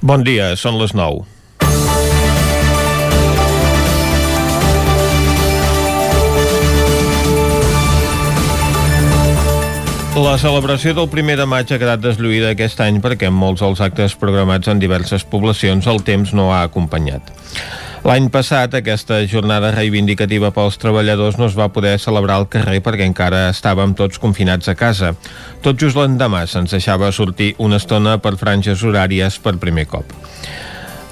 Bon dia, són les 9. La celebració del primer de maig ha quedat deslluïda aquest any perquè en molts dels actes programats en diverses poblacions el temps no ha acompanyat. L'any passat, aquesta jornada reivindicativa pels treballadors no es va poder celebrar al carrer perquè encara estàvem tots confinats a casa. Tot just l'endemà se'ns deixava sortir una estona per franges horàries per primer cop.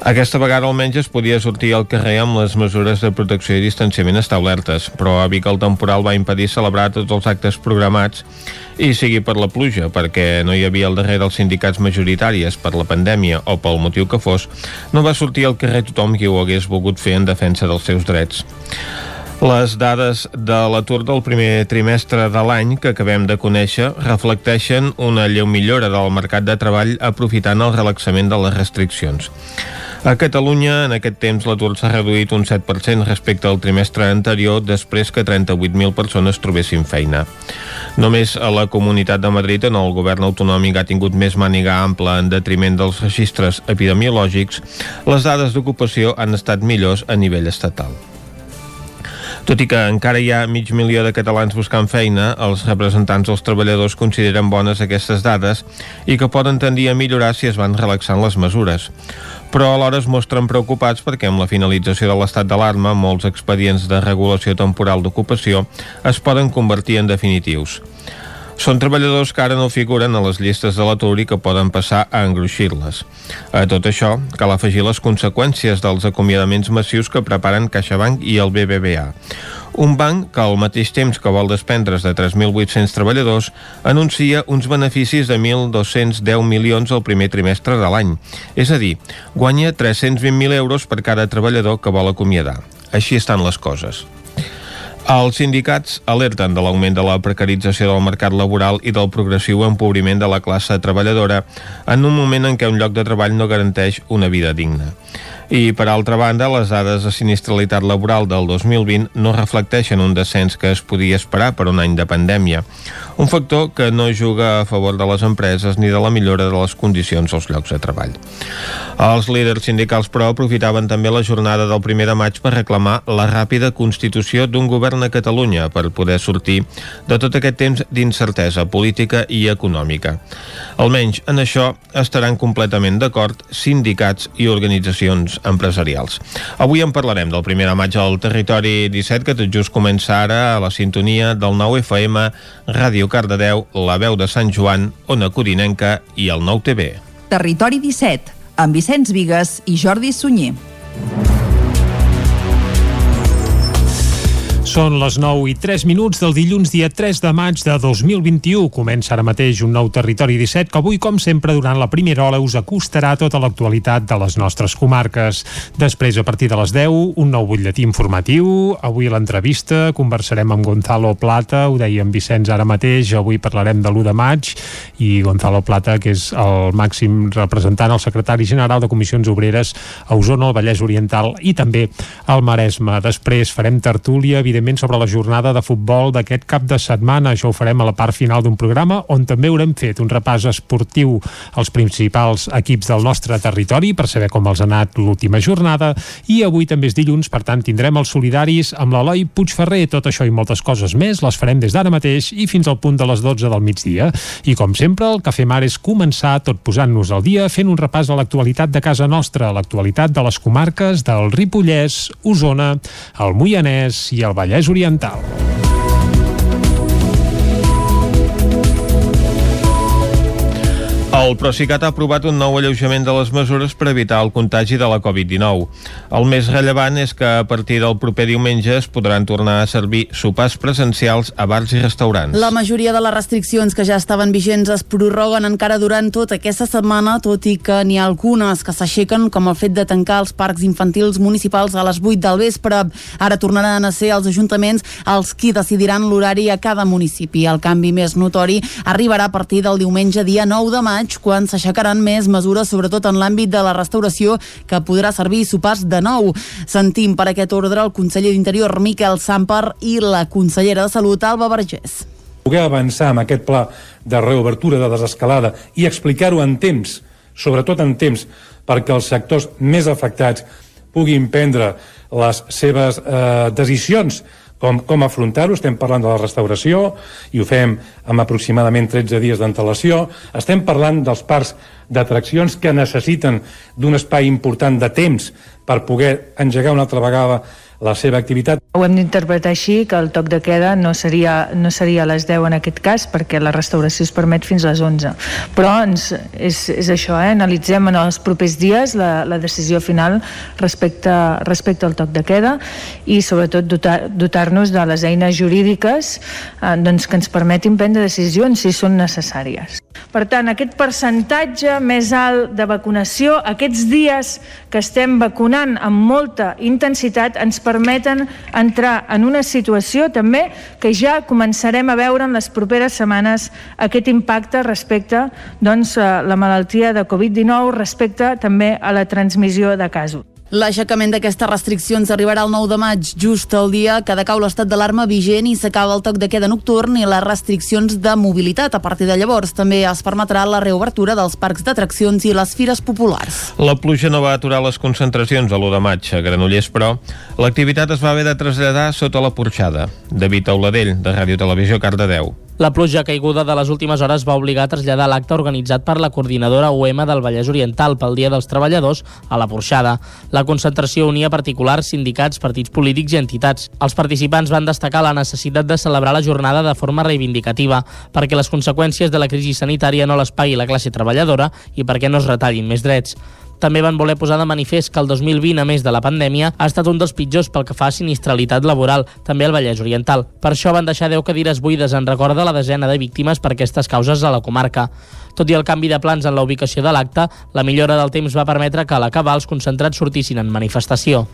Aquesta vegada almenys es podia sortir al carrer amb les mesures de protecció i distanciament establertes, però a Vic el temporal va impedir celebrar tots els actes programats i sigui per la pluja, perquè no hi havia al darrere dels sindicats majoritàries per la pandèmia o pel motiu que fos, no va sortir al carrer tothom qui ho hagués volgut fer en defensa dels seus drets. Les dades de l'atur del primer trimestre de l'any que acabem de conèixer reflecteixen una lleu millora del mercat de treball aprofitant el relaxament de les restriccions. A Catalunya, en aquest temps, l'atur s'ha reduït un 7% respecte al trimestre anterior, després que 38.000 persones trobessin feina. Només a la Comunitat de Madrid, en el govern autonòmic ha tingut més màniga ampla en detriment dels registres epidemiològics, les dades d'ocupació han estat millors a nivell estatal. Tot i que encara hi ha mig milió de catalans buscant feina, els representants dels treballadors consideren bones aquestes dades i que poden tendir a millorar si es van relaxant les mesures. Però alhora es mostren preocupats perquè amb la finalització de l'estat d'alarma molts expedients de regulació temporal d'ocupació es poden convertir en definitius. Són treballadors que ara no figuren a les llistes de l'atur i que poden passar a engruixir-les. A tot això, cal afegir les conseqüències dels acomiadaments massius que preparen CaixaBank i el BBVA. Un banc que al mateix temps que vol desprendre's de 3.800 treballadors anuncia uns beneficis de 1.210 milions al primer trimestre de l'any. És a dir, guanya 320.000 euros per cada treballador que vol acomiadar. Així estan les coses. Els sindicats alerten de l'augment de la precarització del mercat laboral i del progressiu empobriment de la classe treballadora en un moment en què un lloc de treball no garanteix una vida digna. I, per altra banda, les dades de sinistralitat laboral del 2020 no reflecteixen un descens que es podia esperar per un any de pandèmia, un factor que no juga a favor de les empreses ni de la millora de les condicions als llocs de treball. Els líders sindicals, però, aprofitaven també la jornada del primer de maig per reclamar la ràpida constitució d'un govern a Catalunya per poder sortir de tot aquest temps d'incertesa política i econòmica. Almenys en això estaran completament d'acord sindicats i organitzacions empresarials. Avui en parlarem del primer de maig al Territori 17, que tot just comença ara a la sintonia del 9 FM, Ràdio Cardedeu, La Veu de Sant Joan, Ona Codinenca i el 9 TV. Territori 17, amb Vicenç Vigues i Jordi Sunyer. Són les 9 i 3 minuts del dilluns dia 3 de maig de 2021. Comença ara mateix un nou Territori 17 que avui, com sempre, durant la primera hora us acostarà tota l'actualitat de les nostres comarques. Després, a partir de les 10, un nou butlletí informatiu. Avui l'entrevista conversarem amb Gonzalo Plata, ho deia en Vicenç ara mateix, avui parlarem de l'1 de maig i Gonzalo Plata, que és el màxim representant, el secretari general de Comissions Obreres a Osona, al Vallès Oriental i també al Maresme. Després farem tertúlia, evidentment, sobre la jornada de futbol d'aquest cap de setmana. Això ho farem a la part final d'un programa on també haurem fet un repàs esportiu als principals equips del nostre territori per saber com els ha anat l'última jornada i avui també és dilluns, per tant tindrem els solidaris amb l'Eloi Puigferrer. Tot això i moltes coses més les farem des d'ara mateix i fins al punt de les 12 del migdia. I com sempre, el que fem ara és començar tot posant-nos al dia fent un repàs a l'actualitat de casa nostra, l'actualitat de les comarques del Ripollès, Osona, el Moianès i el Vallès Oriental. El Procicat ha aprovat un nou alleujament de les mesures per evitar el contagi de la Covid-19. El més rellevant és que a partir del proper diumenge es podran tornar a servir sopars presencials a bars i restaurants. La majoria de les restriccions que ja estaven vigents es prorroguen encara durant tota aquesta setmana, tot i que n'hi ha algunes que s'aixequen, com el fet de tancar els parcs infantils municipals a les 8 del vespre. Ara tornaran a ser els ajuntaments els qui decidiran l'horari a cada municipi. El canvi més notori arribarà a partir del diumenge dia 9 de maig, quan s'aixecaran més mesures, sobretot en l'àmbit de la restauració, que podrà servir sopars de nou. Sentim per aquest ordre el conseller d'Interior, Miquel Samper, i la consellera de Salut, Alba Vergés poder avançar amb aquest pla de reobertura de desescalada i explicar-ho en temps sobretot en temps perquè els sectors més afectats puguin prendre les seves eh, decisions com, com afrontar-ho. Estem parlant de la restauració i ho fem amb aproximadament 13 dies d'antelació. Estem parlant dels parcs d'atraccions que necessiten d'un espai important de temps per poder engegar una altra vegada la seva activitat. Ho hem d'interpretar així, que el toc de queda no seria, no seria a les 10 en aquest cas, perquè la restauració es permet fins a les 11. Però ens, és, és això, eh? analitzem en els propers dies la, la decisió final respecte, respecte al toc de queda i sobretot dotar-nos dotar de les eines jurídiques eh, doncs, que ens permetin prendre decisions si són necessàries. Per tant, aquest percentatge més alt de vacunació, aquests dies que estem vacunant amb molta intensitat, ens permeten entrar en una situació també que ja començarem a veure en les properes setmanes aquest impacte respecte doncs, a la malaltia de Covid-19, respecte també a la transmissió de casos. L'aixecament d'aquestes restriccions arribarà el 9 de maig, just el dia que decau l'estat d'alarma vigent i s'acaba el toc de queda nocturn i les restriccions de mobilitat. A partir de llavors també es permetrà la reobertura dels parcs d'atraccions i les fires populars. La pluja no va aturar les concentracions a l'1 de maig a Granollers, però l'activitat es va haver de traslladar sota la porxada. David Auladell, de Ràdio Televisió, Cardedeu. La pluja caiguda de les últimes hores va obligar a traslladar l'acte organitzat per la coordinadora UEM del Vallès Oriental pel Dia dels Treballadors a la Porxada. La concentració unia particulars, sindicats, partits polítics i entitats. Els participants van destacar la necessitat de celebrar la jornada de forma reivindicativa perquè les conseqüències de la crisi sanitària no les pagui la classe treballadora i perquè no es retallin més drets. També van voler posar de manifest que el 2020, a més de la pandèmia, ha estat un dels pitjors pel que fa a sinistralitat laboral, també al Vallès Oriental. Per això van deixar 10 cadires buides en record de la desena de víctimes per aquestes causes a la comarca. Tot i el canvi de plans en la ubicació de l'acte, la millora del temps va permetre que a l'acabar els concentrats sortissin en manifestació.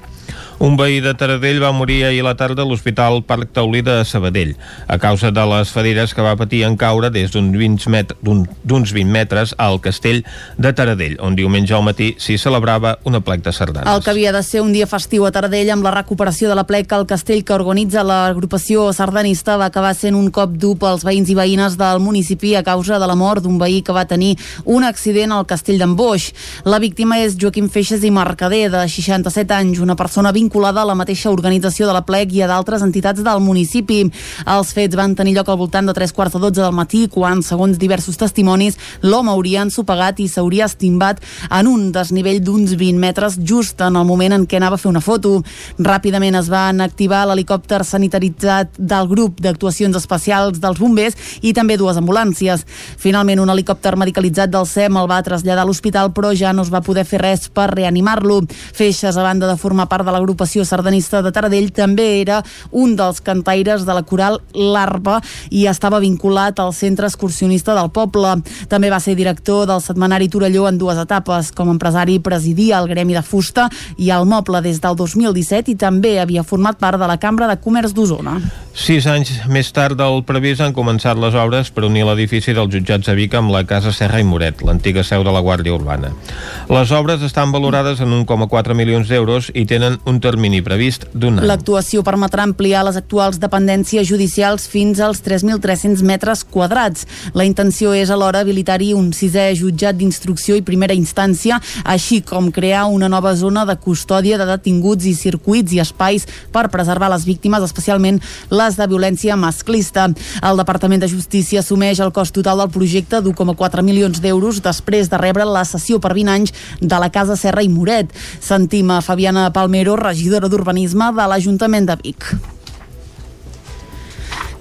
Un veí de Taradell va morir ahir a la tarda a l'Hospital Parc Taulí de Sabadell a causa de les ferides que va patir en caure des d'uns 20, met 20 metres al castell de Taradell, on diumenge al matí s'hi celebrava una plec de sardanes. El que havia de ser un dia festiu a Taradell amb la recuperació de la plec al castell que organitza l'agrupació sardanista va acabar sent un cop dur pels veïns i veïnes del municipi a causa de la mort d'un veí que va tenir un accident al castell d'en Boix. La víctima és Joaquim Feixes i Mercader, de 67 anys, una persona vinculada a la mateixa organització de la plec i a d'altres entitats del municipi. Els fets van tenir lloc al voltant de 3 quarts de 12 del matí, quan, segons diversos testimonis, l'home hauria ensopegat i s'hauria estimbat en un desnivell d'uns 20 metres just en el moment en què anava a fer una foto. Ràpidament es van activar l'helicòpter sanitaritzat del grup d'actuacions especials dels bombers i també dues ambulàncies. Finalment, un helicòpter medicalitzat del SEM el va traslladar a l'hospital, però ja no es va poder fer res per reanimar-lo. Feixes, a banda de formar part de l'agrupació sardanista de Taradell, també era un dels cantaires de la coral Larva i estava vinculat al centre excursionista del poble. També va ser director del setmanari Torelló en dues etapes. Com a empresari presidia el Gremi de Fusta i el Moble des del 2017 i també havia format part de la Cambra de Comerç d'Osona. Sis anys més tard del previst han començat les obres per unir l'edifici dels jutjats de Vic amb la Casa Serra i Moret, l'antiga seu de la Guàrdia Urbana. Les obres estan valorades en 1,4 milions d'euros i tenen un termini previst d'un any. L'actuació permetrà ampliar les actuals dependències judicials fins als 3.300 metres quadrats. La intenció és alhora habilitar-hi un sisè jutjat d'instrucció i primera instància, així com crear una nova zona de custòdia de detinguts i circuits i espais per preservar les víctimes, especialment les de violència masclista. El Departament de Justícia assumeix el cost total del projecte d'1,4 milions d'euros després de rebre la sessió per 20 anys de la Casa Serra i Moret. Sentim a Fabiana Palmero, regidora d'Urbanisme de l'Ajuntament de Vic.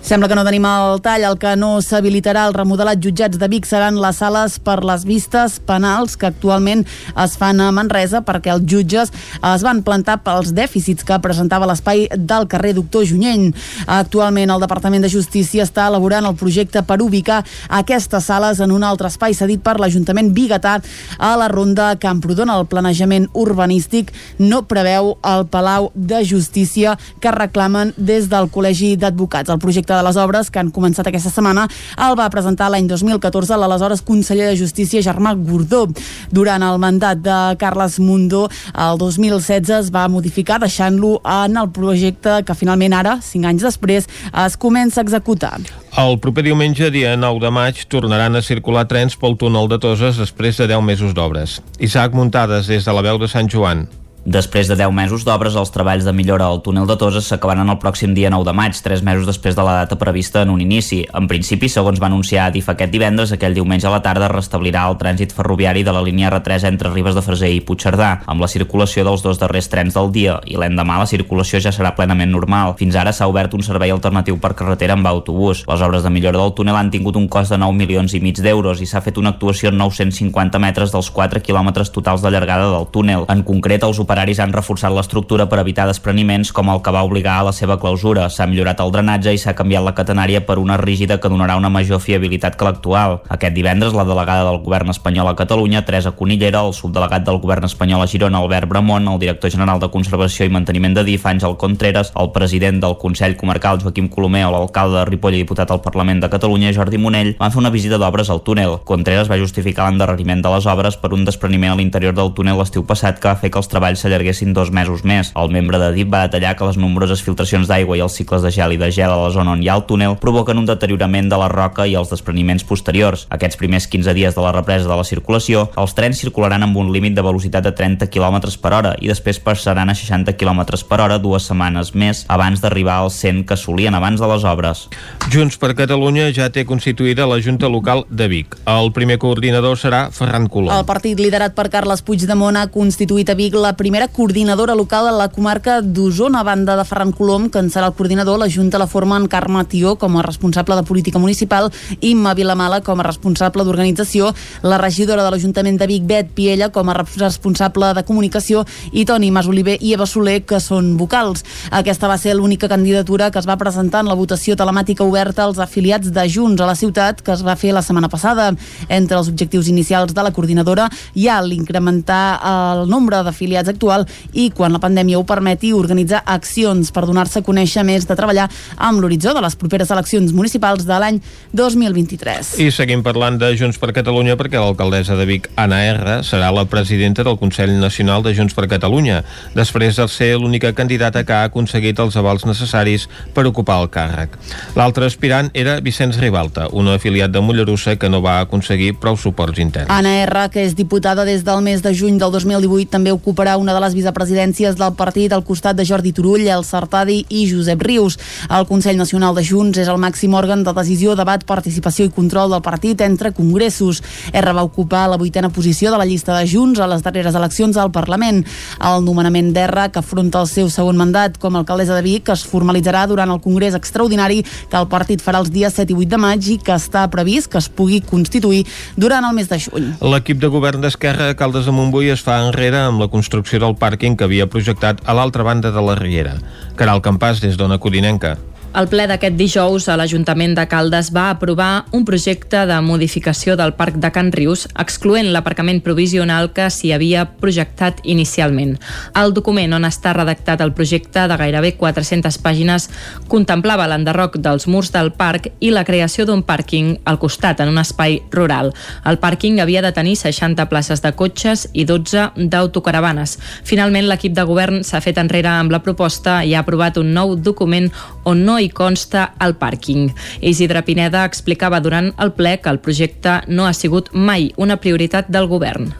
Sembla que no tenim el tall. El que no s'habilitarà el remodelat jutjats de Vic seran les sales per les vistes penals que actualment es fan a Manresa perquè els jutges es van plantar pels dèficits que presentava l'espai del carrer Doctor Junyent. Actualment el Departament de Justícia està elaborant el projecte per ubicar aquestes sales en un altre espai cedit per l'Ajuntament Bigatà a la ronda Camprodon. El planejament urbanístic no preveu el Palau de Justícia que reclamen des del Col·legi d'Advocats. El projecte projecte de les obres que han començat aquesta setmana el va presentar l'any 2014 l'aleshores conseller de Justícia Germà Gordó. Durant el mandat de Carles Mundó, el 2016 es va modificar deixant-lo en el projecte que finalment ara, cinc anys després, es comença a executar. El proper diumenge, dia 9 de maig, tornaran a circular trens pel túnel de Toses després de 10 mesos d'obres. Isaac Muntades, des de la veu de Sant Joan. Després de 10 mesos d'obres, els treballs de millora al túnel de Toses s'acabaran el pròxim dia 9 de maig, 3 mesos després de la data prevista en un inici. En principi, segons va anunciar DIF aquest divendres, aquell diumenge a la tarda restablirà el trànsit ferroviari de la línia R3 entre Ribes de Freser i Puigcerdà, amb la circulació dels dos darrers trens del dia, i l'endemà la circulació ja serà plenament normal. Fins ara s'ha obert un servei alternatiu per carretera amb autobús. Les obres de millora del túnel han tingut un cost de 9 milions i mig d'euros i s'ha fet una actuació en 950 metres dels 4 quilòmetres totals de llargada del túnel. En concret, els operaris han reforçat l'estructura per evitar despreniments com el que va obligar a la seva clausura. S'ha millorat el drenatge i s'ha canviat la catenària per una rígida que donarà una major fiabilitat que l'actual. Aquest divendres, la delegada del govern espanyol a Catalunya, Teresa Conillera, el subdelegat del govern espanyol a Girona, Albert Bramont, el director general de Conservació i Manteniment de DIF, Àngel Contreras, el president del Consell Comarcal, Joaquim Colomer, o l'alcalde de Ripoll i diputat al Parlament de Catalunya, Jordi Monell, van fer una visita d'obres al túnel. Contreras va justificar l'endarreriment de les obres per un despreniment a l'interior del túnel l'estiu passat que va fer que els treballs s'allarguessin dos mesos més. El membre de DIP va detallar que les nombroses filtracions d'aigua i els cicles de gel i de gel a la zona on hi ha el túnel provoquen un deteriorament de la roca i els despreniments posteriors. Aquests primers 15 dies de la represa de la circulació, els trens circularan amb un límit de velocitat de 30 km per hora i després passaran a 60 km per hora dues setmanes més abans d'arribar als 100 que solien abans de les obres. Junts per Catalunya ja té constituïda la Junta Local de Vic. El primer coordinador serà Ferran Colom. El partit liderat per Carles Puigdemont ha constituït a Vic la primera coordinadora coordinadora local a la comarca d'Osona, a banda de Ferran Colom, que en serà el coordinador, la Junta la formen Carme Tió com a responsable de política municipal, Imma Vilamala com a responsable d'organització, la regidora de l'Ajuntament de Vic, Bet Piella, com a responsable de comunicació, i Toni Masoliver i Eva Soler, que són vocals. Aquesta va ser l'única candidatura que es va presentar en la votació telemàtica oberta als afiliats de Junts a la ciutat, que es va fer la setmana passada. Entre els objectius inicials de la coordinadora hi ha l'incrementar el nombre d'afiliats actual i, quan la pandèmia ho permeti, organitzar accions per donar-se a conèixer més de treballar amb l'horitzó de les properes eleccions municipals de l'any 2023. I seguim parlant de Junts per Catalunya perquè l'alcaldessa de Vic, Anna R, serà la presidenta del Consell Nacional de Junts per Catalunya, després de ser l'única candidata que ha aconseguit els avals necessaris per ocupar el càrrec. L'altre aspirant era Vicenç Ribalta, un afiliat de Mollerussa que no va aconseguir prou suports interns. Anna R, que és diputada des del mes de juny del 2018, també ocuparà una de les vicepresidències presidències del partit al costat de Jordi Turull, El Sartadi i Josep Rius. El Consell Nacional de Junts és el màxim òrgan de decisió, debat, participació i control del partit entre congressos. R va ocupar la vuitena posició de la llista de Junts a les darreres eleccions al Parlament. El nomenament d'R, que afronta el seu segon mandat com a alcaldessa de Vic, es formalitzarà durant el Congrés Extraordinari que el partit farà els dies 7 i 8 de maig i que està previst que es pugui constituir durant el mes de juny. L'equip de govern d'Esquerra Caldes de Montbui es fa enrere amb la construcció del pàrquing que havia projectat a l'altra banda de la Riera. Caral Campàs, des d'Ona Codinenca. El ple d'aquest dijous a l'Ajuntament de Caldes va aprovar un projecte de modificació del Parc de Can Rius, excloent l'aparcament provisional que s'hi havia projectat inicialment. El document on està redactat el projecte de gairebé 400 pàgines contemplava l'enderroc dels murs del parc i la creació d'un pàrquing al costat, en un espai rural. El pàrquing havia de tenir 60 places de cotxes i 12 d'autocaravanes. Finalment, l'equip de govern s'ha fet enrere amb la proposta i ha aprovat un nou document on no consta el pàrquing. Isidre Pineda explicava durant el ple que el projecte no ha sigut mai una prioritat del govern.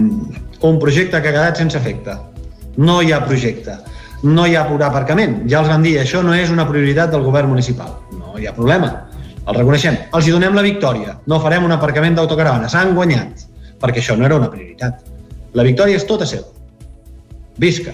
Un projecte que ha quedat sense efecte. No hi ha projecte. No hi ha aparcament. Ja els vam dir, això no és una prioritat del govern municipal. No hi ha problema. El reconeixem. Els hi donem la victòria. No farem un aparcament d'autocaravana. S'han guanyat. Perquè això no era una prioritat. La victòria és tota seva. Visca.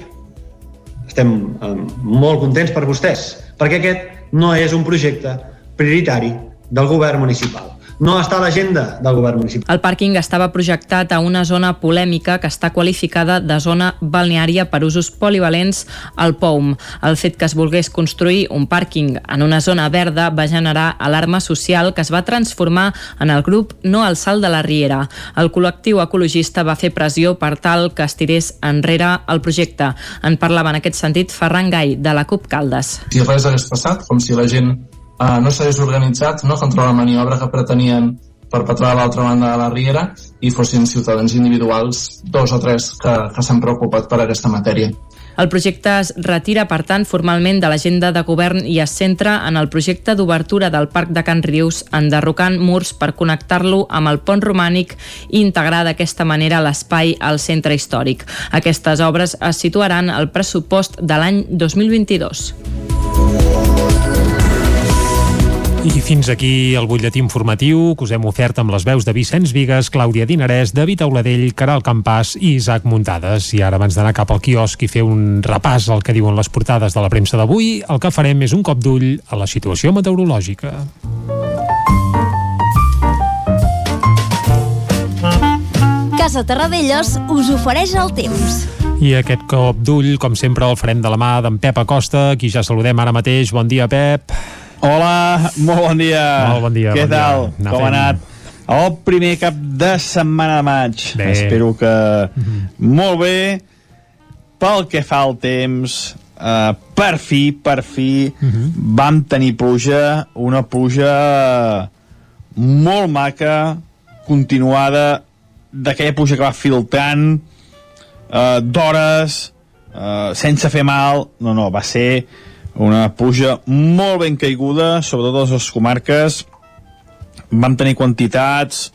Estem eh, molt contents per vostès, perquè aquest no és un projecte prioritari del govern municipal no està a l'agenda del govern municipal. El pàrquing estava projectat a una zona polèmica que està qualificada de zona balneària per usos polivalents al POUM. El fet que es volgués construir un pàrquing en una zona verda va generar alarma social que es va transformar en el grup No al Salt de la Riera. El col·lectiu ecologista va fer pressió per tal que es tirés enrere el projecte. En parlava en aquest sentit Ferran Gai, de la CUP Caldes. Si res hagués passat, com si la gent uh, no s'hagués organitzat no, contra la maniobra que pretenien perpetrar a l'altra banda de la Riera i fossin ciutadans individuals, dos o tres, que, que s'han preocupat per aquesta matèria. El projecte es retira, per tant, formalment de l'agenda de govern i es centra en el projecte d'obertura del Parc de Can Rius, enderrocant murs per connectar-lo amb el pont romànic i integrar d'aquesta manera l'espai al centre històric. Aquestes obres es situaran al pressupost de l'any 2022. I fins aquí el butlletí informatiu que us hem ofert amb les veus de Vicenç Vigues, Clàudia Dinarès, David Auladell, Caral Campàs i Isaac Muntades. I ara, abans d'anar cap al quiosc i fer un repàs al que diuen les portades de la premsa d'avui, el que farem és un cop d'ull a la situació meteorològica. Casa Terradellos us ofereix el temps. I aquest cop d'ull, com sempre, el farem de la mà d'en Pep Acosta, qui ja saludem ara mateix. Bon dia, Pep. Hola, molt bon dia. Molt bon dia. Què bon tal? Dia. Com ha anat? El primer cap de setmana de maig. Bé. Espero que molt bé. Pel que fa al temps, uh, per fi, per fi, vam tenir pluja, una pluja molt maca, continuada, d'aquella pluja que va filtrant, uh, d'hores, uh, sense fer mal, no, no, va ser una pluja molt ben caiguda, sobretot a les comarques. Vam tenir quantitats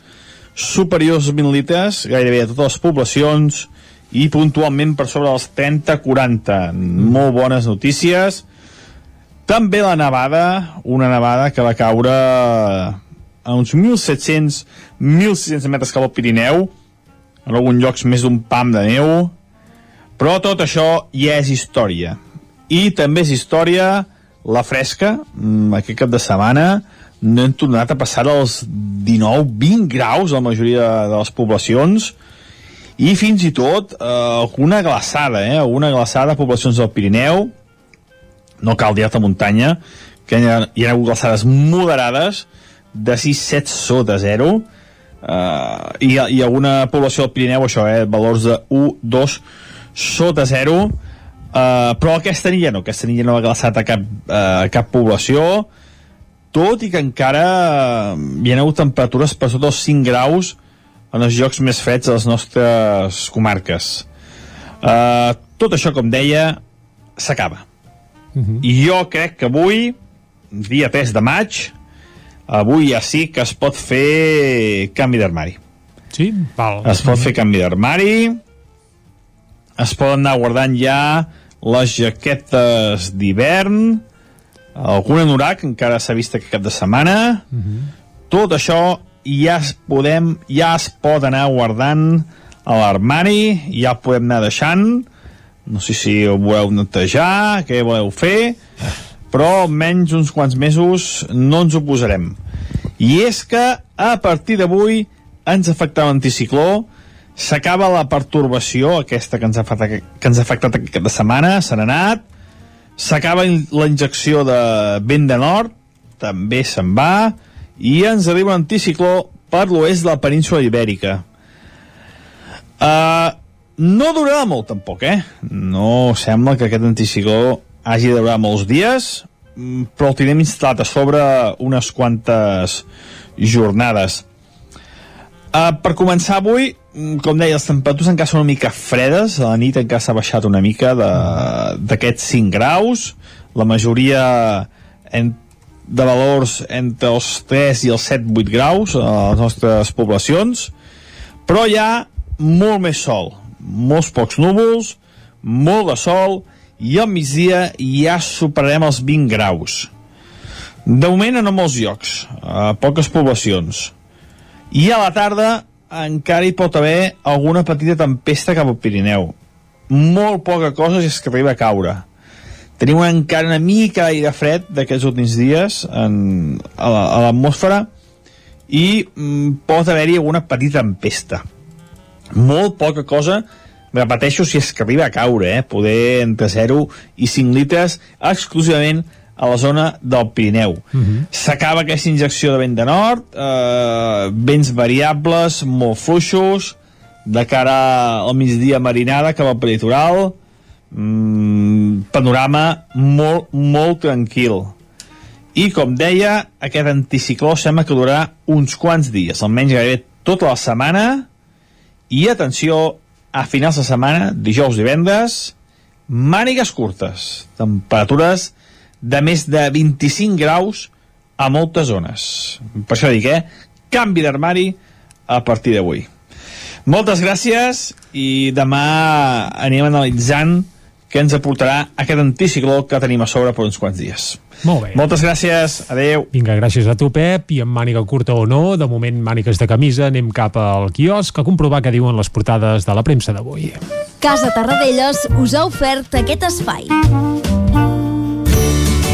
superiors als 1.000 litres, gairebé a totes les poblacions, i puntualment per sobre dels 30-40. Molt bones notícies. També la nevada, una nevada que va caure a uns 1.700-1.600 metres cap al Pirineu, en alguns llocs més d'un pam de neu, però tot això ja és història. I també és història la fresca, mm, aquest cap de setmana, no hem tornat a passar els 19-20 graus a la majoria de les poblacions, i fins i tot eh, alguna glaçada, eh? alguna glaçada a poblacions del Pirineu, no cal dir alta muntanya, que hi ha, hi ha hagut glaçades moderades, de 6-7 sota 0, uh, i, i alguna població del Pirineu, això, eh, valors de 1-2 sota 0, uh, però aquesta nit ja no, aquesta nit ja no ha glaçat a cap, uh, a cap població, tot i que encara hi ha hagut temperatures per sota els 5 graus en els llocs més freds de les nostres comarques. Uh, tot això, com deia, s'acaba. Uh -huh. I jo crec que avui, dia 3 de maig, avui ja sí que es pot fer canvi d'armari. Sí? Val. Es pot fer canvi d'armari, es poden anar guardant ja les jaquetes d'hivern, algun anorac encara s'ha vist aquest cap de setmana, uh -huh. tot això ja es podem, ja es pot anar guardant a l'armari, ja el podem anar deixant, no sé si ho voleu netejar, què voleu fer, però almenys uns quants mesos no ens ho posarem. I és que a partir d'avui ens afectarà l'anticicló, s'acaba la pertorbació aquesta que ens ha afectat, que ens ha afectat aquest cap de setmana, se n'ha anat, s'acaba la injecció de vent de nord, també se'n va, i ens arriba un anticicló per l'oest de la península ibèrica. Uh, no durarà molt tampoc, eh? No sembla que aquest anticicló hagi de durar molts dies, mm, però el tindrem instal·lat a sobre unes quantes jornades. Uh, per començar avui, com deia, les temperatures encara són una mica fredes, a la nit encara s'ha baixat una mica d'aquests 5 graus, la majoria en, de valors entre els 3 i els 7-8 graus a les nostres poblacions, però hi ha molt més sol, molts pocs núvols, molt de sol, i al migdia ja superarem els 20 graus. De moment en molts llocs, a poques poblacions. I a la tarda encara hi pot haver alguna petita tempesta cap al Pirineu. Molt poca cosa si és que arriba a caure. Tenim encara una mica d'aire fred d'aquests últims dies en, a la- a l'atmosfera i mm, pot haver-hi alguna petita tempesta. Molt poca cosa, repeteixo, si és que arriba a caure, eh? poder entre 0 i 5 litres exclusivament a la zona del Pirineu. S'acaba aquesta injecció de vent de nord, eh, vents variables, molt fluixos, de cara al migdia marinada cap al peritoral, mm, panorama molt, molt tranquil. i com deia, aquest anticicló sembla que durarà uns quants dies, almenys gairebé tota la setmana, i atenció, a finals de setmana, dijous i divendres, mànigues curtes, temperatures de més de 25 graus a moltes zones. Per això dic, eh? Canvi d'armari a partir d'avui. Moltes gràcies i demà anirem analitzant què ens aportarà aquest anticicló que tenim a sobre per uns quants dies. Molt bé. Moltes gràcies, adeu. Vinga, gràcies a tu, Pep, i amb màniga curta o no, de moment mànigues de camisa, anem cap al quiosc a comprovar què diuen les portades de la premsa d'avui. Casa Tarradellas us ha ofert aquest espai.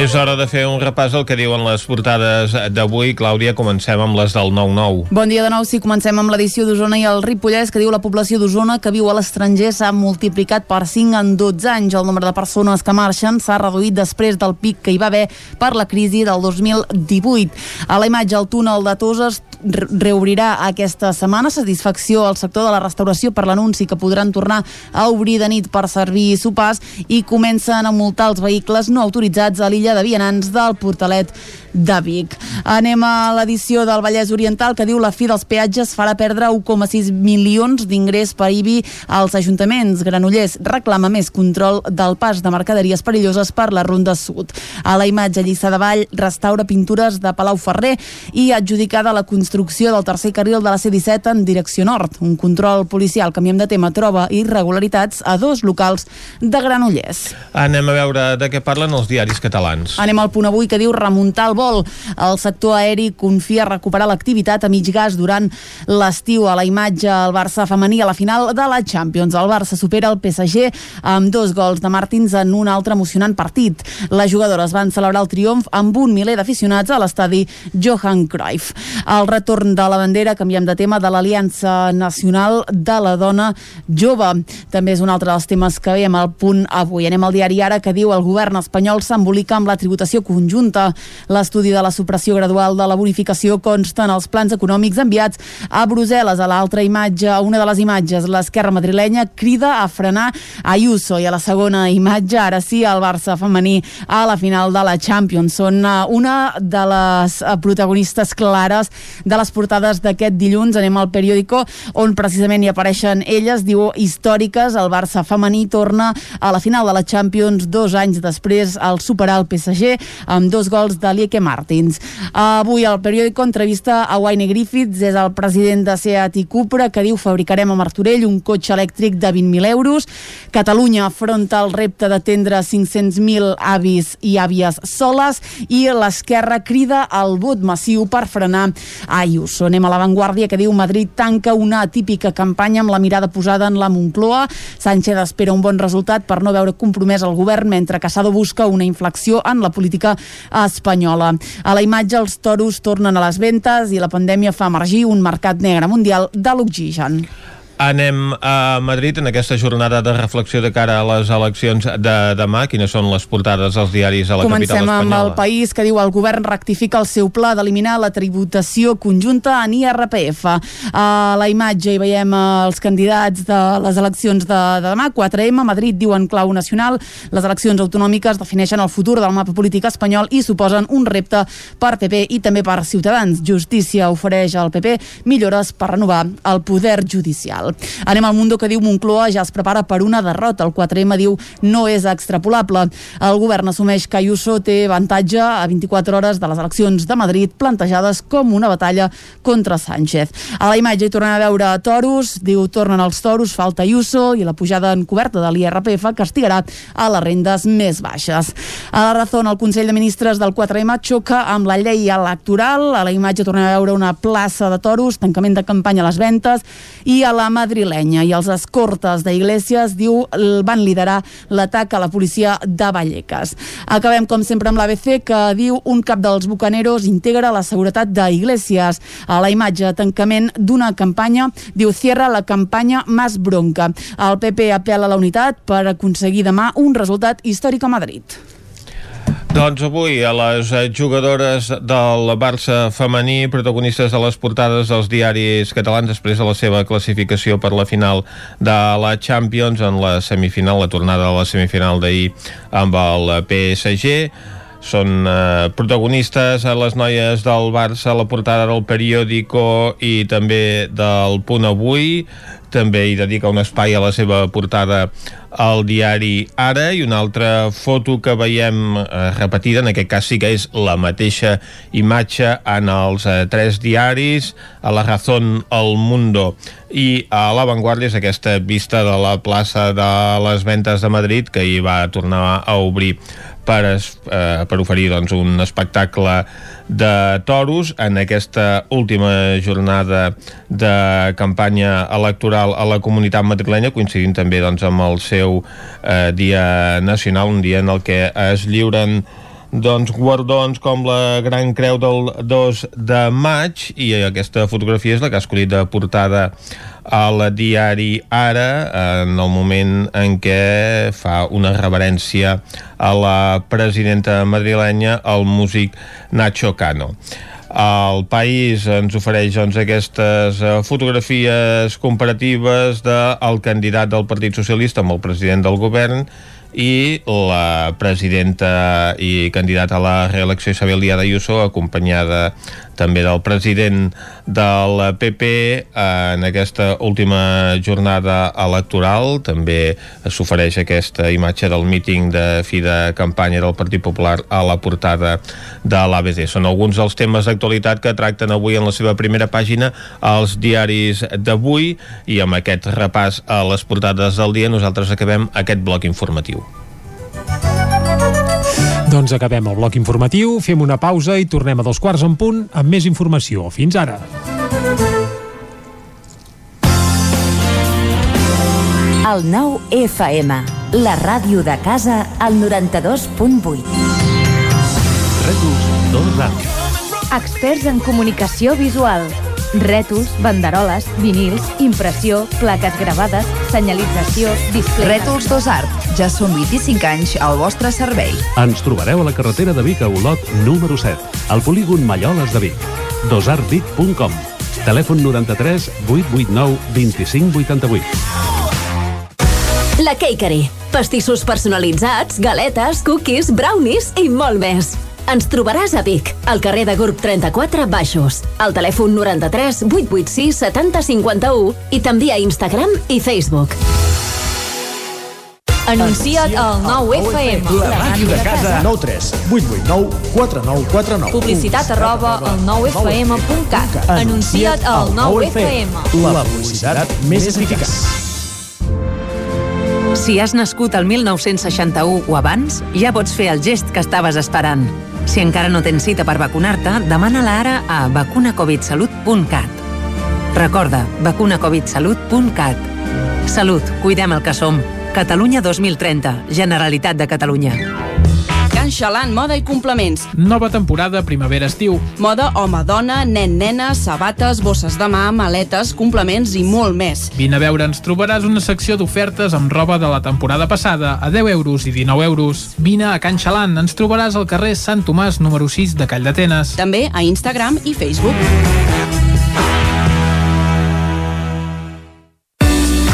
És hora de fer un repàs al que diuen les portades d'avui. Clàudia, comencem amb les del 9-9. Bon dia de nou, sí, comencem amb l'edició d'Osona i el Ripollès, que diu la població d'Osona que viu a l'estranger s'ha multiplicat per 5 en 12 anys. El nombre de persones que marxen s'ha reduït després del pic que hi va haver per la crisi del 2018. A la imatge, el túnel de Toses reobrirà aquesta setmana. Satisfacció al sector de la restauració per l'anunci que podran tornar a obrir de nit per servir sopars i comencen a multar els vehicles no autoritzats a l'illa de Vianants del Portalet de Vic. Anem a l'edició del Vallès Oriental que diu la fi dels peatges farà perdre 1,6 milions d'ingrés per IBI als ajuntaments. Granollers reclama més control del pas de mercaderies perilloses per la Ronda Sud. A la imatge Lliçà de Vall restaura pintures de Palau Ferrer i adjudicada la construcció del tercer carril de la C-17 en direcció nord. Un control policial, canviem de tema, troba irregularitats a dos locals de Granollers. Anem a veure de què parlen els diaris catalans. Anem al punt avui que diu remuntar el vol. El sector aeri confia recuperar l'activitat a mig gas durant l'estiu. A la imatge, el Barça femení a la final de la Champions. El Barça supera el PSG amb dos gols de Martins en un altre emocionant partit. Les jugadores van celebrar el triomf amb un miler d'aficionats a l'estadi Johan Cruyff. El retorn de la bandera, canviem de tema, de l'Aliança Nacional de la Dona Jove. També és un altre dels temes que veiem al punt avui. Anem al diari Ara que diu el govern espanyol s'embolica amb la tributació conjunta. L'estudi de la supressió gradual de la bonificació consta en els plans econòmics enviats a Brussel·les. A l'altra imatge, a una de les imatges, l'esquerra madrilenya crida a frenar Ayuso i a la segona imatge, ara sí, el Barça femení a la final de la Champions. Són eh, una de les eh, protagonistes clares de les portades d'aquest dilluns. Anem al periòdico on precisament hi apareixen elles, diu històriques, el Barça femení torna a la final de la Champions dos anys després al superar el PSG amb dos gols de Lieke Martins. Avui el periòdico entrevista a Wayne Griffiths, és el president de Seat i Cupra, que diu fabricarem a Martorell un cotxe elèctric de 20.000 euros. Catalunya afronta el repte d'atendre 500.000 avis i àvies soles i l'esquerra crida al vot massiu per frenar Ayuso. Anem a l'avantguàrdia que diu Madrid tanca una típica campanya amb la mirada posada en la Moncloa. Sánchez espera un bon resultat per no veure compromès el govern mentre Casado busca una inflexió en la política espanyola. A la imatge els toros tornen a les ventes i la pandèmia fa emergir un mercat negre mundial de l'oxigen. Anem a Madrid en aquesta jornada de reflexió de cara a les eleccions de demà. Quines són les portades dels diaris a la Comencem capital espanyola? amb el país que diu el govern rectifica el seu pla d'eliminar la tributació conjunta en IRPF. A la imatge hi veiem els candidats de les eleccions de, de demà, 4M, Madrid diuen clau nacional, les eleccions autonòmiques defineixen el futur del mapa polític espanyol i suposen un repte per PP i també per Ciutadans. Justícia ofereix al PP millores per renovar el poder judicial. Anem al Mundo que diu Moncloa ja es prepara per una derrota. El 4M diu no és extrapolable. El govern assumeix que Ayuso té avantatge a 24 hores de les eleccions de Madrid plantejades com una batalla contra Sánchez. A la imatge hi tornem a veure toros, diu tornen els toros, falta Ayuso i la pujada encoberta de l'IRPF castigarà a les rendes més baixes. A la raó, el Consell de Ministres del 4M xoca amb la llei electoral. A la imatge tornem a veure una plaça de toros, tancament de campanya a les ventes i a la madrilenya i els escortes d'Iglesias, diu, van liderar l'atac a la policia de Vallecas. Acabem, com sempre, amb l'ABC, que diu un cap dels bucaneros integra la seguretat d'Iglesias. A la imatge tancament d'una campanya, diu, cierra la campanya más bronca. El PP apela a la unitat per aconseguir demà un resultat històric a Madrid. Doncs avui a les jugadores del Barça femení, protagonistes de les portades dels diaris catalans després de la seva classificació per la final de la Champions en la semifinal, la tornada de la semifinal d'ahir amb el PSG són eh, protagonistes a les noies del Barça, la portada del periòdico i també del Punt Avui. També hi dedica un espai a la seva portada al diari Ara. I una altra foto que veiem eh, repetida, en aquest cas sí que és la mateixa imatge en els eh, tres diaris, a La Razón, El Mundo. I a La Vanguardia és aquesta vista de la plaça de les Ventes de Madrid que hi va tornar a obrir per, eh, per oferir doncs, un espectacle de toros en aquesta última jornada de campanya electoral a la comunitat madrilenya, coincidint també doncs, amb el seu eh, dia nacional, un dia en el que es lliuren doncs, guardons com la Gran Creu del 2 de maig i aquesta fotografia és la que ha escollit de portada al diari Ara en el moment en què fa una reverència a la presidenta madrilenya el músic Nacho Cano. El País ens ofereix doncs, aquestes eh, fotografies comparatives del candidat del Partit Socialista amb el president del govern i la presidenta i candidata a la reelecció Isabel Díaz Ayuso acompanyada també del president del PP en aquesta última jornada electoral també s'ofereix aquesta imatge del míting de fi de campanya del Partit Popular a la portada de l'ABD. Són alguns dels temes d'actualitat que tracten avui en la seva primera pàgina els diaris d'avui i amb aquest repàs a les portades del dia nosaltres acabem aquest bloc informatiu. Doncs acabem el bloc informatiu, fem una pausa i tornem a dos quarts en punt amb més informació. Fins ara. El nou FM, la ràdio de casa, al 92.8. Retus 2 Ràdio. Experts en comunicació visual. Rètols, banderoles, vinils, impressió, plaques gravades, senyalització, display... Rètols Dos Art. Ja són 25 anys al vostre servei. Ens trobareu a la carretera de Vic a Olot, número 7, al polígon Malloles de Vic. dosartvic.com Telèfon 93 889 25 88. La Cakery. Pastissos personalitzats, galetes, cookies, brownies i molt més. Ens trobaràs a Vic, al carrer de Gurb 34 Baixos, al telèfon 93 886 70 51 i també a Instagram i Facebook. Anuncia't al 9FM. La màquina de casa. 9 3 8 8 9 4 9 4 9. Publicitat arroba al 9FM.cat. Anuncia't al 9FM. La publicitat més eficaç. Si has nascut el 1961 o abans, ja pots fer el gest que estaves esperant. Si encara no tens cita per vacunar-te, demana-la ara a vacunacovidsalut.cat. Recorda, vacunacovidsalut.cat. Salut, cuidem el que som. Catalunya 2030, Generalitat de Catalunya. Xalant, moda i complements. Nova temporada primavera-estiu. Moda home-dona, nen-nena, sabates, bosses de mà, maletes, complements i molt més. Vine a veure, ens trobaràs una secció d'ofertes amb roba de la temporada passada a 10 euros i 19 euros. Vine a Can Xalant, ens trobaràs al carrer Sant Tomàs número 6 de Call d'Atenes. També a Instagram i Facebook.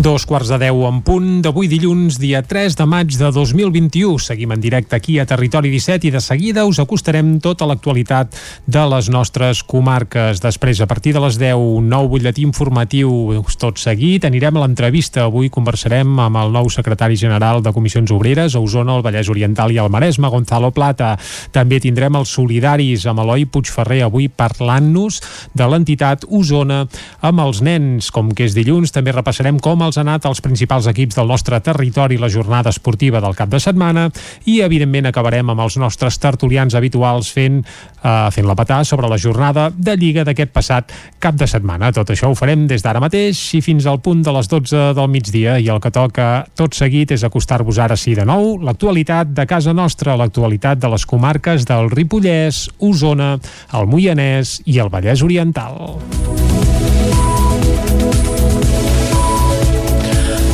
Dos quarts de deu en punt d'avui dilluns, dia 3 de maig de 2021. Seguim en directe aquí a Territori 17 i de seguida us acostarem tota l'actualitat de les nostres comarques. Després, a partir de les 10, nou butlletí informatiu tot seguit. Anirem a l'entrevista. Avui conversarem amb el nou secretari general de Comissions Obreres a Osona, el Vallès Oriental i el Maresme, Gonzalo Plata. També tindrem els solidaris amb Eloi Puigferrer avui parlant-nos de l'entitat Osona amb els nens. Com que és dilluns, també repassarem com els ha anat als principals equips del nostre territori la jornada esportiva del cap de setmana i, evidentment, acabarem amb els nostres tertulians habituals fent, uh, fent la patà sobre la jornada de Lliga d'aquest passat cap de setmana. Tot això ho farem des d'ara mateix i fins al punt de les 12 del migdia i el que toca tot seguit és acostar-vos ara sí de nou l'actualitat de casa nostra, l'actualitat de les comarques del Ripollès, Osona, el Moianès i el Vallès Oriental.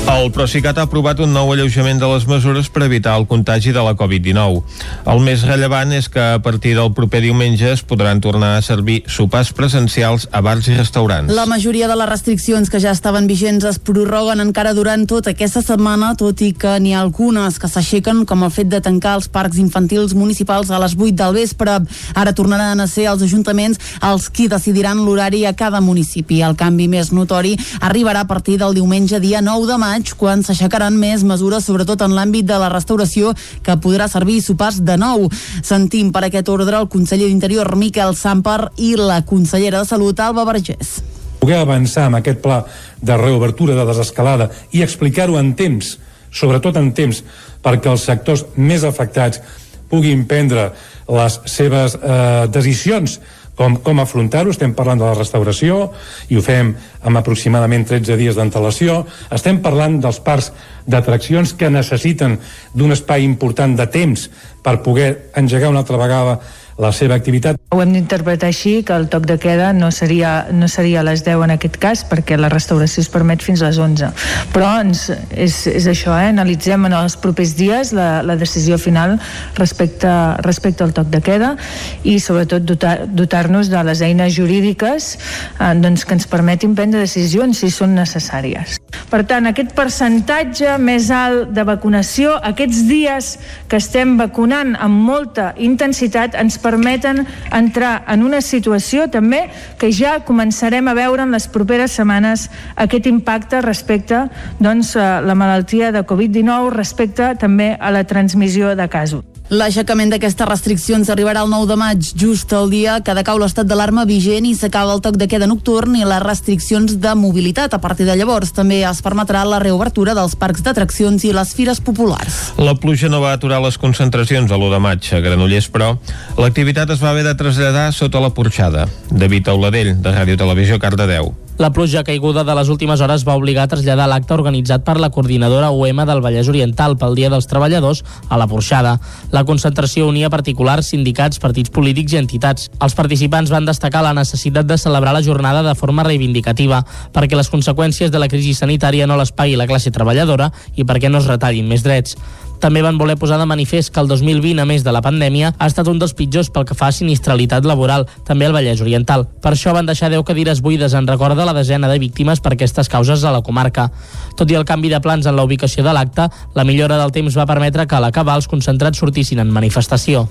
El Procicat ha aprovat un nou alleujament de les mesures per evitar el contagi de la Covid-19. El més rellevant és que a partir del proper diumenge es podran tornar a servir sopars presencials a bars i restaurants. La majoria de les restriccions que ja estaven vigents es prorroguen encara durant tota aquesta setmana, tot i que n'hi ha algunes que s'aixequen, com el fet de tancar els parcs infantils municipals a les 8 del vespre. Ara tornaran a ser els ajuntaments els qui decidiran l'horari a cada municipi. El canvi més notori arribarà a partir del diumenge dia 9 de maig maig, quan s'aixecaran més mesures, sobretot en l'àmbit de la restauració, que podrà servir sopars de nou. Sentim per aquest ordre el conseller d'Interior, Miquel Sampar, i la consellera de Salut, Alba Vergés poder avançar amb aquest pla de reobertura de desescalada i explicar-ho en temps, sobretot en temps, perquè els sectors més afectats puguin prendre les seves eh, decisions com, com afrontar-ho, estem parlant de la restauració i ho fem amb aproximadament 13 dies d'antelació, estem parlant dels parcs d'atraccions que necessiten d'un espai important de temps per poder engegar una altra vegada la seva activitat. Ho hem d'interpretar així, que el toc de queda no seria, no seria a les 10 en aquest cas, perquè la restauració es permet fins a les 11. Però ens, és, és això, eh? analitzem en els propers dies la, la decisió final respecte, respecte al toc de queda i sobretot dotar-nos dotar de les eines jurídiques eh, doncs, que ens permetin prendre decisions si són necessàries. Per tant, aquest percentatge més alt de vacunació, aquests dies que estem vacunant amb molta intensitat, ens permeten entrar en una situació també que ja començarem a veure en les properes setmanes aquest impacte respecte doncs, a la malaltia de Covid-19, respecte també a la transmissió de casos. L'aixecament d'aquestes restriccions arribarà el 9 de maig, just el dia que decau l'estat d'alarma vigent i s'acaba el toc de queda nocturn i les restriccions de mobilitat. A partir de llavors també es permetrà la reobertura dels parcs d'atraccions i les fires populars. La pluja no va aturar les concentracions a l'1 de maig a Granollers, però l'activitat es va haver de traslladar sota la porxada. David Auladell, de Ràdio Televisió, Cardedeu. La pluja caiguda de les últimes hores va obligar a traslladar l'acte organitzat per la coordinadora UM del Vallès Oriental pel Dia dels Treballadors a la Porxada. La concentració unia particulars, sindicats, partits polítics i entitats. Els participants van destacar la necessitat de celebrar la jornada de forma reivindicativa perquè les conseqüències de la crisi sanitària no les pagui la classe treballadora i perquè no es retallin més drets. També van voler posar de manifest que el 2020, a més de la pandèmia, ha estat un dels pitjors pel que fa a sinistralitat laboral, també al Vallès Oriental. Per això van deixar 10 cadires buides en record de la desena de víctimes per aquestes causes a la comarca. Tot i el canvi de plans en la ubicació de l'acte, la millora del temps va permetre que a l'acabar els concentrats sortissin en manifestació.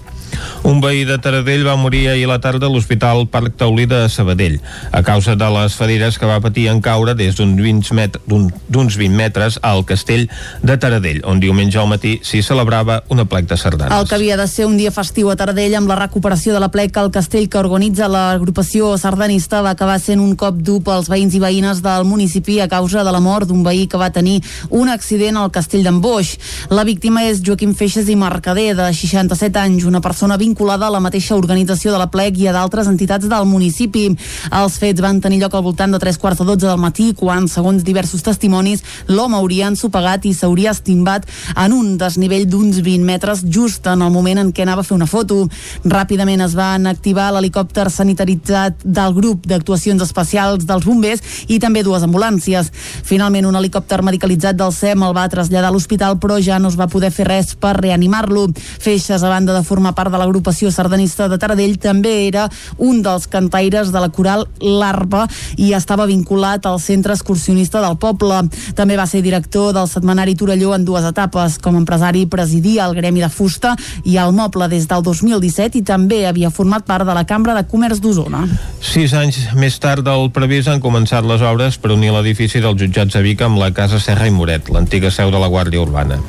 Un veí de Taradell va morir ahir a la tarda a l'Hospital Parc Taulí de Sabadell, a causa de les ferides que va patir en caure des d'uns 20, met 20 metres al castell de Taradell, on diumenge al matí si celebrava una plec de sardanes. El que havia de ser un dia festiu a Taradell amb la recuperació de la plec al castell que organitza l'agrupació sardanista va acabar sent un cop dur pels veïns i veïnes del municipi a causa de la mort d'un veí que va tenir un accident al castell d'en Boix. La víctima és Joaquim Feixes i Mercader, de 67 anys, una persona vinculada a la mateixa organització de la plec i a d'altres entitats del municipi. Els fets van tenir lloc al voltant de 3 quarts de 12 del matí, quan, segons diversos testimonis, l'home hauria ensopegat i s'hauria estimbat en un desnivell d'uns 20 metres just en el moment en què anava a fer una foto. Ràpidament es van activar l'helicòpter sanitaritzat del grup d'actuacions especials dels bombers i també dues ambulàncies. Finalment, un helicòpter medicalitzat del SEM el va traslladar a l'hospital, però ja no es va poder fer res per reanimar-lo. Feixes, a banda de formar part de l'agrupació sardanista de Taradell, també era un dels cantaires de la coral L'Arpa i estava vinculat al centre excursionista del poble. També va ser director del setmanari Torelló en dues etapes. Com a empresari presidia el gremi de fusta i el moble des del 2017 i també havia format part de la Cambra de Comerç d'Osona. Sis anys més tard del previst han començat les obres per unir l'edifici dels jutjats de Vic amb la Casa Serra i Moret, l'antiga seu de la Guàrdia Urbana.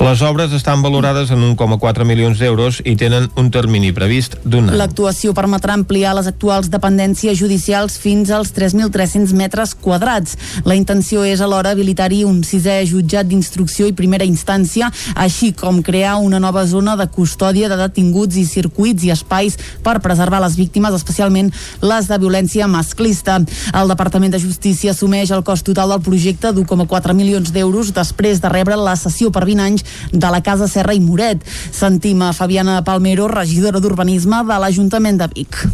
Les obres estan valorades en 1,4 milions d'euros i tenen un termini previst d'un any. L'actuació permetrà ampliar les actuals dependències judicials fins als 3.300 metres quadrats. La intenció és alhora habilitar-hi un sisè jutjat d'instrucció i primera instància, així com crear una nova zona de custòdia de detinguts i circuits i espais per preservar les víctimes, especialment les de violència masclista. El Departament de Justícia assumeix el cost total del projecte d'1,4 milions d'euros després de rebre la sessió per 20 anys de la Casa Serra i Moret. Sentim a Fabiana Palmero, regidora d'Urbanisme de l'Ajuntament de Vic.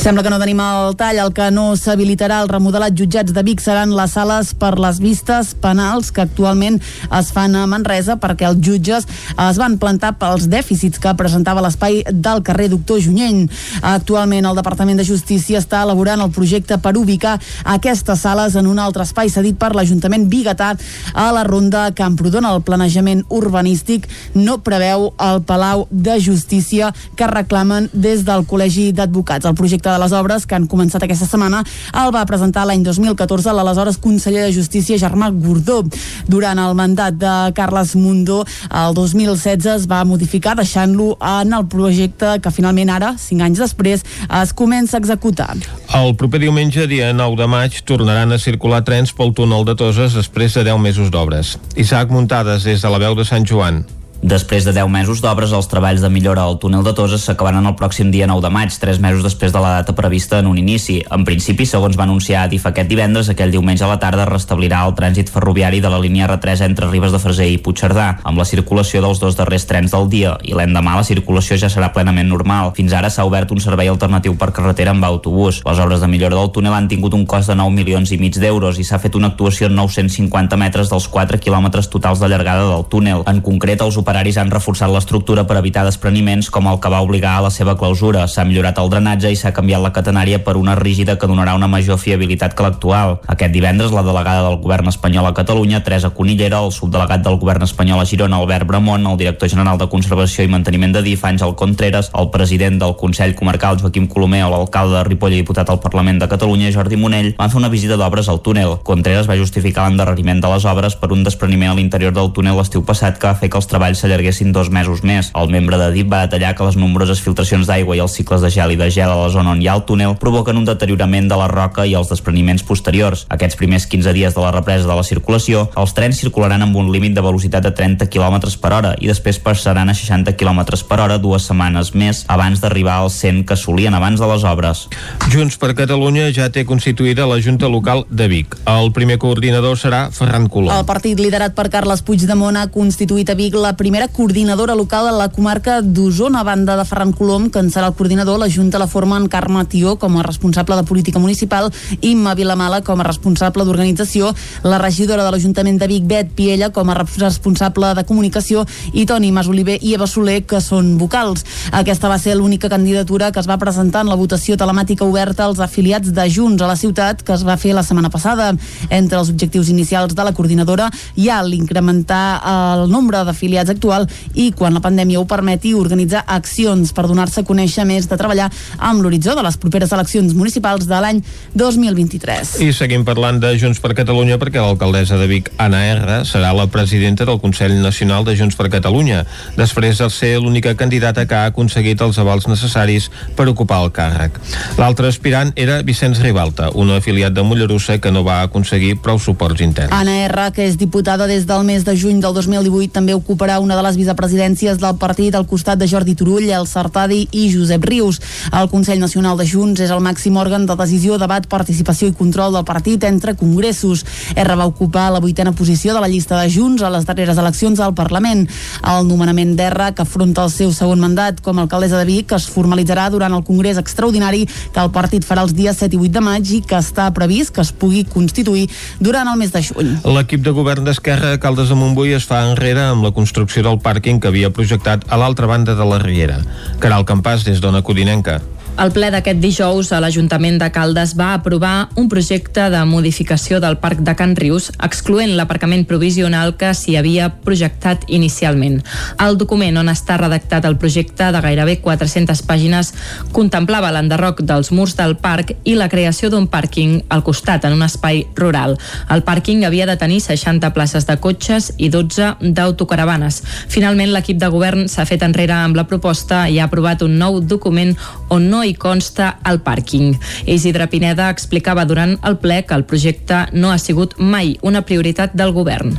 Sembla que no tenim el tall. El que no s'habilitarà el remodelat jutjats de Vic seran les sales per les vistes penals que actualment es fan a Manresa perquè els jutges es van plantar pels dèficits que presentava l'espai del carrer Doctor Junyent. Actualment el Departament de Justícia està elaborant el projecte per ubicar aquestes sales en un altre espai cedit per l'Ajuntament Bigatà a la ronda Camprodon. El planejament urbanístic no preveu el Palau de Justícia que reclamen des del Col·legi d'Advocats. El projecte de les obres que han començat aquesta setmana el va presentar l'any 2014 l'aleshores conseller de Justícia Germà Gordó. Durant el mandat de Carles Mundó, el 2016 es va modificar deixant-lo en el projecte que finalment ara, cinc anys després, es comença a executar. El proper diumenge, dia 9 de maig, tornaran a circular trens pel túnel de Toses després de 10 mesos d'obres. Isaac Muntades, des de la veu de Sant Joan. Després de 10 mesos d'obres, els treballs de millora al túnel de Toses s'acabaran el pròxim dia 9 de maig, 3 mesos després de la data prevista en un inici. En principi, segons va anunciar DIF aquest divendres, aquell diumenge a la tarda restablirà el trànsit ferroviari de la línia R3 entre Ribes de Freser i Puigcerdà, amb la circulació dels dos darrers trens del dia, i l'endemà la circulació ja serà plenament normal. Fins ara s'ha obert un servei alternatiu per carretera amb autobús. Les obres de millora del túnel han tingut un cost de 9 milions i mig d'euros i s'ha fet una actuació en 950 metres dels 4 quilòmetres totals de llargada del túnel. En concret, els operaris han reforçat l'estructura per evitar despreniments com el que va obligar a la seva clausura. S'ha millorat el drenatge i s'ha canviat la catenària per una rígida que donarà una major fiabilitat que l'actual. Aquest divendres, la delegada del govern espanyol a Catalunya, Teresa Conillera, el subdelegat del govern espanyol a Girona, Albert Bramont, el director general de Conservació i Manteniment de DIF, Àngel Contreras, el president del Consell Comarcal, Joaquim Colomer, o l'alcalde de Ripoll i diputat al Parlament de Catalunya, Jordi Monell, van fer una visita d'obres al túnel. Contreras va justificar l'endarreriment de les obres per un despreniment a l'interior del túnel l'estiu passat que va fer que els treballs s'allarguessin dos mesos més. El membre de DIP va detallar que les nombroses filtracions d'aigua i els cicles de gel i de gel a la zona on hi ha el túnel provoquen un deteriorament de la roca i els despreniments posteriors. Aquests primers 15 dies de la represa de la circulació, els trens circularan amb un límit de velocitat de 30 km per hora i després passaran a 60 km per hora dues setmanes més abans d'arribar als 100 que solien abans de les obres. Junts per Catalunya ja té constituïda la Junta Local de Vic. El primer coordinador serà Ferran Colom. El partit liderat per Carles Puigdemont ha constituït a Vic la primera coordinadora local a la comarca d'Osona, a banda de Ferran Colom, que en serà el coordinador, la Junta la formen Carme Tió com a responsable de política municipal, Imma Vilamala com a responsable d'organització, la regidora de l'Ajuntament de Vic, Bet Piella, com a responsable de comunicació, i Toni Masoliver i Eva Soler, que són vocals. Aquesta va ser l'única candidatura que es va presentar en la votació telemàtica oberta als afiliats de Junts a la ciutat, que es va fer la setmana passada. Entre els objectius inicials de la coordinadora hi ha l'incrementar el nombre d'afiliats actual i, quan la pandèmia ho permeti, organitzar accions per donar-se a conèixer més de treballar amb l'horitzó de les properes eleccions municipals de l'any 2023. I seguim parlant de Junts per Catalunya perquè l'alcaldessa de Vic, Anna R, serà la presidenta del Consell Nacional de Junts per Catalunya, després de ser l'única candidata que ha aconseguit els avals necessaris per ocupar el càrrec. L'altre aspirant era Vicenç Ribalta, un afiliat de Mollerussa que no va aconseguir prou suports interns. Anna R, que és diputada des del mes de juny del 2018, també ocuparà una de les vicepresidències del partit al costat de Jordi Turull, El Sartadi i Josep Rius. El Consell Nacional de Junts és el màxim òrgan de decisió, debat, participació i control del partit entre congressos. R va ocupar la vuitena posició de la llista de Junts a les darreres eleccions al Parlament. El nomenament d'R, que afronta el seu segon mandat com a alcaldessa de Vic, es formalitzarà durant el Congrés Extraordinari que el partit farà els dies 7 i 8 de maig i que està previst que es pugui constituir durant el mes de juny. L'equip de govern d'Esquerra Caldes de Montbui es fa enrere amb la construcció del pàrquing que havia projectat a l'altra banda de la Riera. Caral Campàs, des d'Ona Codinenca. El ple d'aquest dijous a l'Ajuntament de Caldes va aprovar un projecte de modificació del Parc de Can Rius, excloent l'aparcament provisional que s'hi havia projectat inicialment. El document on està redactat el projecte de gairebé 400 pàgines contemplava l'enderroc dels murs del parc i la creació d'un pàrquing al costat en un espai rural. El pàrquing havia de tenir 60 places de cotxes i 12 d'autocaravanes. Finalment, l'equip de govern s'ha fet enrere amb la proposta i ha aprovat un nou document on no hi consta el pàrquing. Isidre Pineda explicava durant el ple que el projecte no ha sigut mai una prioritat del govern.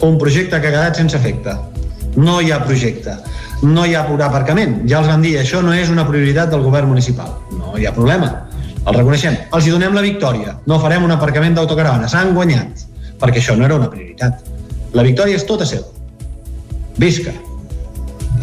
Un projecte que ha quedat sense efecte. No hi ha projecte. No hi ha aparcament. Ja els vam dir, això no és una prioritat del govern municipal. No hi ha problema. El reconeixem. Els hi donem la victòria. No farem un aparcament d'autocaravana. S'han guanyat. Perquè això no era una prioritat. La victòria és tota seva. Visca.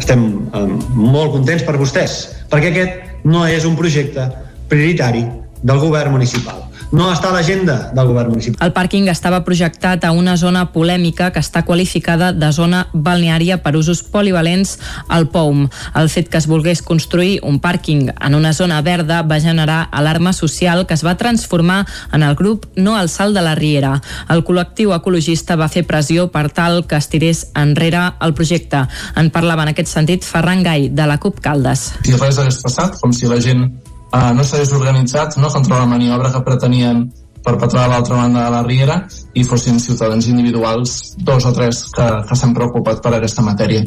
Estem eh, molt contents per vostès, perquè aquest no és un projecte prioritari del govern municipal. No està a l'agenda del govern municipal. El pàrquing estava projectat a una zona polèmica que està qualificada de zona balneària per usos polivalents al POUM. El fet que es volgués construir un pàrquing en una zona verda va generar alarma social que es va transformar en el grup No al Salt de la Riera. El col·lectiu ecologista va fer pressió per tal que es tirés enrere el projecte. En parlava en aquest sentit Ferran Gai, de la CUP Caldes. Si res hagués passat, com si la gent uh, no s'hagués organitzat no, contra la maniobra que pretenien perpetrar a l'altra banda de la Riera i fossin ciutadans individuals, dos o tres, que, que s'han preocupat per aquesta matèria.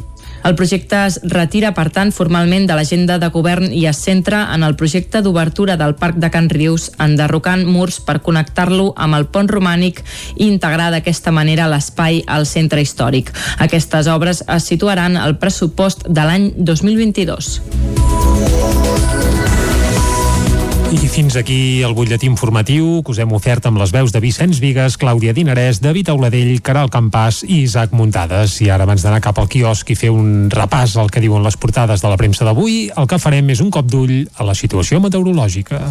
El projecte es retira, per tant, formalment de l'agenda de govern i es centra en el projecte d'obertura del Parc de Can Rius, enderrocant murs per connectar-lo amb el pont romànic i integrar d'aquesta manera l'espai al centre històric. Aquestes obres es situaran al pressupost de l'any 2022. I fins aquí el butlletí informatiu que us hem ofert amb les veus de Vicenç Vigues, Clàudia Dinarès, David Auladell, Caral Campàs i Isaac Muntades. I ara, abans d'anar cap al quiosc i fer un repàs al que diuen les portades de la premsa d'avui, el que farem és un cop d'ull a la situació meteorològica.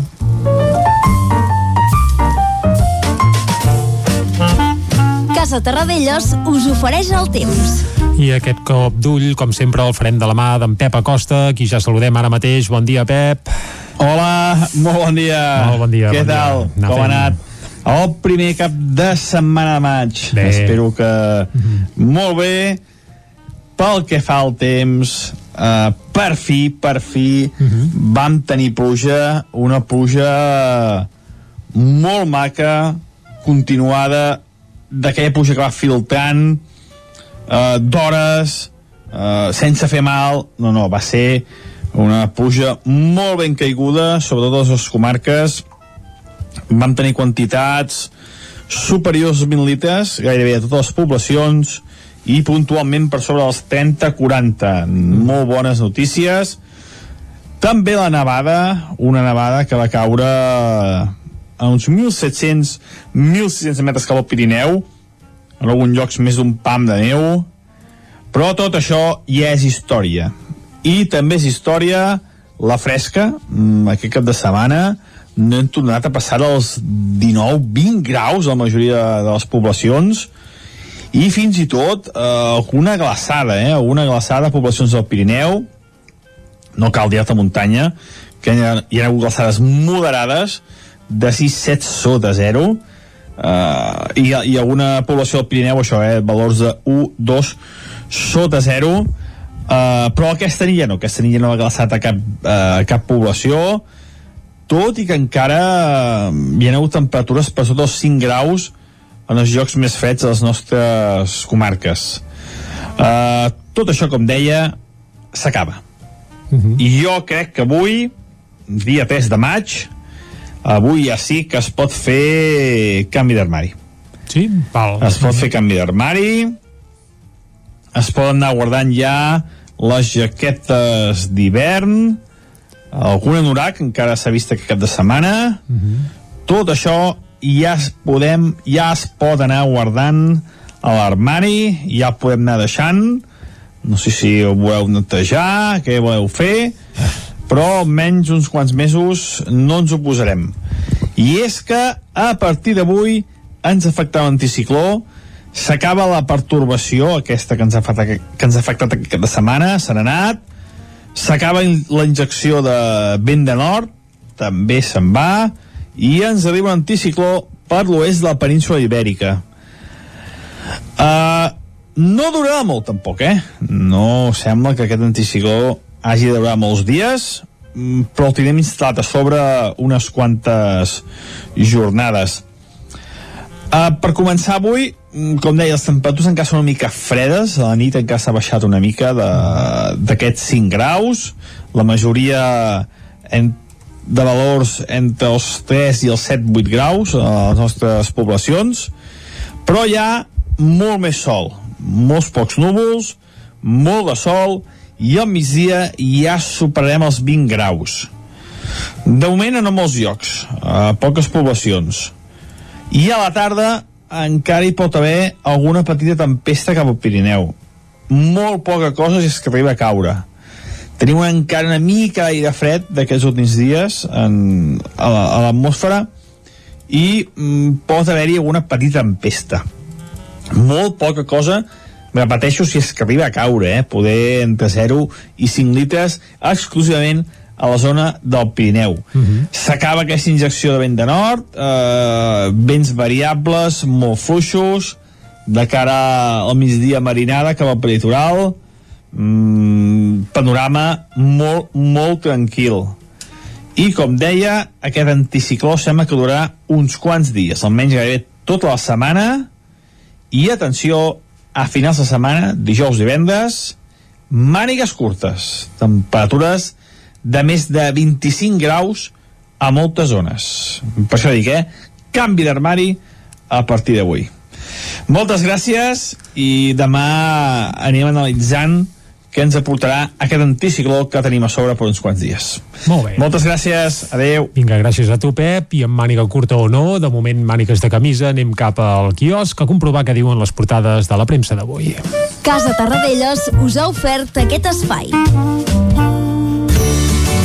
Casa Terradellos us ofereix el temps. I aquest cop d'ull, com sempre, el farem de la mà d'en Pep Acosta, qui ja saludem ara mateix. Bon dia, Pep. Hola, molt bon dia. Molt bon dia. Què bon tal? Dia. Com ha anat? El primer cap de setmana de maig. Bé. Espero que mm -hmm. molt bé. Pel que fa al temps, uh, per fi, per fi, mm -hmm. vam tenir pluja, una pluja molt maca, continuada, d'aquella pluja que va filtrant, uh, d'hores, uh, sense fer mal, no, no, va ser una pluja molt ben caiguda, sobretot les comarques, vam tenir quantitats superiors als 1.000 litres, gairebé a totes les poblacions, i puntualment per sobre dels 30-40. Molt bones notícies. També la nevada, una nevada que va caure a uns 1.700-1.600 metres cap al Pirineu, en alguns llocs més d'un pam de neu, però tot això ja és història. I també és història la fresca, mm, aquest cap de setmana, no hem tornat a passar els 19-20 graus a la majoria de, de les poblacions, i fins i tot eh, alguna glaçada, eh? alguna glaçada a poblacions del Pirineu, no cal dir alta muntanya, que hi ha, hi ha hagut glaçades moderades, de 6-7 sota 0, Uh, i, i alguna població del Pirineu això, eh, valors de 1, 2 sota zero, uh, però aquesta nit ja no, aquesta nit ja no ha glaçat a cap, uh, cap població, tot i que encara hi ha hagut temperatures per sota dels 5 graus en els llocs més freds de les nostres comarques. Uh, tot això, com deia, s'acaba. Uh -huh. I jo crec que avui, dia 3 de maig, avui ja sí que es pot fer canvi d'armari. Sí? Val. Es pot fer canvi d'armari, es poden anar guardant ja les jaquetes d'hivern, algun anorac encara s'ha vist aquest cap de setmana, uh -huh. tot això ja es podem, ja es pot anar guardant a l'armari, ja el podem anar deixant, no sé si ho voleu netejar, què voleu fer, però menys uns quants mesos no ens ho posarem. I és que a partir d'avui ens afectarà l'anticicló, s'acaba la pertorbació aquesta que ens ha afectat, que ens ha afectat aquest de setmana, s'ha anat, s'acaba la injecció de vent de nord, també se'n va, i ens arriba l'anticicló per l'oest de la península ibèrica. Uh, no durarà molt tampoc, eh? No sembla que aquest anticicló hagi de durar molts dies, mm, però el tindrem instal·lat a sobre unes quantes jornades. Uh, per començar avui, com deia, les temperatures encara són una mica fredes, a la nit encara s'ha baixat una mica d'aquests 5 graus, la majoria en, de valors entre els 3 i els 7-8 graus a les nostres poblacions, però hi ha molt més sol, molts pocs núvols, molt de sol, i al migdia ja superarem els 20 graus. De moment en molts llocs, a poques poblacions. I a la tarda encara hi pot haver alguna petita tempesta cap al Pirineu. Molt poca cosa si és que arriba a caure. Tenim encara una mica d'aire fred d'aquests últims dies en, a l'atmosfera i mm, pot haver-hi alguna petita tempesta. Molt poca cosa, repeteixo si és que arriba a caure, eh? poder entre 0 i 5 litres exclusivament a la zona del Pirineu. Uh -huh. S'acaba aquesta injecció de vent de nord, eh, vents variables, molt fluixos, de cara al migdia marinada cap al peritoral, mm, panorama molt, molt tranquil. I, com deia, aquest anticicló sembla que durarà uns quants dies, almenys gairebé tota la setmana, i atenció, a finals de setmana, dijous i divendres, mànigues curtes, temperatures de més de 25 graus a moltes zones. Per això dic, eh? Canvi d'armari a partir d'avui. Moltes gràcies i demà anirem analitzant què ens aportarà aquest anticicló que tenim a sobre per uns quants dies. Molt bé. Moltes gràcies, adeu. Vinga, gràcies a tu, Pep, i amb màniga curta o no, de moment mànigues de camisa, anem cap al quiosc a comprovar què diuen les portades de la premsa d'avui. Casa Tarradellas us ha ofert aquest espai.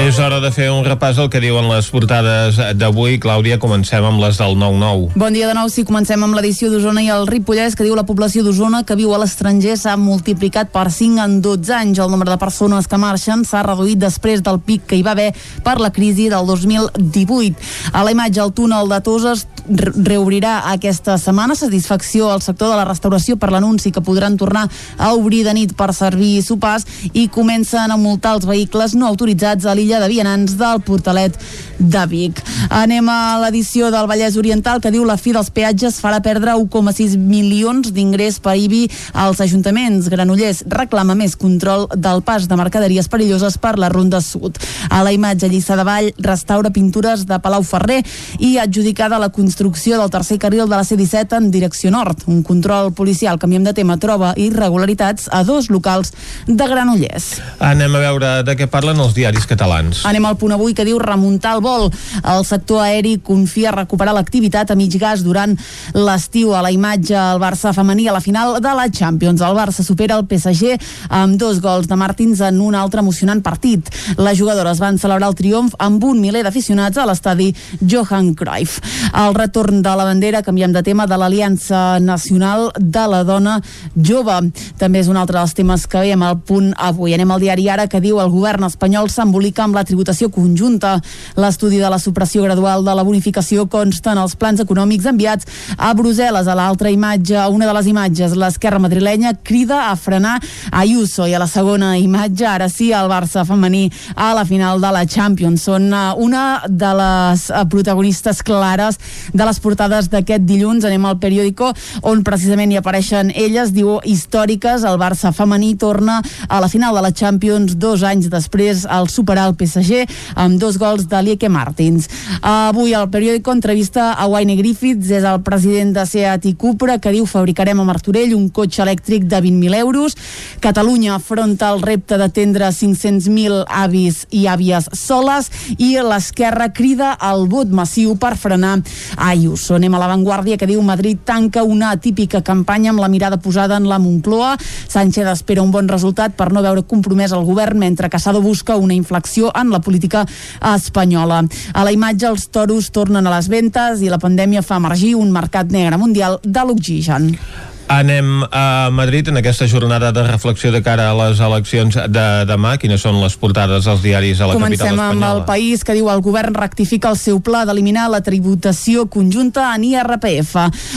És hora de fer un repàs al que diuen les portades d'avui. Clàudia, comencem amb les del 9-9. Bon dia de nou, sí, comencem amb l'edició d'Osona i el Ripollès, que diu la població d'Osona que viu a l'estranger s'ha multiplicat per 5 en 12 anys. El nombre de persones que marxen s'ha reduït després del pic que hi va haver per la crisi del 2018. A la imatge, el túnel de Toses reobrirà aquesta setmana. Satisfacció al sector de la restauració per l'anunci que podran tornar a obrir de nit per servir sopars i comencen a multar els vehicles no autoritzats a l'illa de vianants del Portalet de Vic. Anem a l'edició del Vallès Oriental que diu la fi dels peatges farà perdre 1,6 milions d'ingrés per IBI als ajuntaments. Granollers reclama més control del pas de mercaderies perilloses per la Ronda Sud. A la imatge Lliçà de Vall restaura pintures de Palau Ferrer i adjudicada la construcció del tercer carril de la C-17 en direcció nord. Un control policial, canviem de tema, troba irregularitats a dos locals de Granollers. Anem a veure de què parlen els diaris catalans. Vicenç. Anem al punt avui que diu remuntar el vol. El sector aeri confia recuperar l'activitat a mig gas durant l'estiu. A la imatge, el Barça femení a la final de la Champions. El Barça supera el PSG amb dos gols de Martins en un altre emocionant partit. Les jugadores van celebrar el triomf amb un miler d'aficionats a l'estadi Johan Cruyff. El retorn de la bandera, canviem de tema, de l'Aliança Nacional de la Dona Jove. També és un altre dels temes que veiem al punt avui. Anem al diari Ara que diu el govern espanyol s'embolica amb la tributació conjunta. L'estudi de la supressió gradual de la bonificació consta en els plans econòmics enviats a Brussel·les. A l'altra imatge, una de les imatges, l'esquerra madrilenya crida a frenar Ayuso i a la segona imatge, ara sí, el Barça femení a la final de la Champions. Són uh, una de les uh, protagonistes clares de les portades d'aquest dilluns. Anem al periòdico on precisament hi apareixen elles, diu històriques, el Barça femení torna a la final de la Champions dos anys després al superar el PSG amb dos gols de Lieke Martins. Avui el periòdico entrevista a Wayne Griffiths, és el president de Seat i Cupra, que diu fabricarem a Martorell un cotxe elèctric de 20.000 euros. Catalunya afronta el repte d'atendre 500.000 avis i àvies soles i l'esquerra crida al vot massiu per frenar Ayuso. Anem a l'avantguàrdia que diu Madrid tanca una típica campanya amb la mirada posada en la Moncloa. Sánchez espera un bon resultat per no veure compromès el govern mentre Casado busca una inflexió en la política espanyola. A la imatge els toros tornen a les ventes i la pandèmia fa emergir un mercat negre mundial de l'oxigen. Anem a Madrid en aquesta jornada de reflexió de cara a les eleccions de demà. Quines són les portades dels diaris a la Comencem capital espanyola? amb el país que diu el govern rectifica el seu pla d'eliminar la tributació conjunta en IRPF.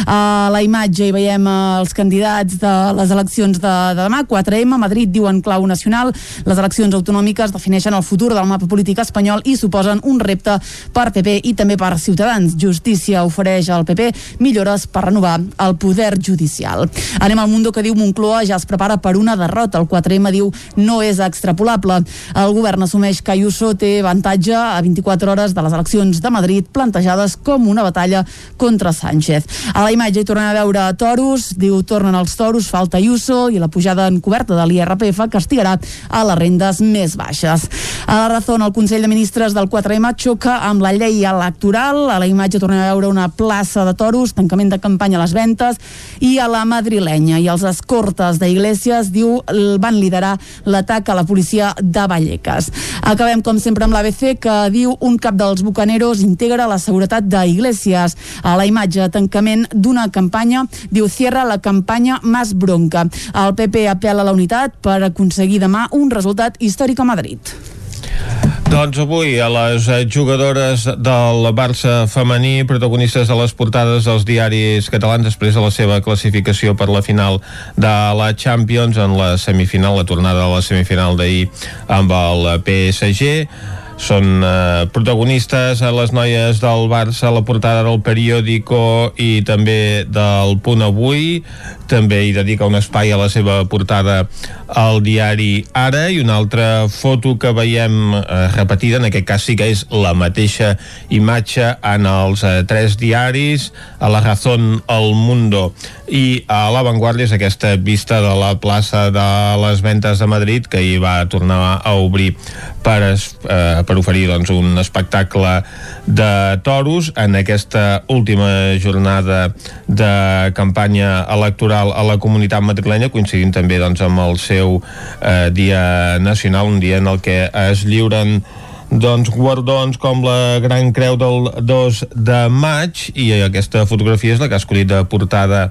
A la imatge hi veiem els candidats de les eleccions de, de demà, 4M, Madrid diuen clau nacional, les eleccions autonòmiques defineixen el futur del mapa polític espanyol i suposen un repte per PP i també per Ciutadans. Justícia ofereix al PP millores per renovar el poder judicial. Anem al Mundo que diu Moncloa ja es prepara per una derrota. El 4M diu no és extrapolable. El govern assumeix que Ayuso té avantatge a 24 hores de les eleccions de Madrid plantejades com una batalla contra Sánchez. A la imatge hi tornem a veure toros, diu tornen els toros, falta Ayuso i la pujada encoberta de l'IRPF castigarà a les rendes més baixes. A la raó, el Consell de Ministres del 4M xoca amb la llei electoral. A la imatge tornem a veure una plaça de toros, tancament de campanya a les ventes i a la madrilenya i els escortes d'Iglesias diu van liderar l'atac a la policia de Vallecas. Acabem com sempre amb l'ABC que diu un cap dels bucaneros integra la seguretat d'Iglesias. A la imatge tancament d'una campanya diu cierra la campanya más bronca. El PP apela a la unitat per aconseguir demà un resultat històric a Madrid. Doncs avui a les eh, jugadores del Barça femení, protagonistes de les portades dels diaris catalans després de la seva classificació per la final de la Champions en la semifinal, la tornada de la semifinal d'ahir amb el PSG són eh, protagonistes a les noies del Barça a la portada del periòdico i també del Punt Avui. També hi dedica un espai a la seva portada al diari Ara. I una altra foto que veiem eh, repetida, en aquest cas sí que és la mateixa imatge en els eh, tres diaris, a La Razón, El Mundo. I a La Vanguardia és aquesta vista de la plaça de les Ventes de Madrid que hi va tornar a obrir per, eh, per oferir doncs, un espectacle de toros en aquesta última jornada de campanya electoral a la comunitat madrilenya coincidint també doncs, amb el seu eh, dia nacional, un dia en el que es lliuren doncs, guardons com la Gran Creu del 2 de maig i aquesta fotografia és la que ha escollit de portada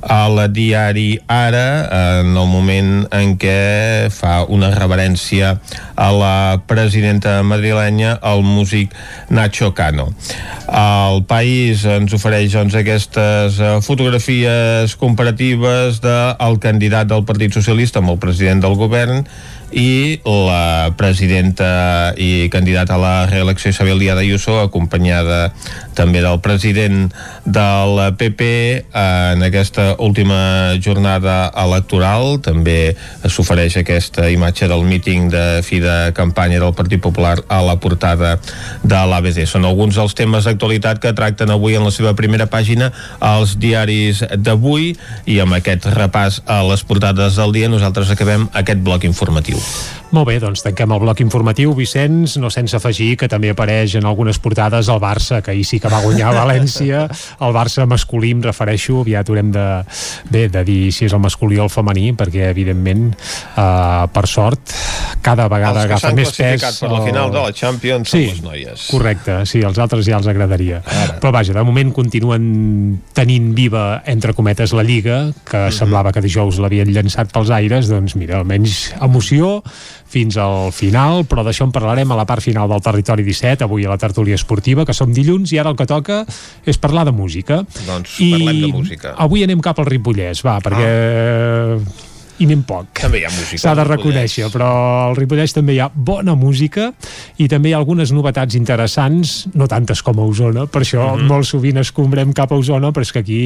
al diari Ara en el moment en què fa una reverència a la presidenta madrilenya el músic Nacho Cano. El país ens ofereix doncs, aquestes eh, fotografies comparatives del candidat del Partit Socialista amb el president del govern i la presidenta i candidata a la reelecció Isabel Díaz Ayuso acompanyada també del president del PP en aquesta última jornada electoral també s'ofereix aquesta imatge del míting de fi de campanya del Partit Popular a la portada de l'ABC. Són alguns dels temes d'actualitat que tracten avui en la seva primera pàgina als diaris d'avui i amb aquest repàs a les portades del dia nosaltres acabem aquest bloc informatiu. Molt bé, doncs tanquem el bloc informatiu, Vicenç, no sense afegir que també apareix en algunes portades el Barça, que ahir sí que va guanyar a València, el Barça masculí, em refereixo, aviat haurem de, bé, de dir si és el masculí o el femení, perquè evidentment, eh, per sort, cada vegada agafa més pes. Els per la final de la Champions sí, són les noies. correcte, sí, els altres ja els agradaria. Ara. Però vaja, de moment continuen tenint viva, entre cometes, la Lliga, que mhm. -huh. semblava que dijous l'havien llançat pels aires, doncs mira, almenys emoció, fins al final, però d'això en parlarem a la part final del Territori 17, avui a la tertúlia esportiva, que som dilluns, i ara el que toca és parlar de música. Doncs I parlem de música. avui anem cap al Ripollès, va, perquè... Ah i anem poc. També hi ha música. S'ha de reconèixer, però al Ripollès també hi ha bona música i també hi ha algunes novetats interessants, no tantes com a Osona, per això mm -hmm. molt sovint escombrem cap a Osona, però és que aquí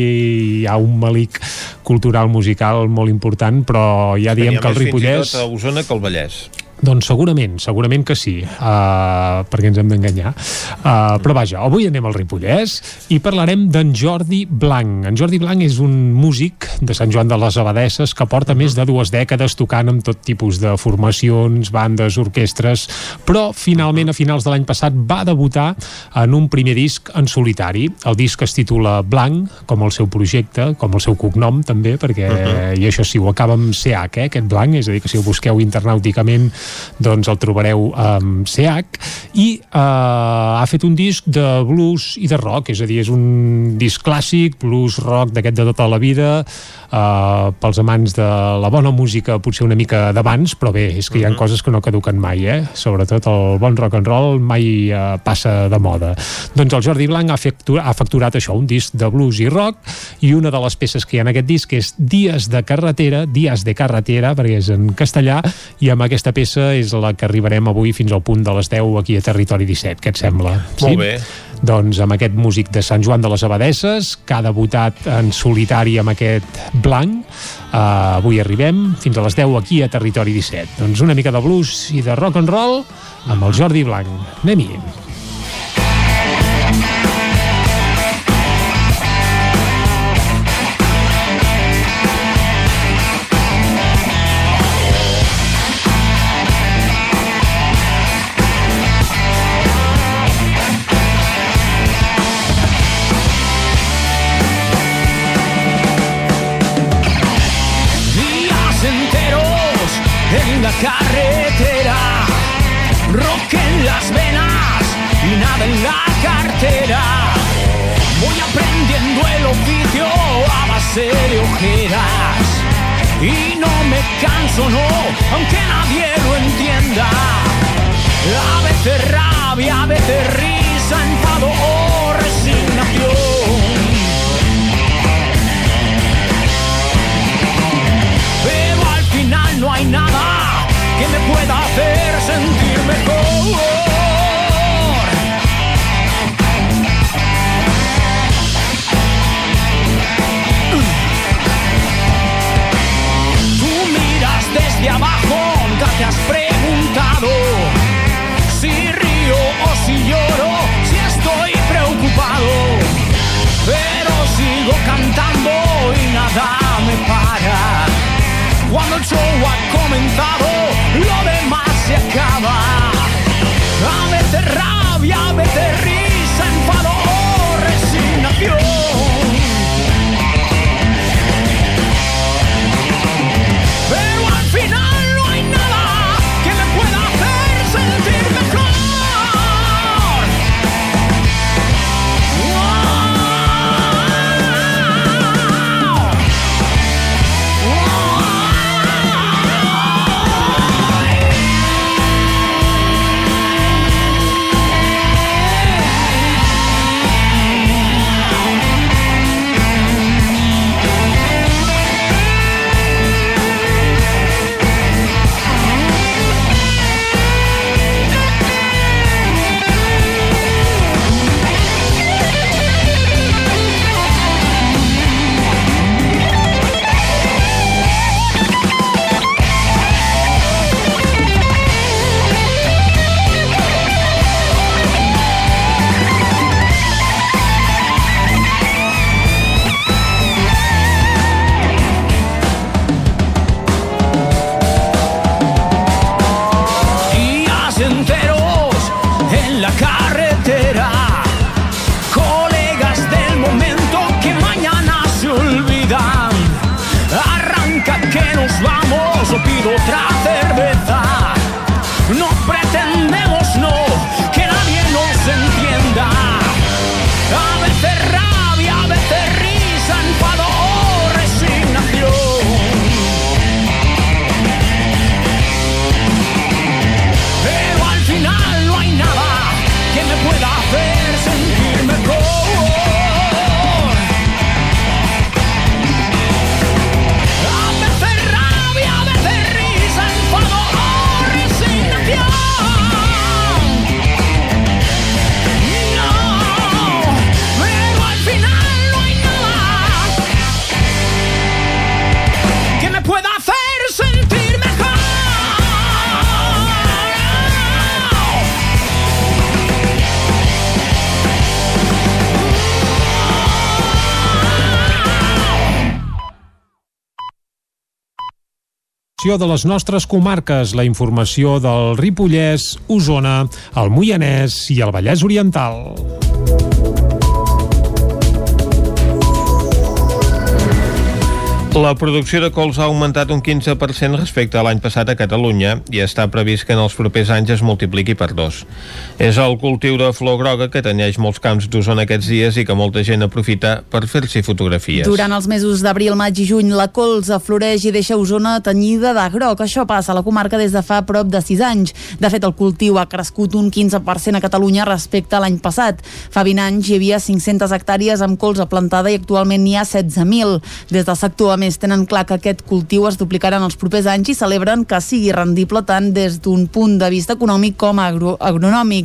hi ha un malic cultural musical molt important, però ja diem que el Ripollès... Fins i tot a Osona que el Vallès. Doncs segurament, segurament que sí, uh, perquè ens hem d'enganyar. Uh, però vaja, avui anem al Ripollès i parlarem d'en Jordi Blanc. En Jordi Blanc és un músic de Sant Joan de les Abadesses que porta -huh. més de dues dècades tocant amb tot tipus de formacions, bandes, orquestres, però finalment a finals de l'any passat va debutar en un primer disc en solitari. El disc es titula Blanc, com el seu projecte, com el seu cognom també, perquè, uh -huh. i això sí, ho acaba amb CH, eh, aquest Blanc, és a dir, que si ho busqueu internàuticament doncs el trobareu amb CH i eh, ha fet un disc de blues i de rock, és a dir, és un disc clàssic, blues rock d'aquest de tota la vida uh, pels amants de la bona música potser una mica d'abans, però bé, és que hi ha uh -huh. coses que no caduquen mai, eh? sobretot el bon rock and roll mai uh, passa de moda. Doncs el Jordi Blanc ha, facturat, ha facturat això, un disc de blues i rock, i una de les peces que hi ha en aquest disc és Dies de carretera, Dies de carretera, perquè és en castellà, i amb aquesta peça és la que arribarem avui fins al punt de les 10 aquí a Territori 17, què et sembla? Sí? Molt bé. Doncs amb aquest músic de Sant Joan de les Abadesses, que ha debutat en solitari amb aquest blanc. Uh, avui arribem fins a les 10 aquí a Territori 17. Doncs una mica de blues i de rock and roll amb el Jordi Blanc. Anem-hi. Informació de les nostres comarques, la informació del Ripollès, Osona, el Moianès i el Vallès Oriental. La producció de cols ha augmentat un 15% respecte a l'any passat a Catalunya i està previst que en els propers anys es multipliqui per dos. És el cultiu de flor groga que tanyeix molts camps d'Osona aquests dies i que molta gent aprofita per fer-s'hi fotografies. Durant els mesos d'abril, maig i juny, la colza floreix i deixa Osona tenyida de groc. Això passa a la comarca des de fa prop de 6 anys. De fet, el cultiu ha crescut un 15% a Catalunya respecte a l'any passat. Fa 20 anys hi havia 500 hectàrees amb colza plantada i actualment n'hi ha 16.000. Des del sector, a més, tenen clar que aquest cultiu es duplicarà en els propers anys i celebren que sigui rendible tant des d'un punt de vista econòmic com agro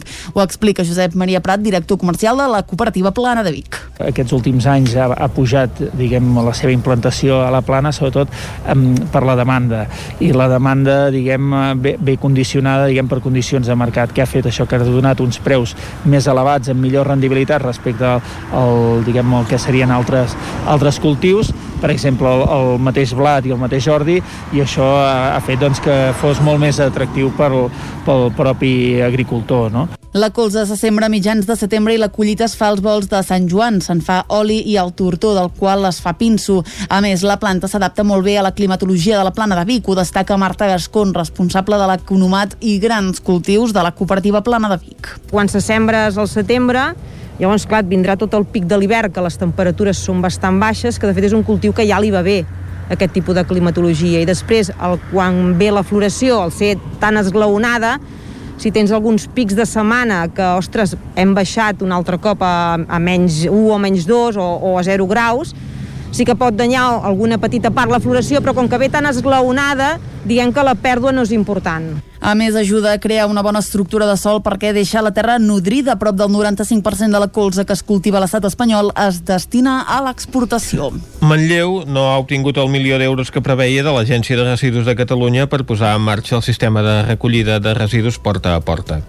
agronòmic. Ho explica Josep Maria Prat, director comercial de la cooperativa Plana de Vic. Aquests últims anys ha, ha pujat diguem, la seva implantació a la plana, sobretot um, per la demanda. I la demanda diguem, ve, ve condicionada diguem, per condicions de mercat, que ha fet això que ha donat uns preus més elevats, amb millor rendibilitat respecte al, al, diguem, al que serien altres, altres cultius, per exemple, el, el mateix blat i el mateix ordi, i això ha, ha fet doncs, que fos molt més atractiu pel, pel propi agricultor. No? La colza se sembra a mitjans de setembre i la collita es fa als vols de Sant Joan. Se'n fa oli i el tortó, del qual es fa pinso. A més, la planta s'adapta molt bé a la climatologia de la plana de Vic. Ho destaca Marta Gascon, responsable de l'economat i grans cultius de la cooperativa Plana de Vic. Quan se sembra és al setembre, Llavors, clar, vindrà tot el pic de l'hivern, que les temperatures són bastant baixes, que de fet és un cultiu que ja li va bé aquest tipus de climatologia. I després, el, quan ve la floració, al ser tan esglaonada, si tens alguns pics de setmana que, ostres, hem baixat un altre cop a, a menys 1 o menys 2 o, o a 0 graus, sí que pot danyar alguna petita part la floració, però com que ve tan esglaonada, diguem que la pèrdua no és important. A més, ajuda a crear una bona estructura de sol perquè deixa la terra nodrida. Prop del 95% de la colza que es cultiva a l'estat espanyol es destina a l'exportació. Manlleu no ha obtingut el milió d'euros que preveia de l'Agència de Residus de Catalunya per posar en marxa el sistema de recollida de residus porta a porta.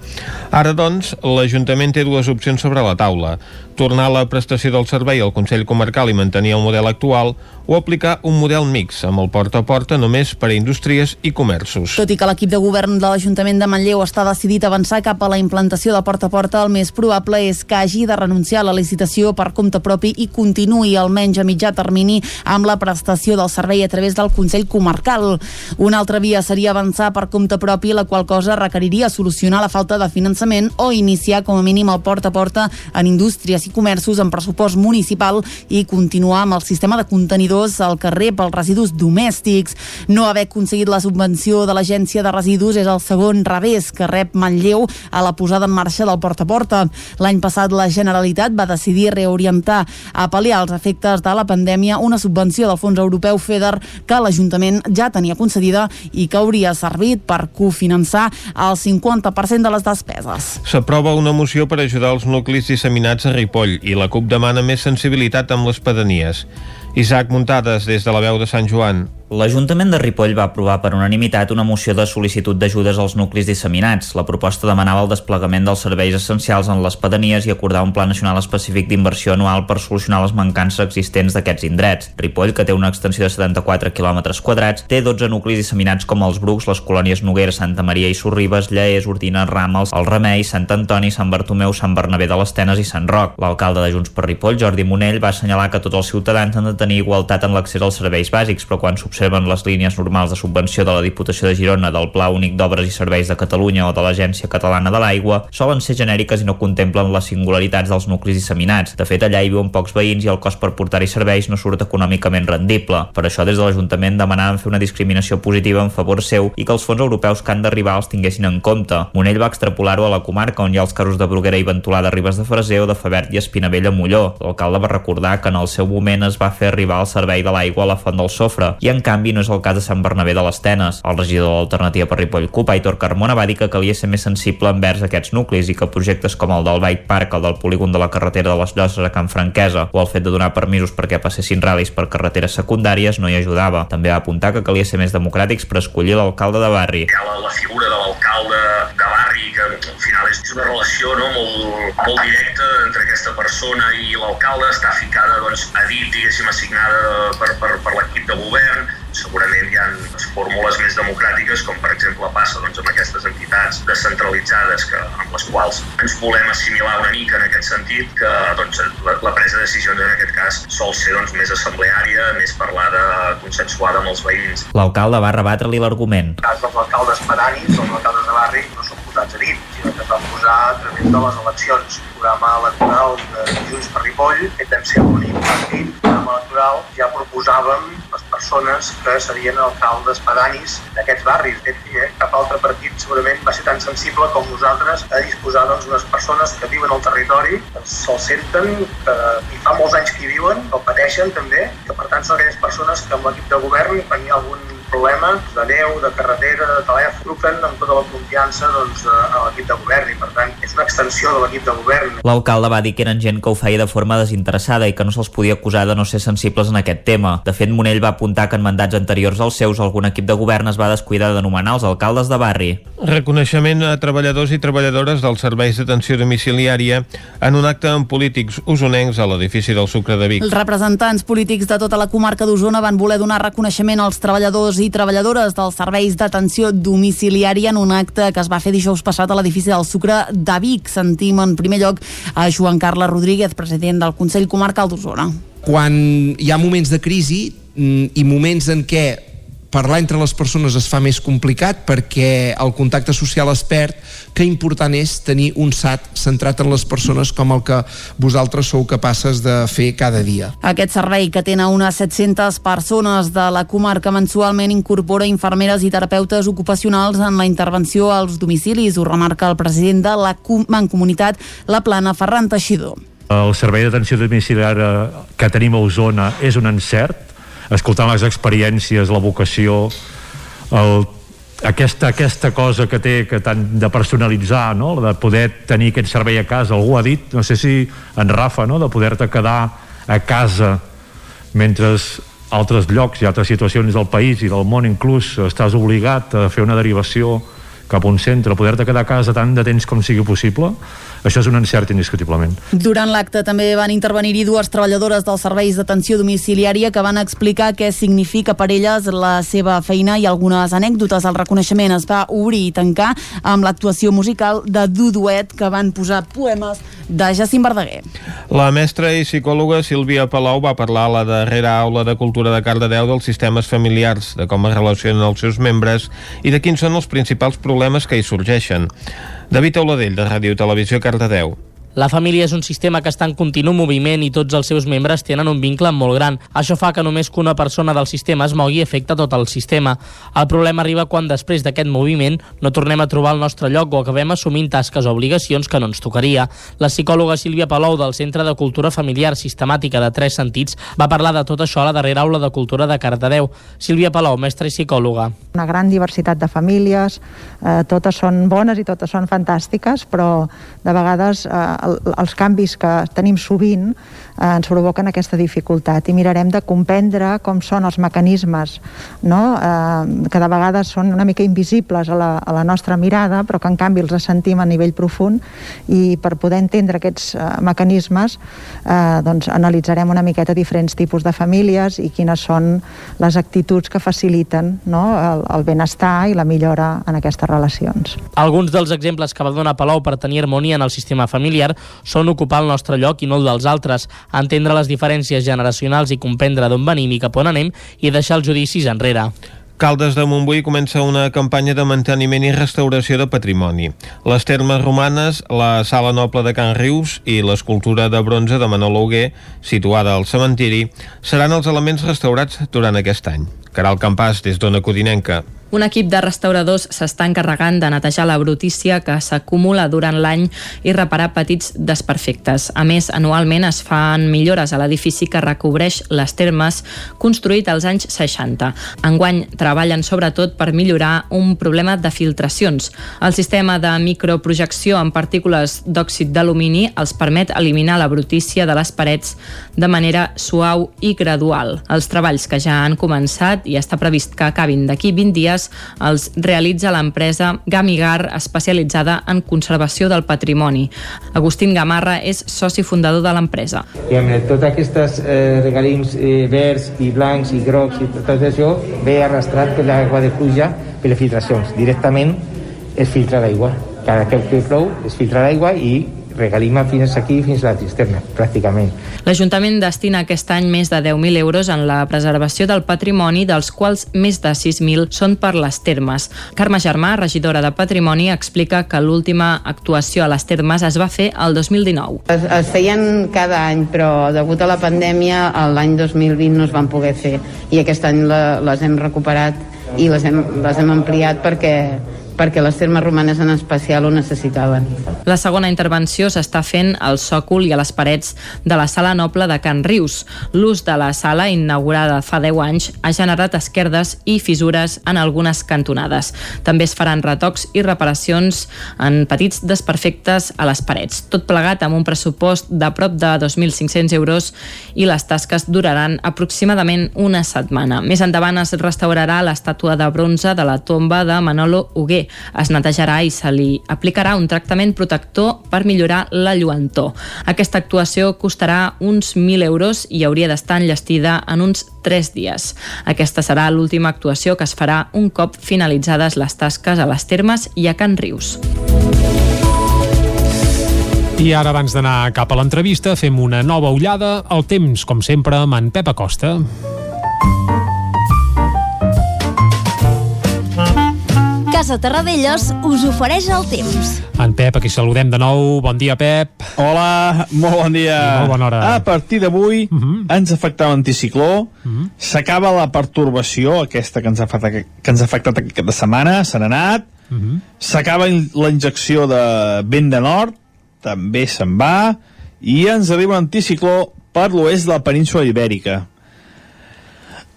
Ara, doncs, l'Ajuntament té dues opcions sobre la taula. Tornar la prestació del servei al Consell Comarcal i mantenir el model actual o aplicar un model mix amb el porta a porta només per a indústries i comerços. Tot i que l'equip de govern de l'Ajuntament de Manlleu està decidit a avançar cap a la implantació de porta a porta, el més probable és que hagi de renunciar a la licitació per compte propi i continuï almenys a mitjà termini amb la prestació del servei a través del Consell Comarcal. Una altra via seria avançar per compte propi, la qual cosa requeriria solucionar la falta de finançament o iniciar com a mínim el porta a porta en indústries i comerços amb pressupost municipal i continuar amb el sistema de contenidors al carrer pels residus domèstics. No haver aconseguit la subvenció de l'Agència de Residus és el segon revés que rep Manlleu a la posada en marxa del porta a porta. L'any passat la Generalitat va decidir reorientar a pal·liar els efectes de la pandèmia una subvenció del Fons Europeu FEDER que l'Ajuntament ja tenia concedida i que hauria servit per cofinançar el 50% de les despeses. S'aprova una moció per ajudar els nuclis disseminats a Ripoll i la CUP demana més sensibilitat amb les pedanies. Isaac Muntades, des de la veu de Sant Joan. L'Ajuntament de Ripoll va aprovar per unanimitat una moció de sol·licitud d'ajudes als nuclis disseminats. La proposta demanava el desplegament dels serveis essencials en les pedanies i acordar un pla nacional específic d'inversió anual per solucionar les mancances existents d'aquests indrets. Ripoll, que té una extensió de 74 km quadrats, té 12 nuclis disseminats com els Brucs, les colònies Noguera, Santa Maria i Sorribes, Llees, Ordina, Ràmels, el Remei, Sant Antoni, Sant Bartomeu, Sant Bernabé de les Tenes i Sant Roc. L'alcalde de Junts per Ripoll, Jordi Monell, va assenyalar que tots els ciutadans han de tenir igualtat en l'accés als serveis bàsics, però quan s'observen les línies normals de subvenció de la Diputació de Girona, del Pla Únic d'Obres i Serveis de Catalunya o de l'Agència Catalana de l'Aigua, solen ser genèriques i no contemplen les singularitats dels nuclis disseminats. De fet, allà hi viuen pocs veïns i el cost per portar-hi serveis no surt econòmicament rendible. Per això, des de l'Ajuntament demanaven fer una discriminació positiva en favor seu i que els fons europeus que han d'arribar els tinguessin en compte. Monell va extrapolar-ho a la comarca on hi ha els casos de Bruguera i Ventolà de Ribes de Freser o de Fabert i Espinavella a Molló. L'alcalde va recordar que en el seu moment es va fer arribar el servei de l'aigua a la Font del Sofre i en canvi no és el cas de Sant Bernabé de les Tenes. El regidor de l'Alternativa per Ripoll CUP, Aitor Carmona, va dir que calia ser més sensible envers aquests nuclis i que projectes com el del Bike Park, el del polígon de la carretera de les Llosses a Can Franquesa o el fet de donar permisos perquè passessin ral·lis per carreteres secundàries no hi ajudava. També va apuntar que calia ser més democràtics per escollir l'alcalde de barri. La, la figura de l'alcalde de barri que al final una relació no, molt, molt directa entre aquesta persona i l'alcalde, està ficada doncs, a dit, diguéssim, assignada per, per, per l'equip de govern, segurament hi ha fórmules més democràtiques, com per exemple passa doncs, amb aquestes entitats descentralitzades que, amb les quals ens volem assimilar una mica en aquest sentit, que doncs, la, la presa de decisions en aquest cas sol ser doncs, més assembleària, més parlada, consensuada amb els veïns. L'alcalde va rebatre-li l'argument. En el cas dels alcaldes pedanis, els alcaldes de barri, no votats a dit, sinó que es van posar a través de les eleccions. El programa electoral de Junts per Ripoll, que vam ser l'únic partit, programa electoral, ja proposàvem les persones que serien alcaldes pedanis d'aquests barris. De fet, eh, cap altre partit segurament va ser tan sensible com nosaltres a disposar doncs, d'unes persones que viuen al territori, que se'l senten, que hi fa molts anys que hi viuen, que el pateixen també, que per tant són aquelles persones que amb l'equip de govern, quan hi ha algun problema de neu, de carretera, de telèfon, truquen amb tota la confiança doncs, a l'equip de govern i per tant és una extensió de l'equip de govern. L'alcalde va dir que eren gent que ho feia de forma desinteressada i que no se'ls podia acusar de no ser sensibles en aquest tema. De fet, Monell va apuntar que en mandats anteriors als seus algun equip de govern es va descuidar d'anomenar els alcaldes de barri. Reconeixement a treballadors i treballadores dels serveis d'atenció domiciliària en un acte amb polítics usonencs a l'edifici del Sucre de Vic. Els representants polítics de tota la comarca d'Osona van voler donar reconeixement als treballadors i treballadores dels serveis d'atenció domiciliària en un acte que es va fer dijous passat a l'edifici del Sucre de Vic. Sentim en primer lloc a Joan Carles Rodríguez, president del Consell Comarcal d'Osona. Quan hi ha moments de crisi mm, i moments en què parlar entre les persones es fa més complicat perquè el contacte social es perd, que important és tenir un SAT centrat en les persones com el que vosaltres sou capaces de fer cada dia. Aquest servei, que té unes 700 persones de la comarca mensualment, incorpora infermeres i terapeutes ocupacionals en la intervenció als domicilis, ho remarca el president de la Mancomunitat, la Plana, Ferran Teixidor. El servei d'atenció domiciliària que tenim a Osona és un encert, escoltant les experiències, la vocació, el, aquesta, aquesta cosa que té que tant de personalitzar, no? de poder tenir aquest servei a casa, algú ha dit, no sé si en Rafa, no? de poder-te quedar a casa mentre altres llocs i altres situacions del país i del món inclús estàs obligat a fer una derivació cap a un centre, poder-te quedar a casa tant de temps com sigui possible, això és un encert indiscutiblement. Durant l'acte també van intervenir-hi dues treballadores dels serveis d'atenció domiciliària que van explicar què significa per elles la seva feina i algunes anècdotes. El reconeixement es va obrir i tancar amb l'actuació musical de Duduet que van posar poemes de Jacint Verdaguer. La mestra i psicòloga Sílvia Palau va parlar a la darrera aula de cultura de Cardedeu dels sistemes familiars, de com es relacionen els seus membres i de quins són els principals problemes que hi sorgeixen. David Auladell, de Ràdio Televisió Cardedeu. La família és un sistema que està en continu moviment i tots els seus membres tenen un vincle molt gran. Això fa que només que una persona del sistema es mogui afecta tot el sistema. El problema arriba quan després d'aquest moviment no tornem a trobar el nostre lloc o acabem assumint tasques o obligacions que no ens tocaria. La psicòloga Sílvia Palou del Centre de Cultura Familiar Sistemàtica de Tres Sentits va parlar de tot això a la darrera aula de cultura de Cardedeu. Sílvia Palou, mestra i psicòloga. Una gran diversitat de famílies, eh, totes són bones i totes són fantàstiques, però de vegades eh, el, els canvis que tenim sovint eh, ens provoquen aquesta dificultat i mirarem de comprendre com són els mecanismes no? eh, que de vegades són una mica invisibles a la, a la nostra mirada però que en canvi els sentim a nivell profund i per poder entendre aquests eh, mecanismes eh, doncs analitzarem una miqueta diferents tipus de famílies i quines són les actituds que faciliten no? el, el benestar i la millora en aquestes relacions. Alguns dels exemples que va donar Palau per tenir harmonia en el sistema familiar són ocupar el nostre lloc i no el dels altres, entendre les diferències generacionals i comprendre d'on venim i cap on anem i deixar els judicis enrere. Caldes de Montbui comença una campanya de manteniment i restauració de patrimoni. Les termes romanes, la sala noble de Can Rius i l'escultura de bronze de Manolo Huguer, situada al cementiri, seran els elements restaurats durant aquest any. Caral Campàs, des d'Ona Codinenca. Un equip de restauradors s'està encarregant de netejar la brutícia que s'acumula durant l'any i reparar petits desperfectes. A més, anualment es fan millores a l'edifici que recobreix les termes construït als anys 60. Enguany treballen sobretot per millorar un problema de filtracions. El sistema de microprojecció amb partícules d'òxid d'alumini els permet eliminar la brutícia de les parets de manera suau i gradual. Els treballs que ja han començat i està previst que acabin d'aquí 20 dies projectes els realitza l'empresa Gamigar, especialitzada en conservació del patrimoni. Agustín Gamarra és soci fundador de l'empresa. Diguem-ne, tots aquests eh, regalims eh, verds i blancs i grocs i tot això ve arrastrat per l'aigua de pluja per les filtracions. Directament es filtra l'aigua. Cada cop que plou es filtra l'aigua i regalima fins aquí, fins a la cisterna, pràcticament. L'Ajuntament destina aquest any més de 10.000 euros en la preservació del patrimoni, dels quals més de 6.000 són per les termes. Carme Germà, regidora de Patrimoni, explica que l'última actuació a les termes es va fer el 2019. Es, es feien cada any, però degut a la pandèmia l'any 2020 no es van poder fer i aquest any la, les hem recuperat i les hem, les hem ampliat perquè perquè les termes romanes en especial ho necessitaven. La segona intervenció s'està fent al sòcol i a les parets de la sala noble de Can Rius. L'ús de la sala, inaugurada fa 10 anys, ha generat esquerdes i fissures en algunes cantonades. També es faran retocs i reparacions en petits desperfectes a les parets. Tot plegat amb un pressupost de prop de 2.500 euros i les tasques duraran aproximadament una setmana. Més endavant es restaurarà l'estàtua de bronze de la tomba de Manolo Es netejarà i se li aplicarà un tractament protector per millorar la lluentor. Aquesta actuació costarà uns 1.000 euros i hauria d'estar enllestida en uns 3 dies. Aquesta serà l'última actuació que es farà un cop finalitzades les tasques a les termes i a Can Rius. I ara, abans d'anar cap a l'entrevista, fem una nova ullada al temps, com sempre, amb en Pep Acosta. Casa Terradellos us ofereix el temps. En Pep, aquí saludem de nou. Bon dia, Pep. Hola, molt bon dia. I molt bona hora. A partir d'avui uh -huh. ens afectarà l'anticicló, uh -huh. s'acaba la pertorbació, aquesta que ens ha afectat, que ens ha afectat aquesta setmana, se n'ha anat, uh -huh. s'acaba la injecció de vent de nord, també se'n va, i ens arriba l'anticicló per l'oest de la península ibèrica.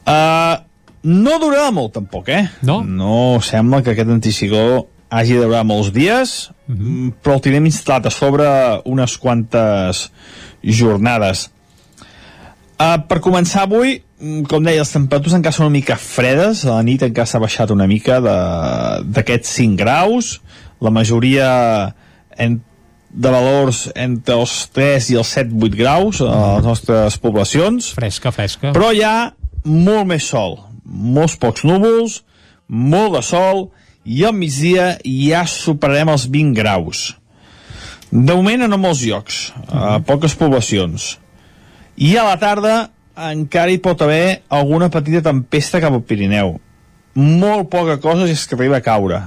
Uh, no durarà molt, tampoc, eh? No? No sembla que aquest anticicló hagi de durar molts dies, uh -huh. però el tindrem instal·lat a sobre unes quantes jornades. Uh, per començar avui, com deia, les temperatures encara són una mica fredes, a la nit encara s'ha baixat una mica d'aquests 5 graus, la majoria en, de valors entre els 3 i els 7-8 graus a les nostres poblacions. Fresca, fresca. Però hi ha molt més sol, molts pocs núvols, molt de sol, i al migdia ja superarem els 20 graus. De moment en molts llocs, a poques poblacions. I a la tarda encara hi pot haver alguna petita tempesta cap al Pirineu. Molt poca cosa si és que arriba a caure.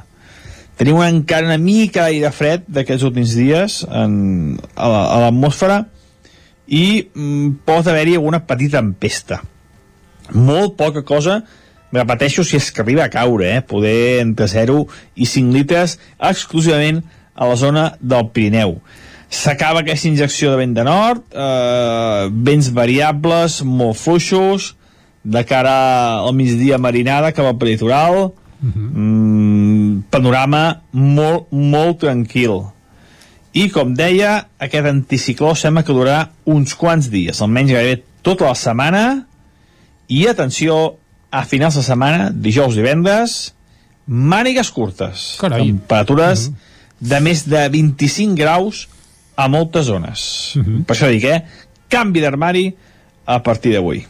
Tenim encara una mica d'aire fred d'aquests últims dies en, a l'atmosfera i mm, pot haver-hi alguna petita tempesta. Molt poca cosa repeteixo si és que arriba a caure, eh? poder entre 0 i 5 litres exclusivament a la zona del Pirineu. S'acaba aquesta injecció de vent de nord, eh, vents variables, molt fluixos, de cara al migdia marinada cap al litoral, uh -huh. mm, panorama molt, molt tranquil. I, com deia, aquest anticicló sembla que durarà uns quants dies, almenys gairebé tota la setmana, i atenció, a finals de setmana, dijous i divendres, mànigues curtes. Carai. Temperatures uh -huh. de més de 25 graus a moltes zones. Uh -huh. Per això dic, eh? Canvi d'armari a partir d'avui.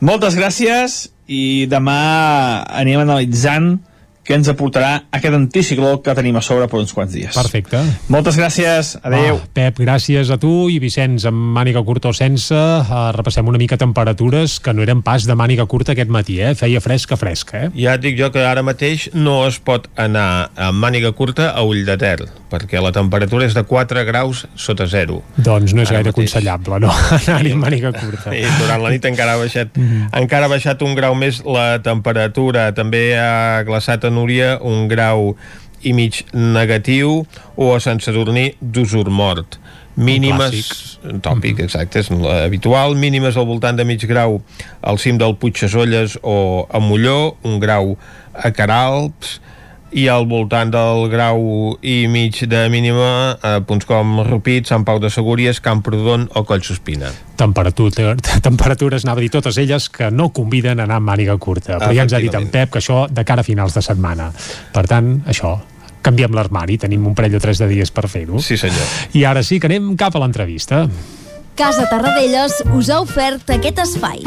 Moltes gràcies i demà anem analitzant què ens aportarà aquest anticicló que tenim a sobre per uns quants dies. Perfecte. Moltes gràcies, adeu. Ah, Pep, gràcies a tu i Vicenç, amb màniga curta o sense, uh, repassem una mica temperatures que no eren pas de màniga curta aquest matí, eh? Feia fresca, fresca, eh? Ja et dic jo que ara mateix no es pot anar amb màniga curta a ull de ter, perquè la temperatura és de 4 graus sota zero. Doncs no és Ara gaire mateix. aconsellable, no? Anar-hi amb màniga curta. I durant la nit encara ha baixat, Mhm. encara ha baixat un grau més la temperatura. També ha glaçat a Núria un grau i mig negatiu o a Sant Sadurní d'usur mort. Mínimes, un tòpic, exacte, és habitual, mínimes al voltant de mig grau al cim del Puigsesolles o a Molló, un grau a Caralps, i al voltant del grau i mig de mínima a punts com Rupit, Sant Pau de Segúries, Camprodon o Collsospina. Temperatura, temperatures, anava a dir totes elles, que no conviden a anar amb màniga curta. Però ja ens ha dit en Pep que això de cara a finals de setmana. Per tant, això, canviem l'armari, tenim un parell o tres de dies per fer-ho. Sí, senyor. I ara sí que anem cap a l'entrevista. Casa Tarradellas us ha ofert aquest espai.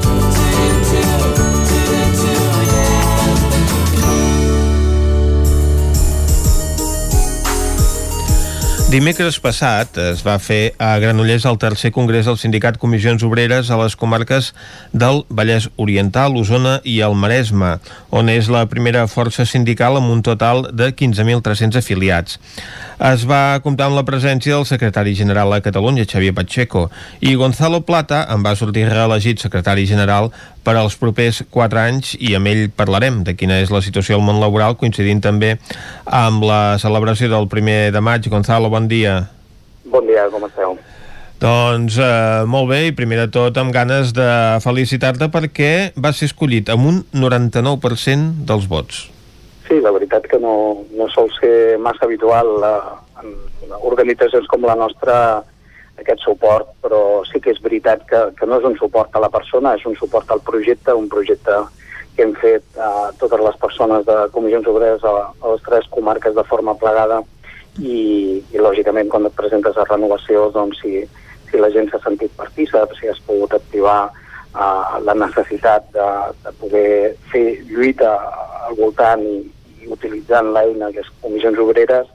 Dimecres passat es va fer a Granollers el tercer congrés del Sindicat Comissions Obreres a les comarques del Vallès Oriental, Osona i el Maresme, on és la primera força sindical amb un total de 15.300 afiliats. Es va comptar amb la presència del secretari general a Catalunya, Xavier Pacheco, i Gonzalo Plata en va sortir reelegit secretari general per als propers 4 anys i amb ell parlarem de quina és la situació al món laboral, coincidint també amb la celebració del primer de maig. Gonzalo, bon dia. Bon dia, com esteu? Doncs eh, molt bé, i primer de tot amb ganes de felicitar-te perquè va ser escollit amb un 99% dels vots. Sí, la veritat que no, no sol ser massa habitual eh, en organitzacions com la nostra aquest suport, però sí que és veritat que, que no és un suport a la persona, és un suport al projecte, un projecte que hem fet a totes les persones de comissions obreres a, a les tres comarques de forma plegada i, i lògicament quan et presentes a renovació doncs si, si la gent s'ha sentit partícip, si has pogut activar uh, la necessitat de, de poder fer lluita al voltant i, i utilitzant l'eina que és comissions obreres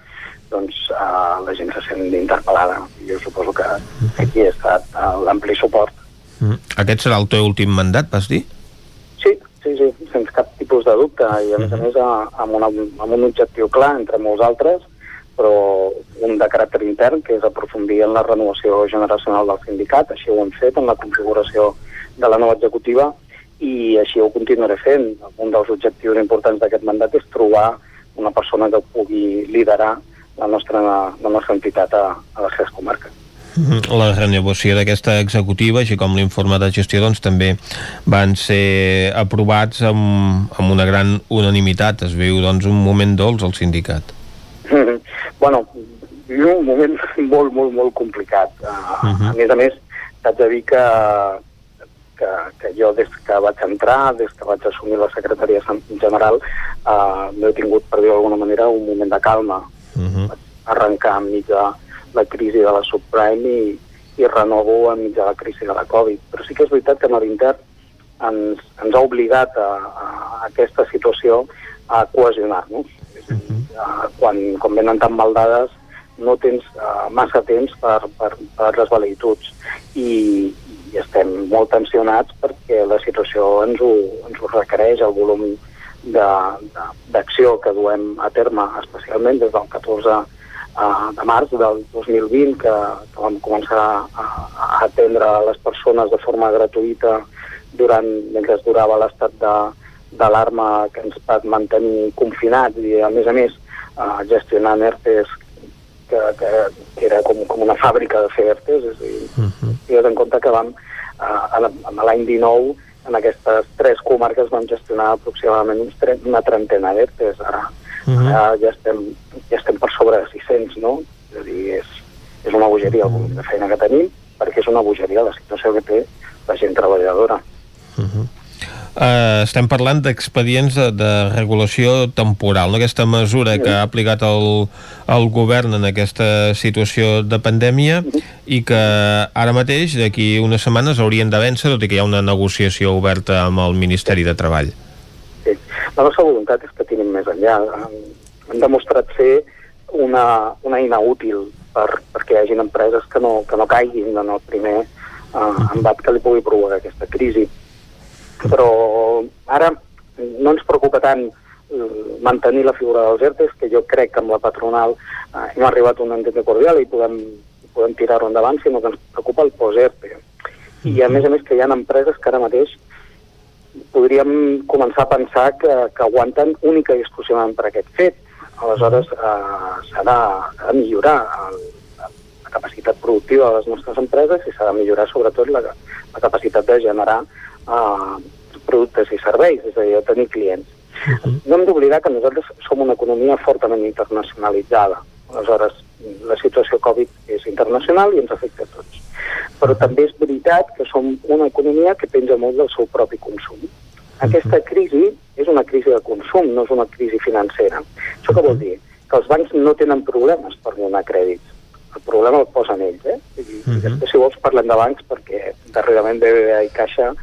doncs uh, la gent se sent interpel·lada. Jo suposo que aquí ha estat uh, l'ampli suport. Mm. Aquest serà el teu últim mandat, vas dir? Sí, sí, sí, sense cap tipus de dubte i a més a més a- amb, una, amb un objectiu clar entre molts altres però un de caràcter intern que és aprofundir en la renovació generacional del sindicat, així ho hem fet en la configuració de la nova executiva i així ho continuaré fent. Un dels objectius importants d'aquest mandat és trobar una persona que pugui liderar la nostra, la nostra entitat a, a les tres comarques. Mhm. La renovació d'aquesta executiva, així com l'informe de gestió, doncs també van ser aprovats amb, amb una gran unanimitat. Es veu doncs, un moment dolç al sindicat. bueno, viu un moment molt, molt, molt complicat. Uh, Mhm. A més a més, t'haig de dir que, que, que jo des que vaig entrar, des que vaig assumir la secretaria general, uh, no he tingut, per dir-ho d'alguna manera, un moment de calma. Mhm. Arrencar enmig de la crisi de la subprime i, i renovo enmig de la crisi de la Covid. Però sí que és veritat que l'intern ens, ens ha obligat a, a, aquesta situació a cohesionar-nos. Uh, quan, quan venen tan mal dades no tens uh, massa temps per, per, per les valituds i, i estem molt tensionats perquè la situació ens ho, ens ho requereix, el volum d'acció que duem a terme, especialment des del 14 uh, de març del 2020, que, que vam començar a, a atendre les persones de forma gratuïta durant, mentre durava l'estat d'alarma que ens va mantenir confinats i, a més a més, uh, gestionant ERTES que, que, que era com, com una fàbrica de fer ERTES, és a dir, Uh -huh. en compte que vam, a l'any 19, en aquestes tres comarques vam gestionar aproximadament uns tre una trentena d'ERTES. Ara, uh Mhm. -huh. ara ja, estem, ja estem per sobre de 600, no? És a dir, és, és una bogeria el volum de feina que tenim, perquè és una bogeria la situació que té la gent treballadora. Uh, estem parlant d'expedients de, de regulació temporal, no? aquesta mesura que ha aplicat el, el govern en aquesta situació de pandèmia i que ara mateix, d'aquí unes setmanes, haurien de vèncer, tot i que hi ha una negociació oberta amb el Ministeri de Treball. Sí. La nostra voluntat és que tirin més enllà. Han, demostrat ser una, una eina útil per, perquè hi hagin empreses que no, que no caiguin en el primer uh, embat que li pugui provocar aquesta crisi. Però ara no ens preocupa tant eh, mantenir la figura dels ERTES, que jo crec que amb la patronal eh, hem arribat a un entente cordial i podem, podem tirar-ho endavant, sinó que ens preocupa el post-ERTE. I a més a més que hi ha empreses que ara mateix podríem començar a pensar que, que aguanten única i exclusivament per aquest fet. Aleshores, eh, s'ha de, de millorar el, la capacitat productiva de les nostres empreses i s'ha de millorar sobretot la, la capacitat de generar eh, productes i serveis, és a dir, de tenir clients. Uh -huh. No hem d'oblidar que nosaltres som una economia fortament internacionalitzada. Aleshores, la situació Covid és internacional i ens afecta a tots. Però també és veritat que som una economia que penja molt del seu propi consum. Aquesta crisi és una crisi de consum, no és una crisi financera. Això què vol dir? Que els bancs no tenen problemes per donar crèdits. El problema el posen ells, eh? I, uh -huh. després, si vols, parlem de bancs, perquè darrerament BBVA i Caixa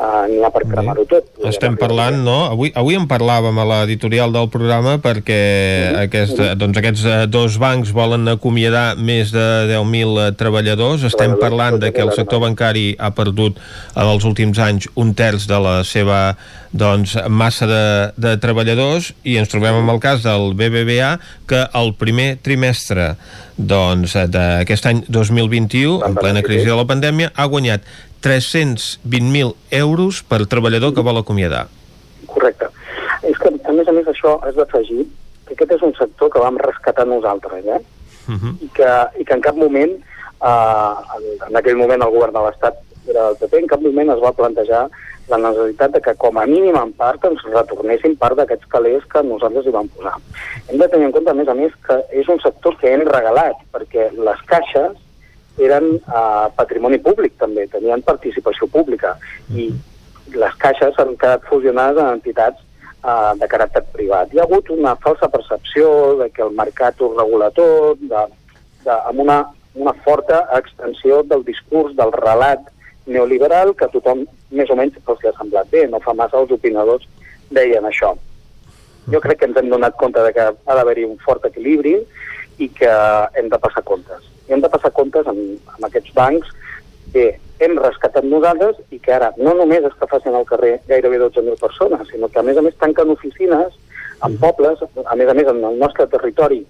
uh, n'hi ha per cremar-ho tot. Estem parlant, no? Avui, avui en parlàvem a l'editorial del programa perquè mm. aquest, doncs aquests eh, dos bancs volen acomiadar més de 10.000 treballadors. Estem parlant de que el sector bancari ha perdut en els últims anys un terç de la seva doncs, massa de, de treballadors i ens trobem amb el cas del BBVA que el primer trimestre doncs, d'aquest any 2021, en plena crisi de la pandèmia, ha guanyat 320.000 euros per treballador que vol acomiadar. Correcte. És que, a més a més, això has d'afegir que aquest és un sector que vam rescatar nosaltres, eh? Uh -huh. I, que, I que en cap moment, eh, en, en aquell moment el govern de l'Estat era del PP, en cap moment es va plantejar la necessitat de que com a mínim en part ens retornessin part d'aquests calés que nosaltres hi vam posar. Hem de tenir en compte, a més a més, que és un sector que hem regalat, perquè les caixes eren uh, patrimoni públic també, tenien participació pública i les caixes han quedat fusionades en entitats uh, de caràcter privat. Hi ha hagut una falsa percepció de que el mercat ho regula tot, de, de, amb una, una forta extensió del discurs, del relat neoliberal que tothom més o menys els ha semblat bé. No fa massa els opinadors deien això. Jo crec que ens hem donat compte de que ha d'haver-hi un fort equilibri i que hem de passar comptes. Hem de passar comptes amb, amb aquests bancs que hem rescatat nosaltres i que ara no només és que facin al carrer gairebé 12.000 persones, sinó que a més a més tanquen oficines en pobles, a més a més en el nostre territori,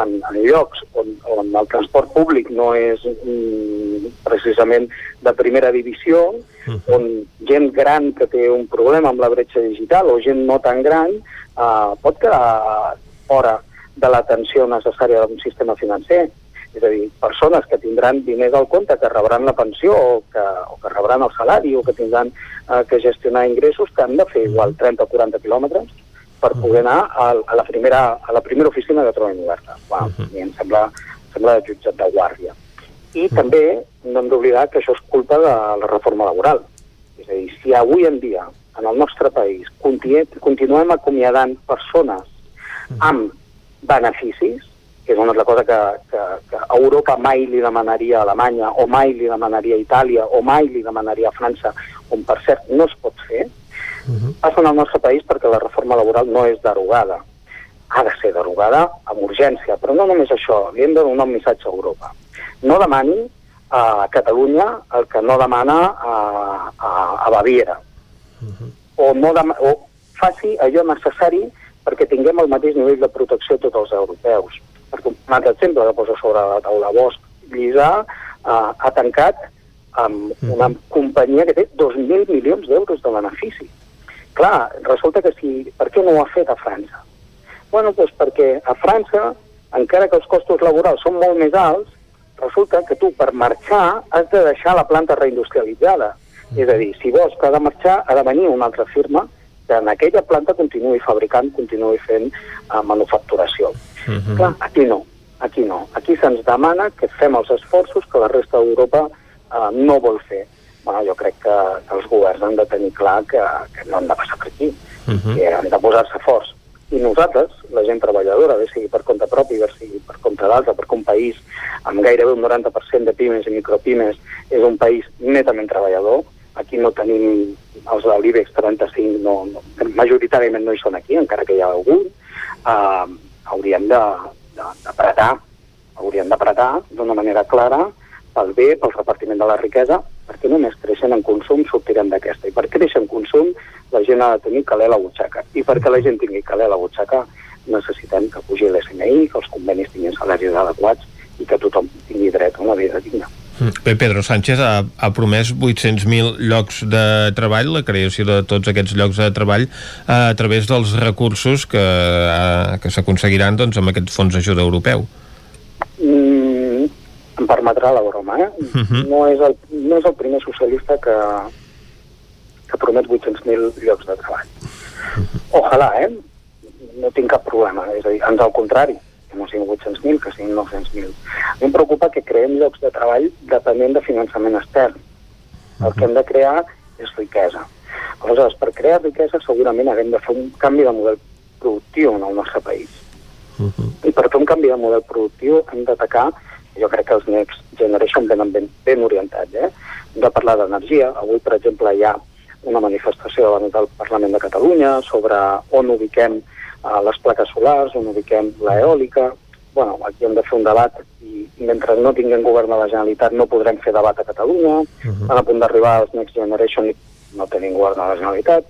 en, en llocs on, on el transport públic no és mm, precisament de primera divisió, uh -huh. on gent gran que té un problema amb la bretxa digital o gent no tan gran eh, pot quedar fora de l'atenció necessària d'un sistema financer. És a dir, persones que tindran diners al compte, que rebran la pensió o que, o que rebran el salari o que tindran eh, que gestionar ingressos, que han de fer igual 30 o 40 quilòmetres per poder anar a, a, la, primera, a la primera oficina que trobem oberta. Wow, uh -huh. I em sembla, em sembla jutjat de guàrdia. I uh -huh. també no hem d'oblidar que això és culpa de la reforma laboral. És a dir, si avui en dia en el nostre país continuem acomiadant persones amb beneficis, que és una altra cosa que, que, que Europa mai li demanaria a Alemanya, o mai li demanaria a Itàlia, o mai li demanaria a França, on per cert no es pot fer, uh -huh. passen al nostre país perquè la reforma laboral no és derogada. Ha de ser derogada amb urgència, però no només això, li hem de donar un missatge a Europa. No demani a Catalunya el que no demana a, a, a Baviera. Uh -huh. o, no o faci allò necessari perquè tinguem el mateix nivell de protecció tots els europeus. Un altre exemple que posa sobre la taula Bosch, Lliçà uh, ha tancat amb una companyia que té 2.000 milions d'euros de benefici. Clar, resulta que si... Per què no ho ha fet a França? Bueno, doncs perquè a França, encara que els costos laborals són molt més alts, resulta que tu per marxar has de deixar la planta reindustrialitzada. Mm. És a dir, si vols que ha de marxar, ha de venir una altra firma que en aquella planta continuï fabricant, continuï fent uh, manufacturació. Uh -huh. Clar, aquí no, aquí no. Aquí se'ns demana que fem els esforços que la resta d'Europa uh, no vol fer bueno, jo crec que, que els governs han de tenir clar que, que no han de passar per aquí, uh -huh. que han de posar-se forts. I nosaltres, la gent treballadora, bé sigui per compte propi, bé sigui per compte d'altre, perquè un país amb gairebé un 90% de pimes i micropimes és un país netament treballador, aquí no tenim els de l'IBEX 35, no, no, majoritàriament no hi són aquí, encara que hi ha algun, uh, hauríem d'apretar, hauríem d'apretar d'una manera clara pel bé, pel repartiment de la riquesa, perquè només creixen en consum sortirem d'aquesta. I per créixer en consum la gent ha de tenir calé a la butxaca. I perquè la gent tingui calé a la butxaca necessitem que pugi l'SMI, que els convenis tinguin salaris adequats i que tothom tingui dret a una vida digna. Bé, Pedro Sánchez ha, ha promès 800.000 llocs de treball, la creació de tots aquests llocs de treball a través dels recursos que, a, que s'aconseguiran doncs, amb aquest fons d'ajuda europeu. Mm, em permetrà la broma, eh? Uh -huh. no, és el, no és el primer socialista que, que promet 800.000 llocs de treball. Ojalà, eh? No tinc cap problema, és a dir, ans al contrari, no siguin 800.000, que siguin 900.000. A mi em preocupa que creem llocs de treball depenent de finançament extern. El que hem de crear és riquesa. Aleshores, per crear riquesa segurament haguem de fer un canvi de model productiu en el nostre país. Uh -huh. I per fer un canvi de model productiu hem d'atacar, jo crec que els Next Generation venen ben, ben orientats, eh? hem de parlar d'energia. Avui, per exemple, hi ha una manifestació davant del Parlament de Catalunya sobre on ubiquem uh, les plaques solars, on ubiquem l'eòlica. bueno, aquí hem de fer un debat i, mentre no tinguem govern a la Generalitat no podrem fer debat a Catalunya. Uh -huh. Estan a punt d'arribar els Next Generation no tenim govern a la Generalitat.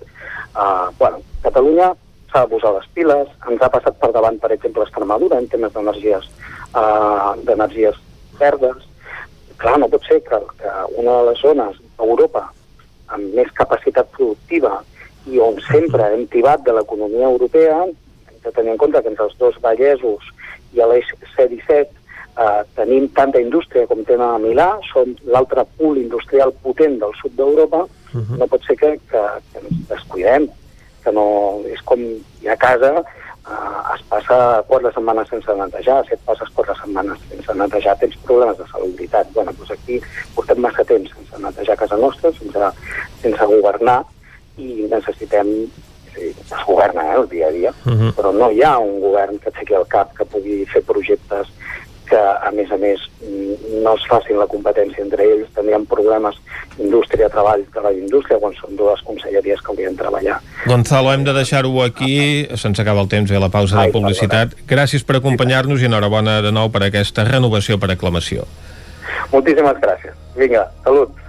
Uh, bueno, Catalunya s'ha de posar les piles, ens ha passat per davant, per exemple, Extremadura en temes d'energies uh, d'energies verdes. Clar, no pot ser que, que una de les zones d'Europa amb més capacitat productiva i on sempre hem tibat de l'economia europea, de tenir en compte que entre els dos vallesos i l'eix C-17 eh, tenim tanta indústria com tenen a Milà, som l'altre pool industrial potent del sud d'Europa, uh -huh. no pot ser que, que, que ens descuidem, que no... És com a casa eh, es passa quatre setmanes sense netejar, si et passes quatre setmanes sense netejar tens problemes de salubritat. Bueno, doncs aquí portem massa temps sense netejar casa nostra, sense, sense governar, i necessitem es governa eh, el dia a dia, uh -huh. però no hi ha un govern que aixequi el cap, que pugui fer projectes que, a més a més, no es facin la competència entre ells. Tindríem problemes indústria, treball, treball, indústria, quan són dues conselleries que haurien de treballar. Gonzalo, hem de deixar-ho aquí, se'ns acaba el temps ve la pausa Ai, de publicitat. Gràcies per acompanyar-nos i enhorabona de nou per aquesta renovació per aclamació. Moltíssimes gràcies. Vinga, salut.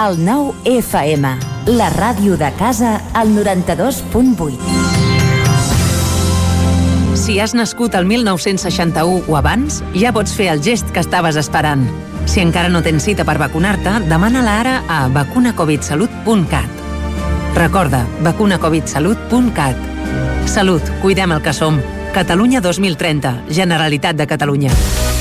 El nou FM, la ràdio de casa, al 92.8. Si has nascut el 1961 o abans, ja pots fer el gest que estaves esperant. Si encara no tens cita per vacunar-te, demana-la ara a vacunacovidsalut.cat. Recorda, vacunacovidsalut.cat. Salut, cuidem el que som. Catalunya 2030, Generalitat de Catalunya.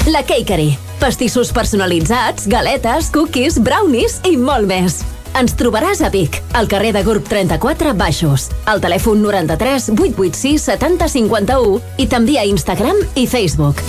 La Cakery. Pastissos personalitzats, galetes, cookies, brownies i molt més. Ens trobaràs a Vic, al carrer de Gurb 34 Baixos, al telèfon 93 886 70 51 i també a Instagram i Facebook.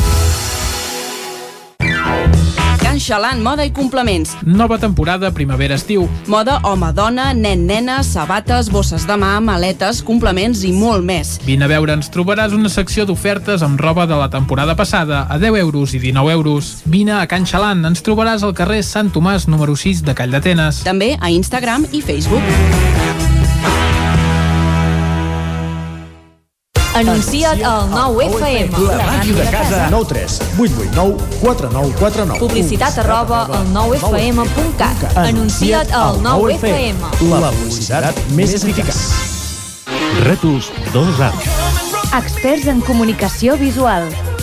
Xalant Moda i Complements. Nova temporada primavera-estiu. Moda home-dona, nen-nena, sabates, bosses de mà, maletes, complements i molt més. Vine a veure'ns, trobaràs una secció d'ofertes amb roba de la temporada passada a 10 euros i 19 euros. Vine a Can Xalant, ens trobaràs al carrer Sant Tomàs número 6 de Call d'Atenes. També a Instagram i Facebook. Anuncia't al 9FM. La màquina de casa. 9 3 8 8 9 4 9 4 9. Publicitat arroba al 9FM.cat. Anuncia't al 9FM. La publicitat més eficaç. Rètols 2 Arts. Experts en comunicació visual.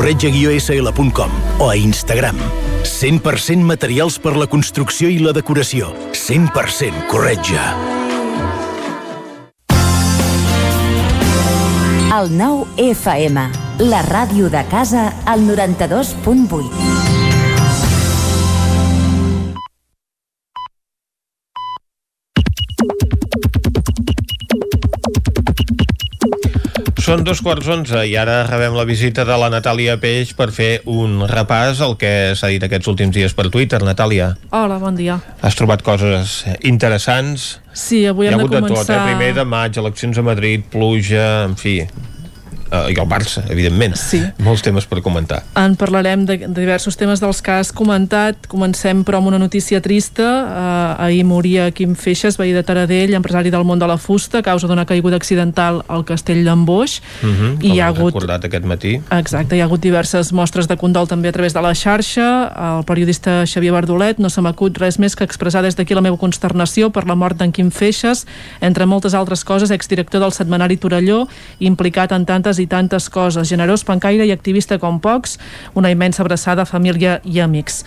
corretja-sl.com o a Instagram. 100% materials per la construcció i la decoració. 100% corretja. El 9 FM, la ràdio de casa, al 92.8. Són dos quarts onze i ara rebem la visita de la Natàlia Peix per fer un repàs al que s'ha dit aquests últims dies per Twitter. Natàlia, Hola, bon dia. has trobat coses interessants? Sí, avui Hi ha hem hagut de de tot, començar... eh? Primer de maig, eleccions a Madrid, pluja, en fi... Uh, I el Barça, evidentment. Sí. Molts temes per comentar. En parlarem de, de diversos temes dels que has comentat. Comencem, però, amb una notícia trista. Uh, ahir moria Quim Feixes, veí de Taradell, empresari del món de la fusta, a causa d'una caiguda accidental al castell d'en Boix. Uh -huh, I hi ha hagut- recordat aquest matí. Exacte, hi ha hagut diverses mostres de condol també a través de la xarxa. El periodista Xavier Bardolet no se m'acut res més que expressar des d'aquí la meva consternació per la mort d'en Quim Feixes, entre moltes altres coses, exdirector del setmanari Torelló, implicat en tantes i tantes coses, generós, pencaire i activista com pocs, una immensa abraçada a família i amics.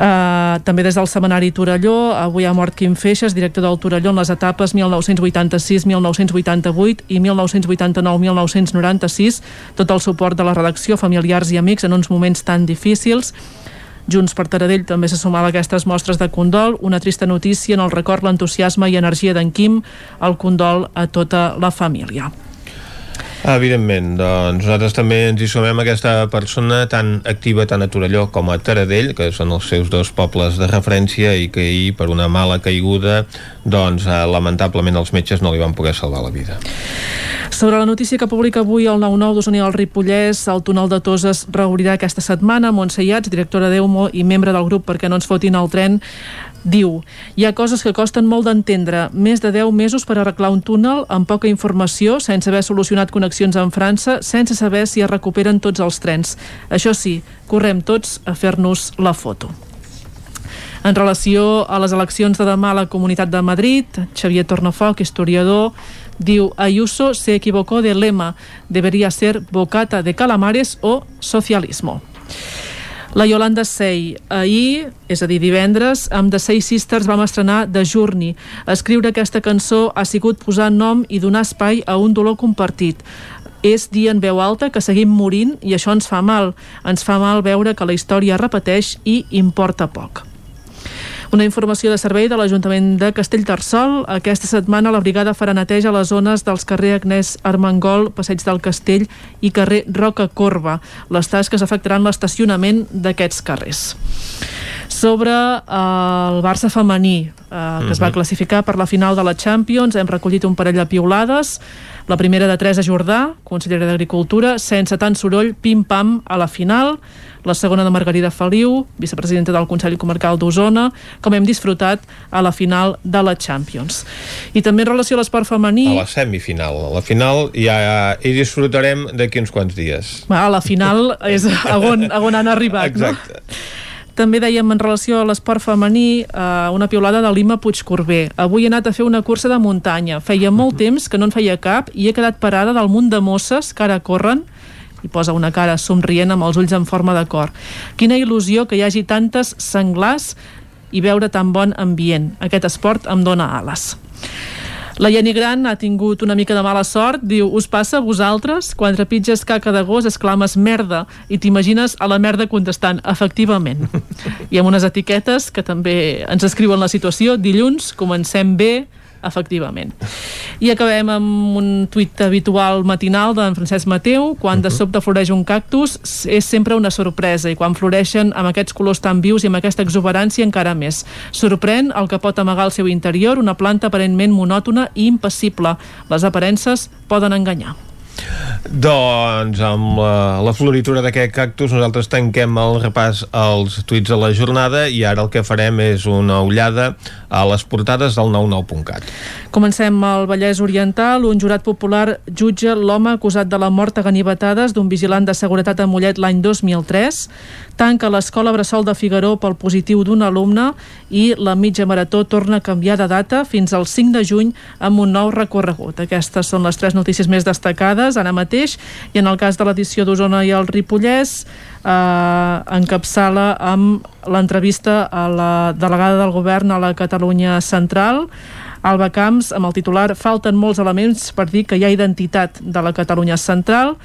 Uh, també des del setmanari Torelló avui ha mort Quim Feixes, director del Torelló en les etapes 1986-1988 i 1989-1996 tot el suport de la redacció, familiars i amics en uns moments tan difícils Junts per Taradell també se sumava a aquestes mostres de condol, una trista notícia en el record, l'entusiasme i energia d'en Quim, el condol a tota la família. Evidentment, doncs nosaltres també ens hi sumem aquesta persona tan activa tant a Torelló com a Taradell, que són els seus dos pobles de referència i que ahir, per una mala caiguda, doncs eh, lamentablement els metges no li van poder salvar la vida. Sobre la notícia que publica avui el 9-9 d'Osona i el Ripollès, el túnel de Toses reobrirà aquesta setmana. Montse Iats, directora d'EUMO i membre del grup perquè no ens fotin el tren, diu hi ha coses que costen molt d'entendre més de 10 mesos per arreglar un túnel amb poca informació, sense haver solucionat connexions amb França, sense saber si es recuperen tots els trens. Això sí, correm tots a fer-nos la foto. En relació a les eleccions de demà a la Comunitat de Madrid, Xavier Tornafoc, historiador, diu Ayuso se equivocó de lema, debería ser bocata de calamares o socialismo. La Yolanda Sey, ahir, és a dir, divendres, amb The Say Sisters vam estrenar The Journey. Escriure aquesta cançó ha sigut posar nom i donar espai a un dolor compartit. És dir en veu alta que seguim morint i això ens fa mal. Ens fa mal veure que la història repeteix i importa poc. Una informació de servei de l'Ajuntament de Castellterçol. Aquesta setmana la brigada farà neteja a les zones dels carrer Agnès Armengol, Passeig del Castell i carrer Roca Corba. Les tasques afectaran l'estacionament d'aquests carrers. Sobre eh, el Barça femení, eh, que es va Mhm. classificar per la final de la Champions, hem recollit un parell de piulades. La primera de Teresa Jordà, consellera d'Agricultura, sense tant soroll, pim-pam a la final. La segona de Margarida Feliu, vicepresidenta del Consell Comarcal d'Osona, com hem disfrutat a la final de la Champions. I també en relació a l'esport femení... A la semifinal. A la final ja hi disfrutarem d'aquí uns quants dies. A la final és a on, a on han arribat, Exacte. no? També dèiem en relació a l'esport femení eh, una piulada de Lima Puigcorbé. Avui he anat a fer una cursa de muntanya. Feia molt temps que no en feia cap i he quedat parada del munt de mosses que ara corren i posa una cara somrient amb els ulls en forma de cor. Quina il·lusió que hi hagi tantes senglars i veure tan bon ambient. Aquest esport em dóna ales. La Jenny Gran ha tingut una mica de mala sort, diu, us passa a vosaltres? Quan trepitges caca de gos exclames merda i t'imagines a la merda contestant, efectivament. I amb unes etiquetes que també ens escriuen la situació, dilluns, comencem bé, efectivament. I acabem amb un tuit habitual matinal d'en Francesc Mateu, quan de sobte floreix un cactus és sempre una sorpresa i quan floreixen amb aquests colors tan vius i amb aquesta exuberància encara més. Sorprèn el que pot amagar al seu interior una planta aparentment monòtona i impassible. Les aparences poden enganyar. Doncs amb la, la floritura d'aquest cactus nosaltres tanquem el repàs als tuits de la jornada i ara el que farem és una ullada a les portades del 99.cat. Comencem al Vallès Oriental. Un jurat popular jutja l'home acusat de la mort a ganivetades d'un vigilant de seguretat a Mollet l'any 2003. Tanca l'escola Bressol de Figaró pel positiu d'un alumne i la mitja marató torna a canviar de data fins al 5 de juny amb un nou recorregut. Aquestes són les tres notícies més destacades ara mateix i en el cas de l'edició d'Osona i el Ripollès eh, encapçala amb l'entrevista a la delegada del govern a la Catalunya Central Alba Camps amb el titular Falten molts elements per dir que hi ha identitat de la Catalunya Central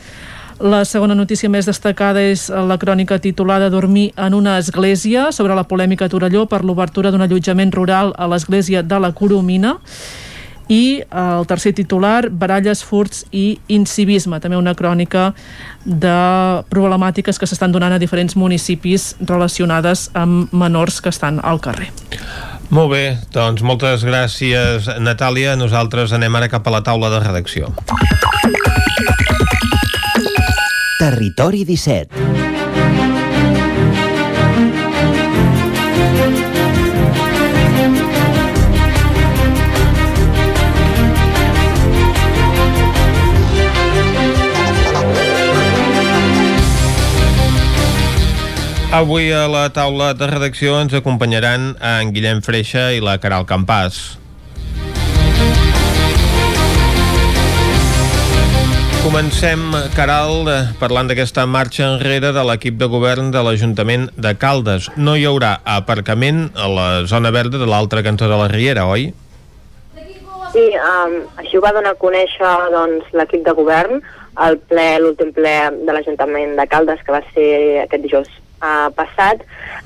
la segona notícia més destacada és la crònica titulada Dormir en una església sobre la polèmica a Torelló per l'obertura d'un allotjament rural a l'església de la Coromina i el tercer titular, baralles, furts i incivisme, també una crònica de problemàtiques que s'estan donant a diferents municipis relacionades amb menors que estan al carrer. Molt bé, doncs moltes gràcies Natàlia, nosaltres anem ara cap a la taula de redacció. Territori 17 Avui a la taula de redacció ens acompanyaran en Guillem Freixa i la Caral Campàs. Comencem, Caral, parlant d'aquesta marxa enrere de l'equip de govern de l'Ajuntament de Caldes. No hi haurà aparcament a la zona verda de l'altre cantó de la Riera, oi? Sí, um, així ho va donar a conèixer doncs, l'equip de govern al ple, l'últim ple de l'Ajuntament de Caldes, que va ser aquest dijous uh, passat,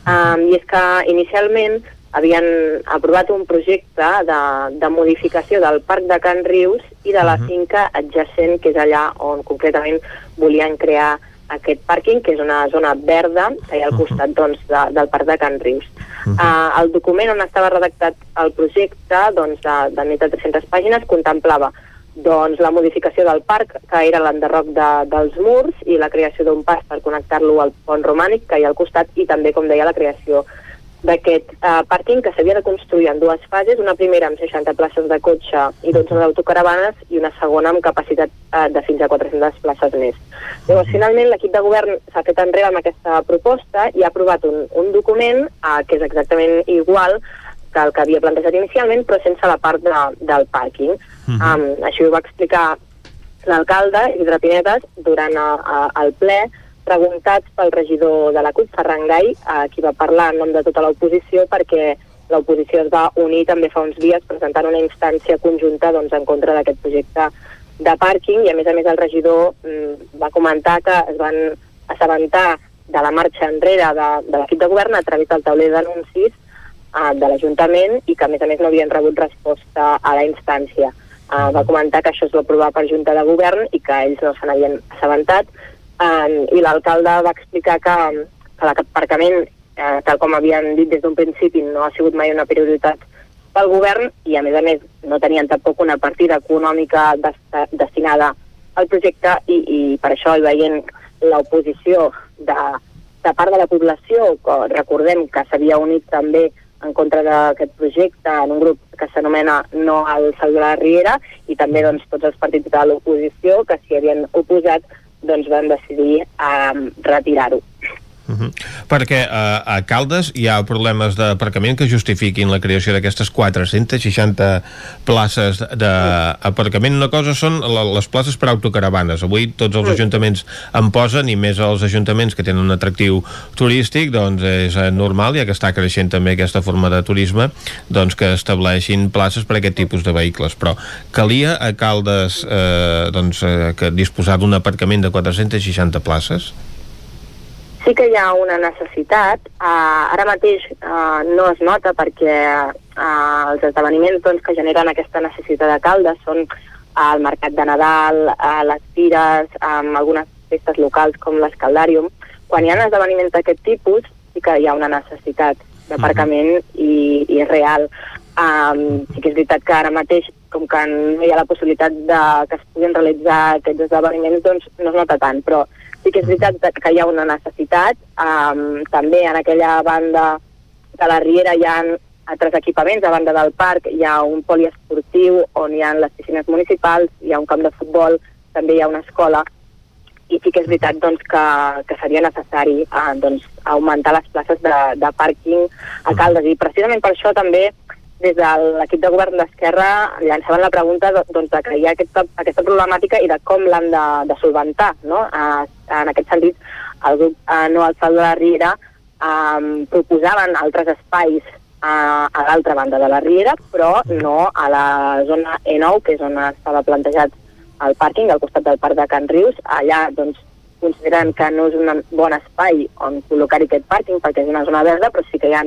um, i és que inicialment havien aprovat un projecte de, de modificació del Parc de Can Rius i de la Mhm. finca adjacent, que és allà on concretament volien crear aquest pàrquing, que és una zona verda que hi ha al costat doncs, de, del Parc de Can Rius. Uh, el document on estava redactat el projecte, doncs, de, de més de 300 pàgines, contemplava doncs, la modificació del parc, que era l'enderroc de, dels murs, i la creació d'un pas per connectar-lo al pont romànic, que hi ha al costat, i també, com deia, la creació d'aquest uh, pàrquing que s'havia de construir en dues fases, una primera amb 60 places de cotxe i 12 d'autocaravanes i una segona amb capacitat uh, de fins a 400 places més. Llavors, finalment, l'equip de govern s'ha fet enrere amb aquesta proposta i ha aprovat un, un document uh, que és exactament igual que el que havia plantejat inicialment, però sense la part de, del pàrquing. Mhm. Um, així ho va explicar l'alcalde, Isidre Pinedes, durant a, a, el ple, preguntats pel regidor de la CUP, Ferran Gai, a qui va parlar en nom de tota l'oposició, perquè l'oposició es va unir també fa uns dies presentant una instància conjunta doncs, en contra d'aquest projecte de pàrquing i a més a més el regidor mm, va comentar que es van assabentar de la marxa enrere de, de l'equip de govern a través del tauler d'anuncis uh, de l'Ajuntament i que a més a més no havien rebut resposta a la instància. Uh, va comentar que això es va aprovar per Junta de Govern i que ells no se n'havien assabentat. Uh, i l'alcalde va explicar que, que l'aparcament, uh, tal com havien dit des d'un principi, no ha sigut mai una prioritat pel govern i a més a més no tenien tampoc una partida econòmica dest destinada al projecte i, i per això hi veient l'oposició de, de part de la població, que recordem que s'havia unit també en contra d'aquest projecte en un grup que s'anomena No al Sal de la Riera i també doncs, tots els partits de l'oposició que s'hi havien oposat doncs, van decidir um, retirar-ho. Uh -huh. Perquè uh, a Caldes hi ha problemes d'aparcament que justifiquin la creació d'aquestes 460 places d'aparcament. Una cosa són les places per autocaravanes. Avui tots els ajuntaments en posen i més els ajuntaments que tenen un atractiu turístic, doncs és eh, normal, ja que està creixent també aquesta forma de turisme, doncs que estableixin places per a aquest tipus de vehicles. Però calia a Caldes eh, doncs, eh, que disposar d'un aparcament de 460 places? Sí que hi ha una necessitat. Uh, ara mateix uh, no es nota perquè uh, els esdeveniments doncs, que generen aquesta necessitat de caldes són uh, el mercat de Nadal, uh, les fires, um, algunes festes locals com l'escaldàrium. Quan hi ha esdeveniments d'aquest tipus, sí que hi ha una necessitat d'aparcament i, i és real. Um, sí que és veritat que ara mateix, com que no hi ha la possibilitat de que es puguin realitzar aquests esdeveniments, doncs no es nota tant, però sí que és veritat que hi ha una necessitat. Um, també en aquella banda de la Riera hi ha altres equipaments, a banda del parc hi ha un poliesportiu on hi ha les piscines municipals, hi ha un camp de futbol, també hi ha una escola, i sí que és veritat doncs, que, que seria necessari eh, doncs, augmentar les places de, de pàrquing a Caldes. I precisament per això també des de l'equip de govern d'Esquerra llançaven la pregunta doncs, de ha aquesta, aquesta problemàtica i de com l'han de, de solventar. No? Eh, en aquest sentit, el grup eh, No al Salt de la Riera eh, proposaven altres espais a, a l'altra banda de la Riera, però no a la zona E9, que és on estava plantejat al pàrquing, al costat del parc de Can Rius. Allà, doncs, consideren que no és un bon espai on col·locar aquest pàrquing perquè és una zona verda, però sí que hi ha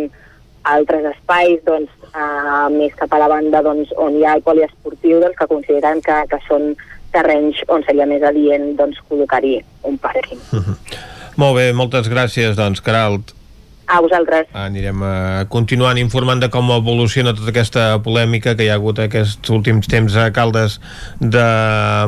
altres espais doncs, uh, més cap a la banda doncs, on hi ha el poliesportiu doncs, que consideren que, que són terrenys on seria més adient doncs, col·locar-hi un pàrquing. Uh -huh. Molt bé, moltes gràcies, doncs, Caralt. A vosaltres. Anirem a continuant informant de com evoluciona tota aquesta polèmica que hi ha hagut aquests últims temps a Caldes de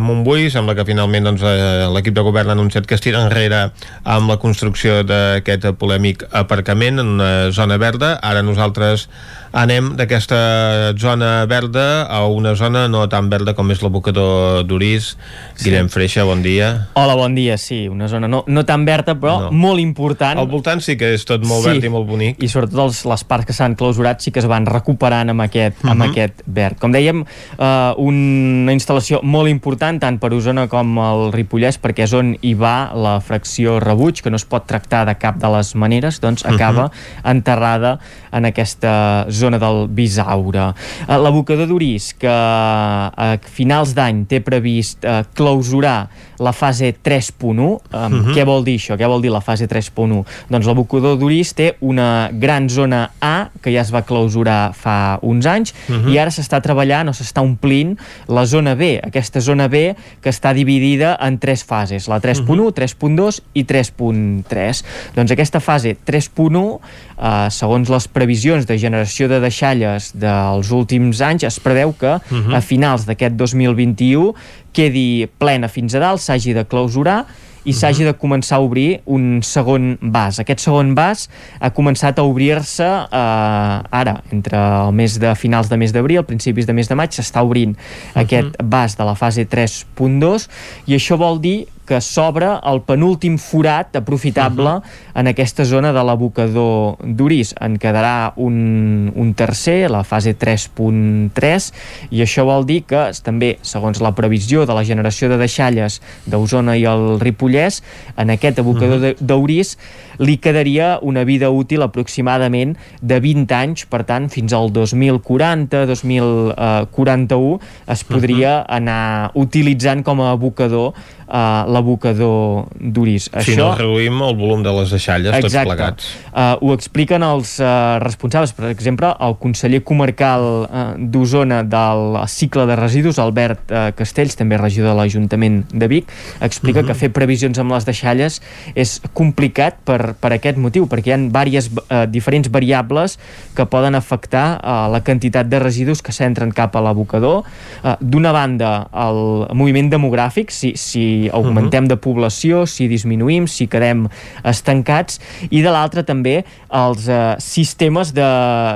Montbui. Sembla que finalment doncs, eh, l'equip de govern ha anunciat que es tira enrere amb la construcció d'aquest polèmic aparcament en una zona verda. Ara nosaltres anem d'aquesta zona verda a una zona no tan verda com és l'abocador d'Uris. Sí. Guillem Freixa, bon dia. Hola, bon dia, sí, una zona no, no tan verda, però no. molt important. Al voltant sí que és tot molt sí. verd i molt bonic. I sobretot els, les parts que s'han clausurat sí que es van recuperant amb aquest, uh -huh. amb mhm. aquest verd. Com dèiem, eh, una instal·lació molt important tant per Osona com el Ripollès, perquè és on hi va la fracció rebuig, que no es pot tractar de cap de les maneres, doncs acaba uh -huh. enterrada en aquesta zona zona del Bisaure. Eh, l'abocador d'Uris, que a finals d'any té previst eh, clausurar la fase 3.1, um, uh -huh. què vol dir això? Què vol dir la fase 3.1? Doncs l'abocador d'Uris té una gran zona A, que ja es va clausurar fa uns anys, uh -huh. i ara s'està treballant o s'està omplint la zona B, aquesta zona B que està dividida en tres fases, la 3.1, uh -huh. 3.2 i 3.3. Doncs aquesta fase 3.1, eh, segons les previsions de generació de deixalles dels últims anys, es preveu que uh -huh. a finals d'aquest 2021 quedi plena fins a dalt, s'hagi de clausurar i -huh. s'hagi de començar a obrir un segon vas. Aquest segon vas ha començat a obrir-se eh, ara, entre el mes de finals de mes d'abril, principis de mes de maig, s'està obrint uh -huh. aquest vas de la fase 3.2 i això vol dir que s'obre el penúltim forat aprofitable uh -huh. en aquesta zona de l'abocador d'Uris. En quedarà un, un tercer, la fase 3.3, i això vol dir que també, segons la previsió de la generació de deixalles d'Osona i el Ripollès, en aquest abocador uh -huh. d'Uris li quedaria una vida útil aproximadament de 20 anys, per tant, fins al 2040, 2041, es podria anar utilitzant com a abocador uh, l'abocador d'Uris. Si Això... no reduïm el volum de les deixalles, Exacte. tots plegats. Uh, ho expliquen els uh, responsables, per exemple, el conseller comarcal uh, d'Osona del cicle de residus, Albert uh, Castells, també regidor de l'Ajuntament de Vic, explica uh -huh. que fer previsions amb les deixalles és complicat per, per aquest motiu, perquè hi ha diverses, uh, diferents variables que poden afectar uh, la quantitat de residus que s'entren cap a l'abocador. Uh, D'una banda, el moviment demogràfic, si, si augmentem uh -huh. de població, si disminuïm, si quedem estancats, i de l'altra també els eh, sistemes de,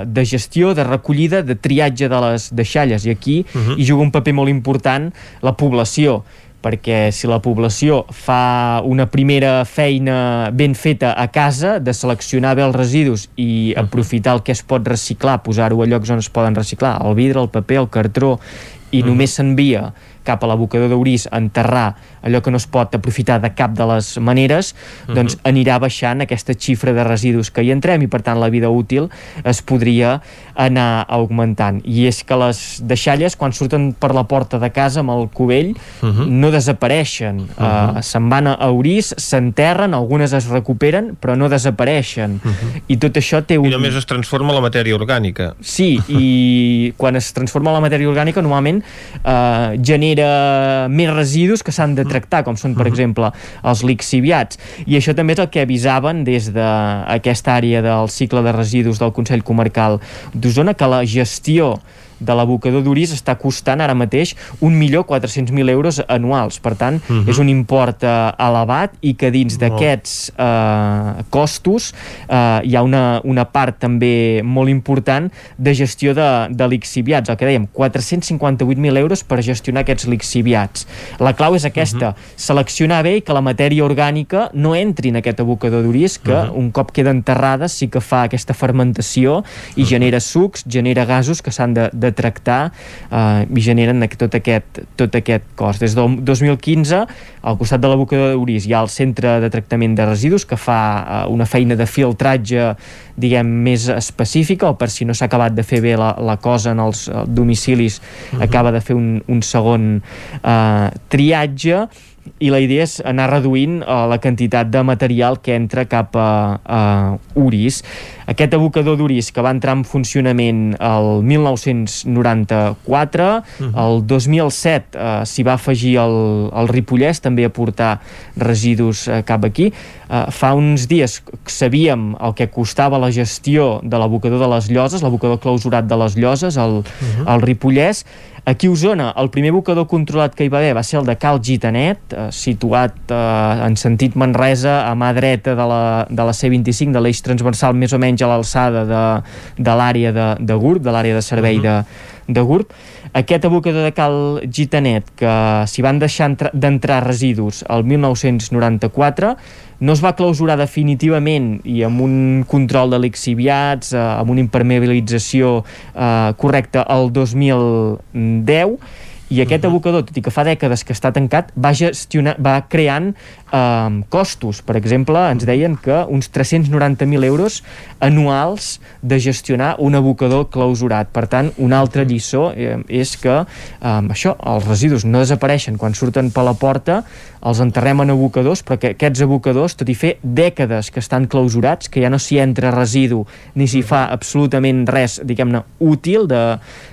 de gestió, de recollida, de triatge de les deixalles, i aquí uh -huh. hi juga un paper molt important la població perquè si la població fa una primera feina ben feta a casa, de seleccionar bé els residus i aprofitar el que es pot reciclar, posar-ho a llocs on es poden reciclar, el vidre, el paper, el cartró, i -huh. només s'envia cap a l'abocador d'Uris a enterrar allò que no es pot aprofitar de cap de les maneres, uh -huh. doncs anirà baixant aquesta xifra de residus que hi entrem i per tant la vida útil es podria anar augmentant. I és que les deixalles, quan surten per la porta de casa amb el cubell, uh -huh. no desapareixen. Uh -huh. uh, se'n van a Uris, s'enterren, algunes es recuperen, però no desapareixen. Uh -huh. I tot això té un... I només es transforma la matèria orgànica. Sí, i quan es transforma la matèria orgànica normalment uh, genera genera més residus que s'han de tractar, com són, per Mhm. exemple, els lixiviats. I això també és el que avisaven des d'aquesta àrea del cicle de residus del Consell Comarcal d'Osona, que la gestió de l'abocador d'Uris està costant ara mateix 1.400.000 euros anuals. Per tant, uh Mhm. -huh. és un import eh, elevat i que dins d'aquests eh, costos eh, hi ha una, una part també molt important de gestió de, de lixiviats. El que dèiem, 458.000 euros per gestionar aquests lixiviats. La clau és aquesta, uh -huh. seleccionar bé i que la matèria orgànica no entri en aquest abocador d'Uris, que uh -huh. un cop queda enterrada sí que fa aquesta fermentació i uh -huh. genera sucs, genera gasos que s'han de, de tractar eh, i generen tot aquest, tot aquest cost. Des del 2015, al costat de l'abocador d'Uris hi ha el Centre de Tractament de Residus que fa eh, una feina de filtratge diguem, més específica o per si no s'ha acabat de fer bé la, la cosa en els eh, domicilis uh -huh. acaba de fer un, un segon eh, triatge i la idea és anar reduint uh, la quantitat de material que entra cap a, a Uris. Aquest abocador d'Uris que va entrar en funcionament el 1994, uh -huh. el 2007 uh, s'hi va afegir el, el Ripollès també a portar residus uh, cap aquí. Uh, fa uns dies sabíem el que costava la gestió de l'abocador de les Lloses, l'abocador clausurat de les Lloses, el, uh -huh. el Ripollès, Aquí a Osona, el primer abocador controlat que hi va haver va ser el de Cal Gitanet, eh, situat eh, en sentit Manresa, a mà dreta de la, de la C25, de l'eix transversal més o menys a l'alçada de, de l'àrea de, de GURB, de l'àrea de servei uh -huh. de, de GURB. Aquest abocador de Cal Gitanet, que s'hi van deixar d'entrar residus el 1994, no es va clausurar definitivament i amb un control de lixiviats, eh, amb una impermeabilització eh, correcta el 2010 i aquest abocador, tot i que fa dècades que està tancat, va, gestionar, va creant eh, costos. Per exemple, ens deien que uns 390.000 euros anuals de gestionar un abocador clausurat. Per tant, una altra lliçó eh, és que eh, això, els residus no desapareixen quan surten per la porta, els enterrem en abocadors, però que aquests abocadors, tot i fer dècades que estan clausurats, que ja no s'hi entra residu ni s'hi fa absolutament res, diguem-ne, útil de,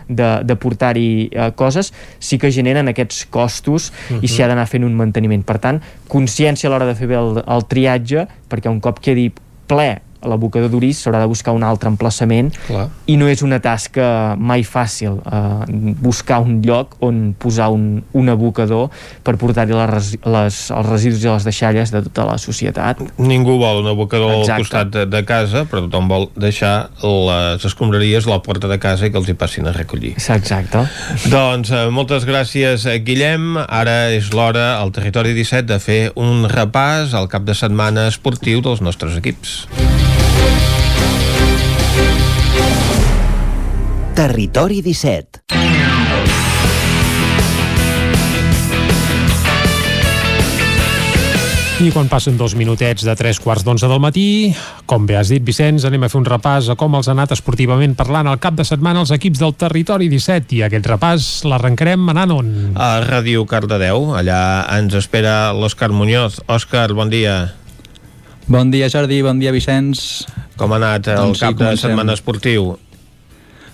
de, de portar-hi eh, coses, sí que generen aquests costos uh -huh. i s'hi ha d'anar fent un manteniment. Per tant, consciència a l'hora de fer bé el, el triatge, perquè un cop quedi ple l'abocador d'Uris s'haurà de buscar un altre emplaçament Clar. i no és una tasca mai fàcil eh, buscar un lloc on posar un, un abocador per portar-hi les, els residus i les deixalles de tota la societat. Ningú vol un abocador Exacte. al costat de, de casa, però tothom vol deixar les escombraries a la porta de casa i que els hi passin a recollir. Exacte. Doncs eh, moltes gràcies, eh, Guillem. Ara és l'hora al Territori 17 de fer un repàs al cap de setmana esportiu dels nostres equips. Territori 17. I quan passen dos minutets de tres quarts d'onze del matí, com bé has dit, Vicenç, anem a fer un repàs a com els ha anat esportivament parlant al cap de setmana els equips del Territori 17 i aquest repàs l'arrencarem anant on? A Ràdio Cardedeu, allà ens espera l'Òscar Muñoz. Òscar, bon dia. Bon dia, Jordi, bon dia, Vicenç. Com ha anat el Doncs sí, cap de comencem. setmana esportiu?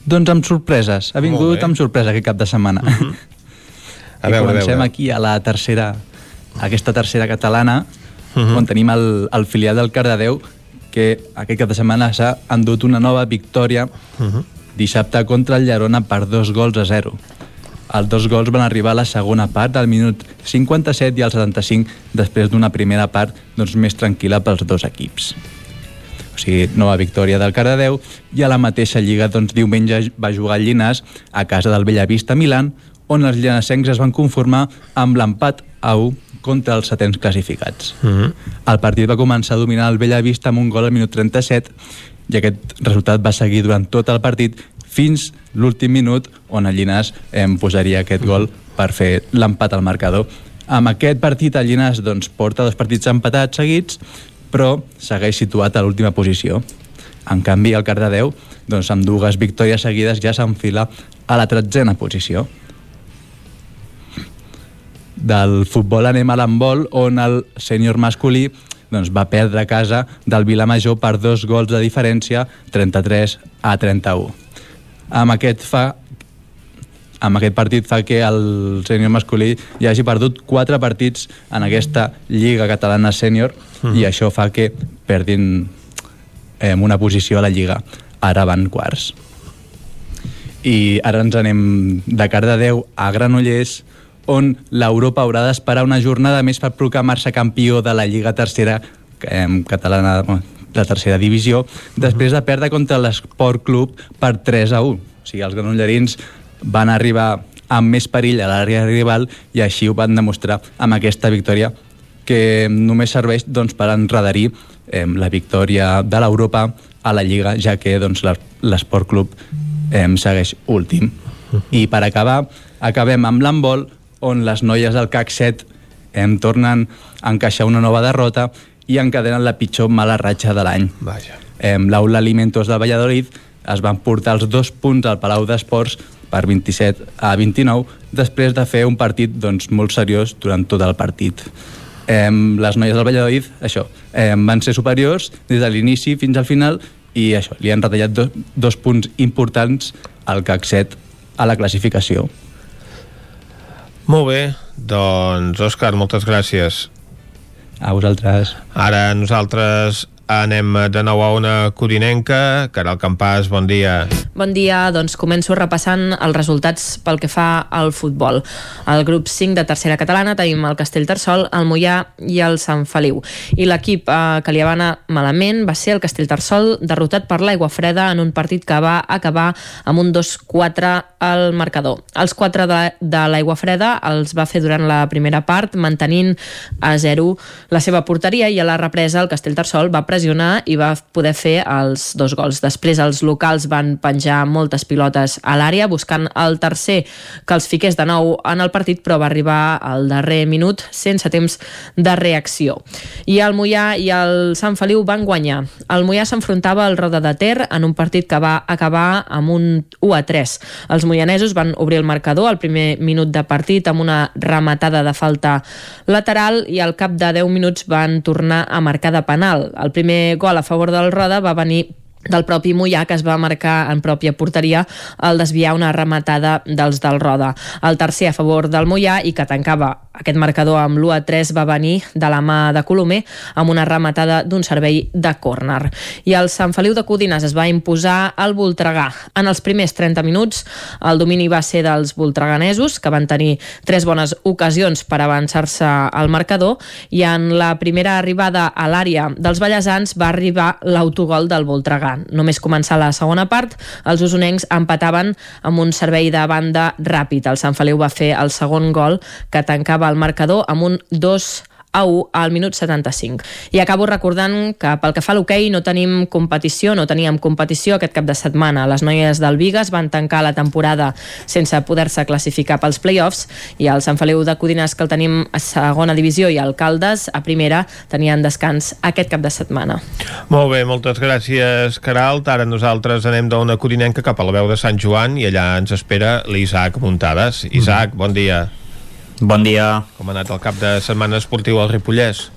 Doncs amb sorpreses. Ha vingut amb sorpresa aquest cap de setmana. A I veure, a comencem veure. aquí a la tercera, aquesta tercera catalana, Mhm. on tenim el, el filial del Cardedeu, que aquest cap de setmana s'ha endut una nova victòria Mhm. dissabte contra el Llerona per dos gols a zero. Els dos gols van arribar a la segona part, al minut 57 i al 75, després d'una primera part doncs, més tranquil·la pels dos equips. O sigui, nova victòria del Cardedeu i a la mateixa lliga doncs, diumenge va jugar el Llinàs a casa del Bellavista Milan on els llanasencs es van conformar amb l'empat a 1 contra els setents classificats. Mm -hmm. El partit va començar a dominar el Bellavista amb un gol al minut 37 i aquest resultat va seguir durant tot el partit fins l'últim minut on el Llinàs eh, posaria aquest gol per fer l'empat al marcador. Amb aquest partit el Llinàs doncs, porta dos partits empatats seguits però segueix situat a l'última posició. En canvi, el Cardedeu, doncs, amb dues victòries seguides, ja s'enfila a la tretzena posició. Del futbol anem a l'handbol, on el sènior masculí doncs, va perdre a casa del Vilamajor per dos gols de diferència, 33 a 31. Amb aquest fa amb aquest partit fa que el sènior masculí hi hagi perdut quatre partits en aquesta Lliga Catalana Sènior Mhm. i això fa que perdin eh, una posició a la Lliga. Ara van quarts. I ara ens anem de Cardedeu a Granollers, on l'Europa haurà d'esperar una jornada més per proclamar-se campió de la Lliga Tercera eh, catalana de tercera divisió, després de perdre contra l'Esport Club per 3 a 1. O sigui, els granollerins van arribar amb més perill a l'àrea rival i així ho van demostrar amb aquesta victòria que només serveix doncs, per enredarir eh, la victòria de l'Europa a la Lliga, ja que doncs, l'Es- l'Esport Club eh, segueix últim. I per acabar, acabem amb l'handbol, on les noies del CAC 7 em tornen a encaixar una nova derrota i encadenen la pitjor mala ratxa de l'any. Em, L'Aula Alimentos del Valladolid es van portar els dos punts al Palau d'Esports per 27 a 29 després de fer un partit doncs, molt seriós durant tot el partit. Em, les noies del Valladolid, això, em, van ser superiors des de l'inici fins al final i això, li han retallat dos, dos punts importants al CAC 7 a la classificació. Molt bé, doncs Òscar, moltes gràcies. A vosaltres. Ara nosaltres anem de nou a una codinenca. Caral Campàs, bon dia. Bon dia, doncs començo repassant els resultats pel que fa al futbol. Al grup 5 de tercera catalana tenim el Castellterçol, el Mollà i el Sant Feliu. I l'equip eh, que li va anar malament va ser el Castellterçol, derrotat per l'Aigua Freda en un partit que va acabar amb un 2-4 al marcador. Els 4 de, de l'Aigua Freda els va fer durant la primera part, mantenint a 0 la seva porteria i a la represa el Castellterçol va pressionar i va poder fer els dos gols. Després els locals van penjar moltes pilotes a l'àrea buscant el tercer que els fiqués de nou en el partit però va arribar al darrer minut sense temps de reacció. I el Mollà i el Sant Feliu van guanyar. El Mollà s'enfrontava al Roda de Ter en un partit que va acabar amb un 1 a 3. Els moianesos van obrir el marcador al primer minut de partit amb una rematada de falta lateral i al cap de 10 minuts van tornar a marcar de penal. El primer gol a favor del Roda va venir del propi Mollà que es va marcar en pròpia porteria al desviar una rematada dels del Roda. El tercer a favor del Mollà i que tancava aquest marcador amb l'1 a 3 va venir de la mà de Colomer amb una rematada d'un servei de córner. I el Sant Feliu de Codines es va imposar al Voltregà. En els primers 30 minuts el domini va ser dels voltreganesos que van tenir tres bones ocasions per avançar-se al marcador i en la primera arribada a l'àrea dels ballesans va arribar l'autogol del Voltregà. Només començar la segona part, els usonencs empataven amb un servei de banda ràpid. El Sant Feliu va fer el segon gol que tancava el marcador amb un 2 a 1 al minut 75. I acabo recordant que pel que fa a l'hoquei no tenim competició, no teníem competició aquest cap de setmana. Les noies del Vigas van tancar la temporada sense poder-se classificar pels play-offs i el Sant Feliu de Codines que el tenim a segona divisió i el Caldes a primera tenien descans aquest cap de setmana. Molt bé, moltes gràcies, Caralt. Ara nosaltres anem d'una codinenca cap a la veu de Sant Joan i allà ens espera l'Isaac Muntades. Isaac, bon dia. Bon dia. Com ha anat el cap de setmana esportiu al Ripollès?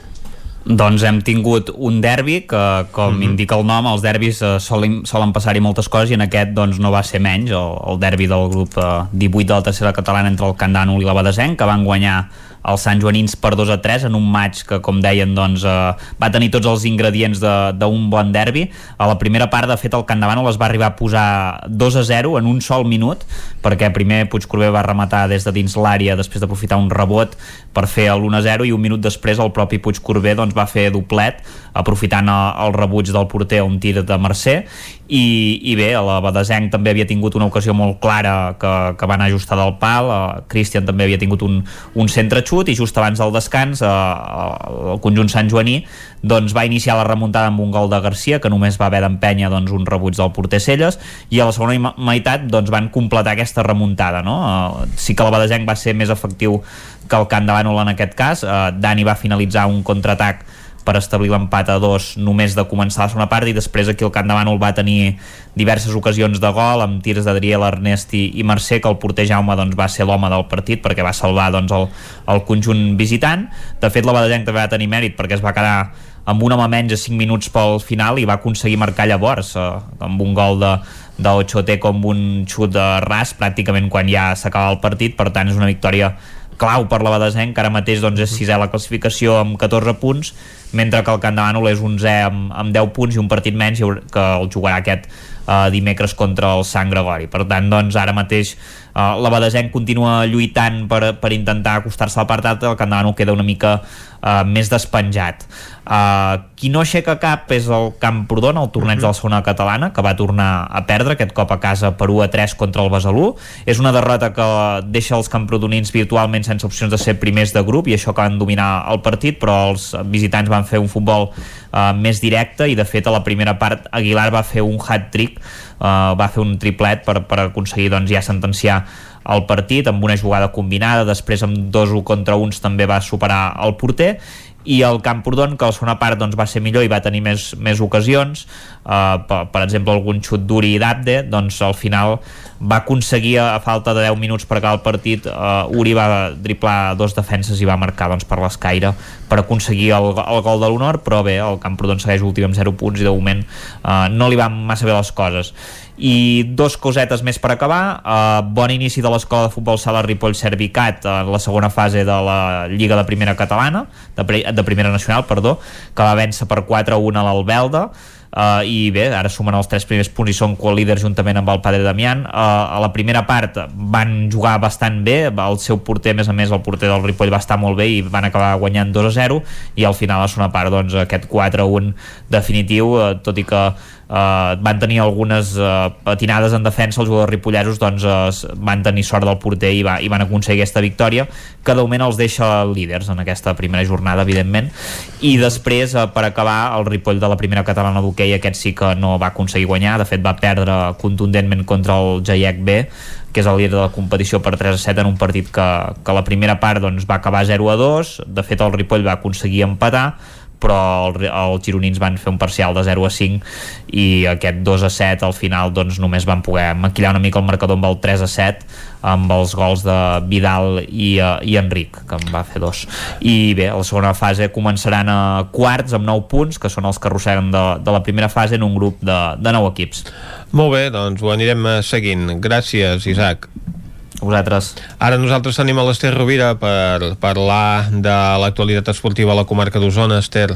Doncs hem tingut un derbi que, com mm -hmm. indica el nom, els derbis eh, solen, solen passar-hi moltes coses i en aquest doncs, no va ser menys, el, el derbi del grup eh, 18 de la tercera catalana entre el Candànol i la Badesenc, que van guanyar els Sant Joanins per 2 a 3 en un maig que, com deien, doncs, eh, va tenir tots els ingredients d'un bon derbi. A la primera part, de fet, el Camp de Bànol es va arribar a posar 2 a 0 en un sol minut, perquè primer Puigcorbé va rematar des de dins l'àrea després d'aprofitar un rebot per fer l'1 a 0 i un minut després el propi Puigcorbé doncs, va fer doblet aprofitant el, el rebuig del porter un tir de Mercè i, i bé, la Badesenc també havia tingut una ocasió molt clara que, que van ajustar del pal, uh, Christian també havia tingut un, un centre xut i just abans del descans uh, el conjunt Sant Joaní doncs va iniciar la remuntada amb un gol de Garcia que només va haver d'empènyer doncs, un rebuig del porter Celles i a la segona meitat doncs, van completar aquesta remuntada no? uh, sí que el Badesenc va ser més efectiu que el Camp de Bànol en aquest cas uh, Dani va finalitzar un contraatac per establir l'empat a dos només de començar la segona part i després aquí el Camp de Bànol va tenir diverses ocasions de gol amb tirs d'Adriel, Ernest i, i Mercè que el porter Jaume doncs, va ser l'home del partit perquè va salvar doncs, el, el conjunt visitant. De fet la Badellenc també va tenir mèrit perquè es va quedar amb un home menys a 5 minuts pel final i va aconseguir marcar llavors eh, amb un gol de, de Ochote com un xut de ras pràcticament quan ja s'acaba el partit. Per tant és una victòria clau per la Badesenc que ara mateix doncs, és sisè la classificació amb 14 punts mentre que el Camp de Bànol és 11è amb, amb 10 punts i un partit menys que el jugarà aquest eh, dimecres contra el Sant Gregori per tant doncs ara mateix Uh, la Badesenc continua lluitant per, per intentar acostar-se al part alta, el Candano queda una mica uh, més despenjat. Uh, qui no aixeca cap és el Camprodon, el torneig uh -huh. de la segona catalana, que va tornar a perdre, aquest cop a casa per 1 a 3 contra el Besalú. És una derrota que deixa els camprodonins virtualment sense opcions de ser primers de grup i això que van dominar el partit, però els visitants van fer un futbol uh, més directe i de fet a la primera part Aguilar va fer un hat-trick uh, va fer un triplet per, per aconseguir doncs, ja sentenciar el partit amb una jugada combinada, després amb dos 1 contra uns també va superar el porter i el Camprodon que a la segona part doncs, va ser millor i va tenir més, més ocasions uh, per, per exemple algun xut d'Uri i d'Abde doncs al final va aconseguir a falta de 10 minuts per acabar el partit uh, Uri va driplar dos defenses i va marcar doncs, per l'escaire per aconseguir el, el gol de l'honor però bé, el Camprodon segueix últim amb 0 punts i de moment uh, no li van massa bé les coses i dos cosetes més per acabar. Uh, bon inici de l'escola de futbol sala Ripoll Servicat en la segona fase de la Lliga de Primera Catalana de, de Primera Nacional, perdó que va vèncer per 4-1 a l'Albelda. Uh, i bé, ara sumen els tres primers punts i són co-líders juntament amb el Padre Damián. Uh, a la primera part van jugar bastant bé, el seu porter a més a més el porter del Ripoll va estar molt bé i van acabar guanyant 2 a 0 i al final a segona part doncs, aquest 4 a 1 definitiu, uh, tot i que Uh, van tenir algunes uh, patinades en defensa, els jugadors ripollesos doncs, uh, van tenir sort del porter i, va, i van aconseguir aquesta victòria que de moment els deixa líders en aquesta primera jornada, evidentment. I després, uh, per acabar, el Ripoll de la primera catalana d'hoquei, aquest sí que no va aconseguir guanyar, de fet va perdre contundentment contra el Jaiec B que és el líder de la competició per 3 a 7 en un partit que, que la primera part doncs, va acabar 0 a 2 de fet el Ripoll va aconseguir empatar però el, gironins van fer un parcial de 0 a 5 i aquest 2 a 7 al final doncs només van poder maquillar una mica el marcador amb el 3 a 7 amb els gols de Vidal i, uh, i Enric, que en va fer dos i bé, a la segona fase començaran a quarts amb 9 punts, que són els que arrosseguen de, de la primera fase en un grup de, de 9 equips. Molt bé, doncs ho anirem eh, seguint. Gràcies, Isaac vosaltres. Ara nosaltres tenim a l'Ester Rovira per parlar de l'actualitat esportiva a la comarca d'Osona, Ester.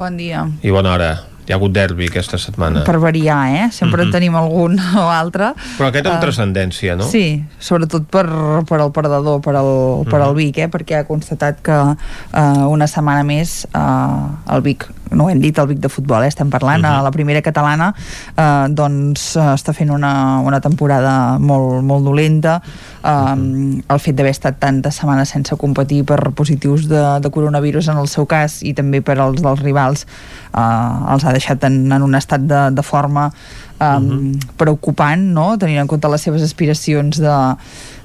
Bon dia. I bona hora. Hi ha hagut derbi aquesta setmana. Per variar, eh? Sempre mm -hmm. en tenim algun o altre. Però aquest amb uh, transcendència, no? Sí, sobretot per, per al perdedor, per al, mm -hmm. per al Vic, eh? Perquè ha constatat que uh, una setmana més uh, el Vic no ho hem dit, el Vic de futbol, eh? estem parlant, uh -huh. a la primera catalana eh, doncs eh, està fent una, una temporada molt, molt dolenta eh, uh -huh. el fet d'haver estat tantes setmanes sense competir per positius de, de coronavirus en el seu cas i també per als dels rivals eh, els ha deixat en, en un estat de, de forma um, uh -huh. preocupant, no? tenint en compte les seves aspiracions de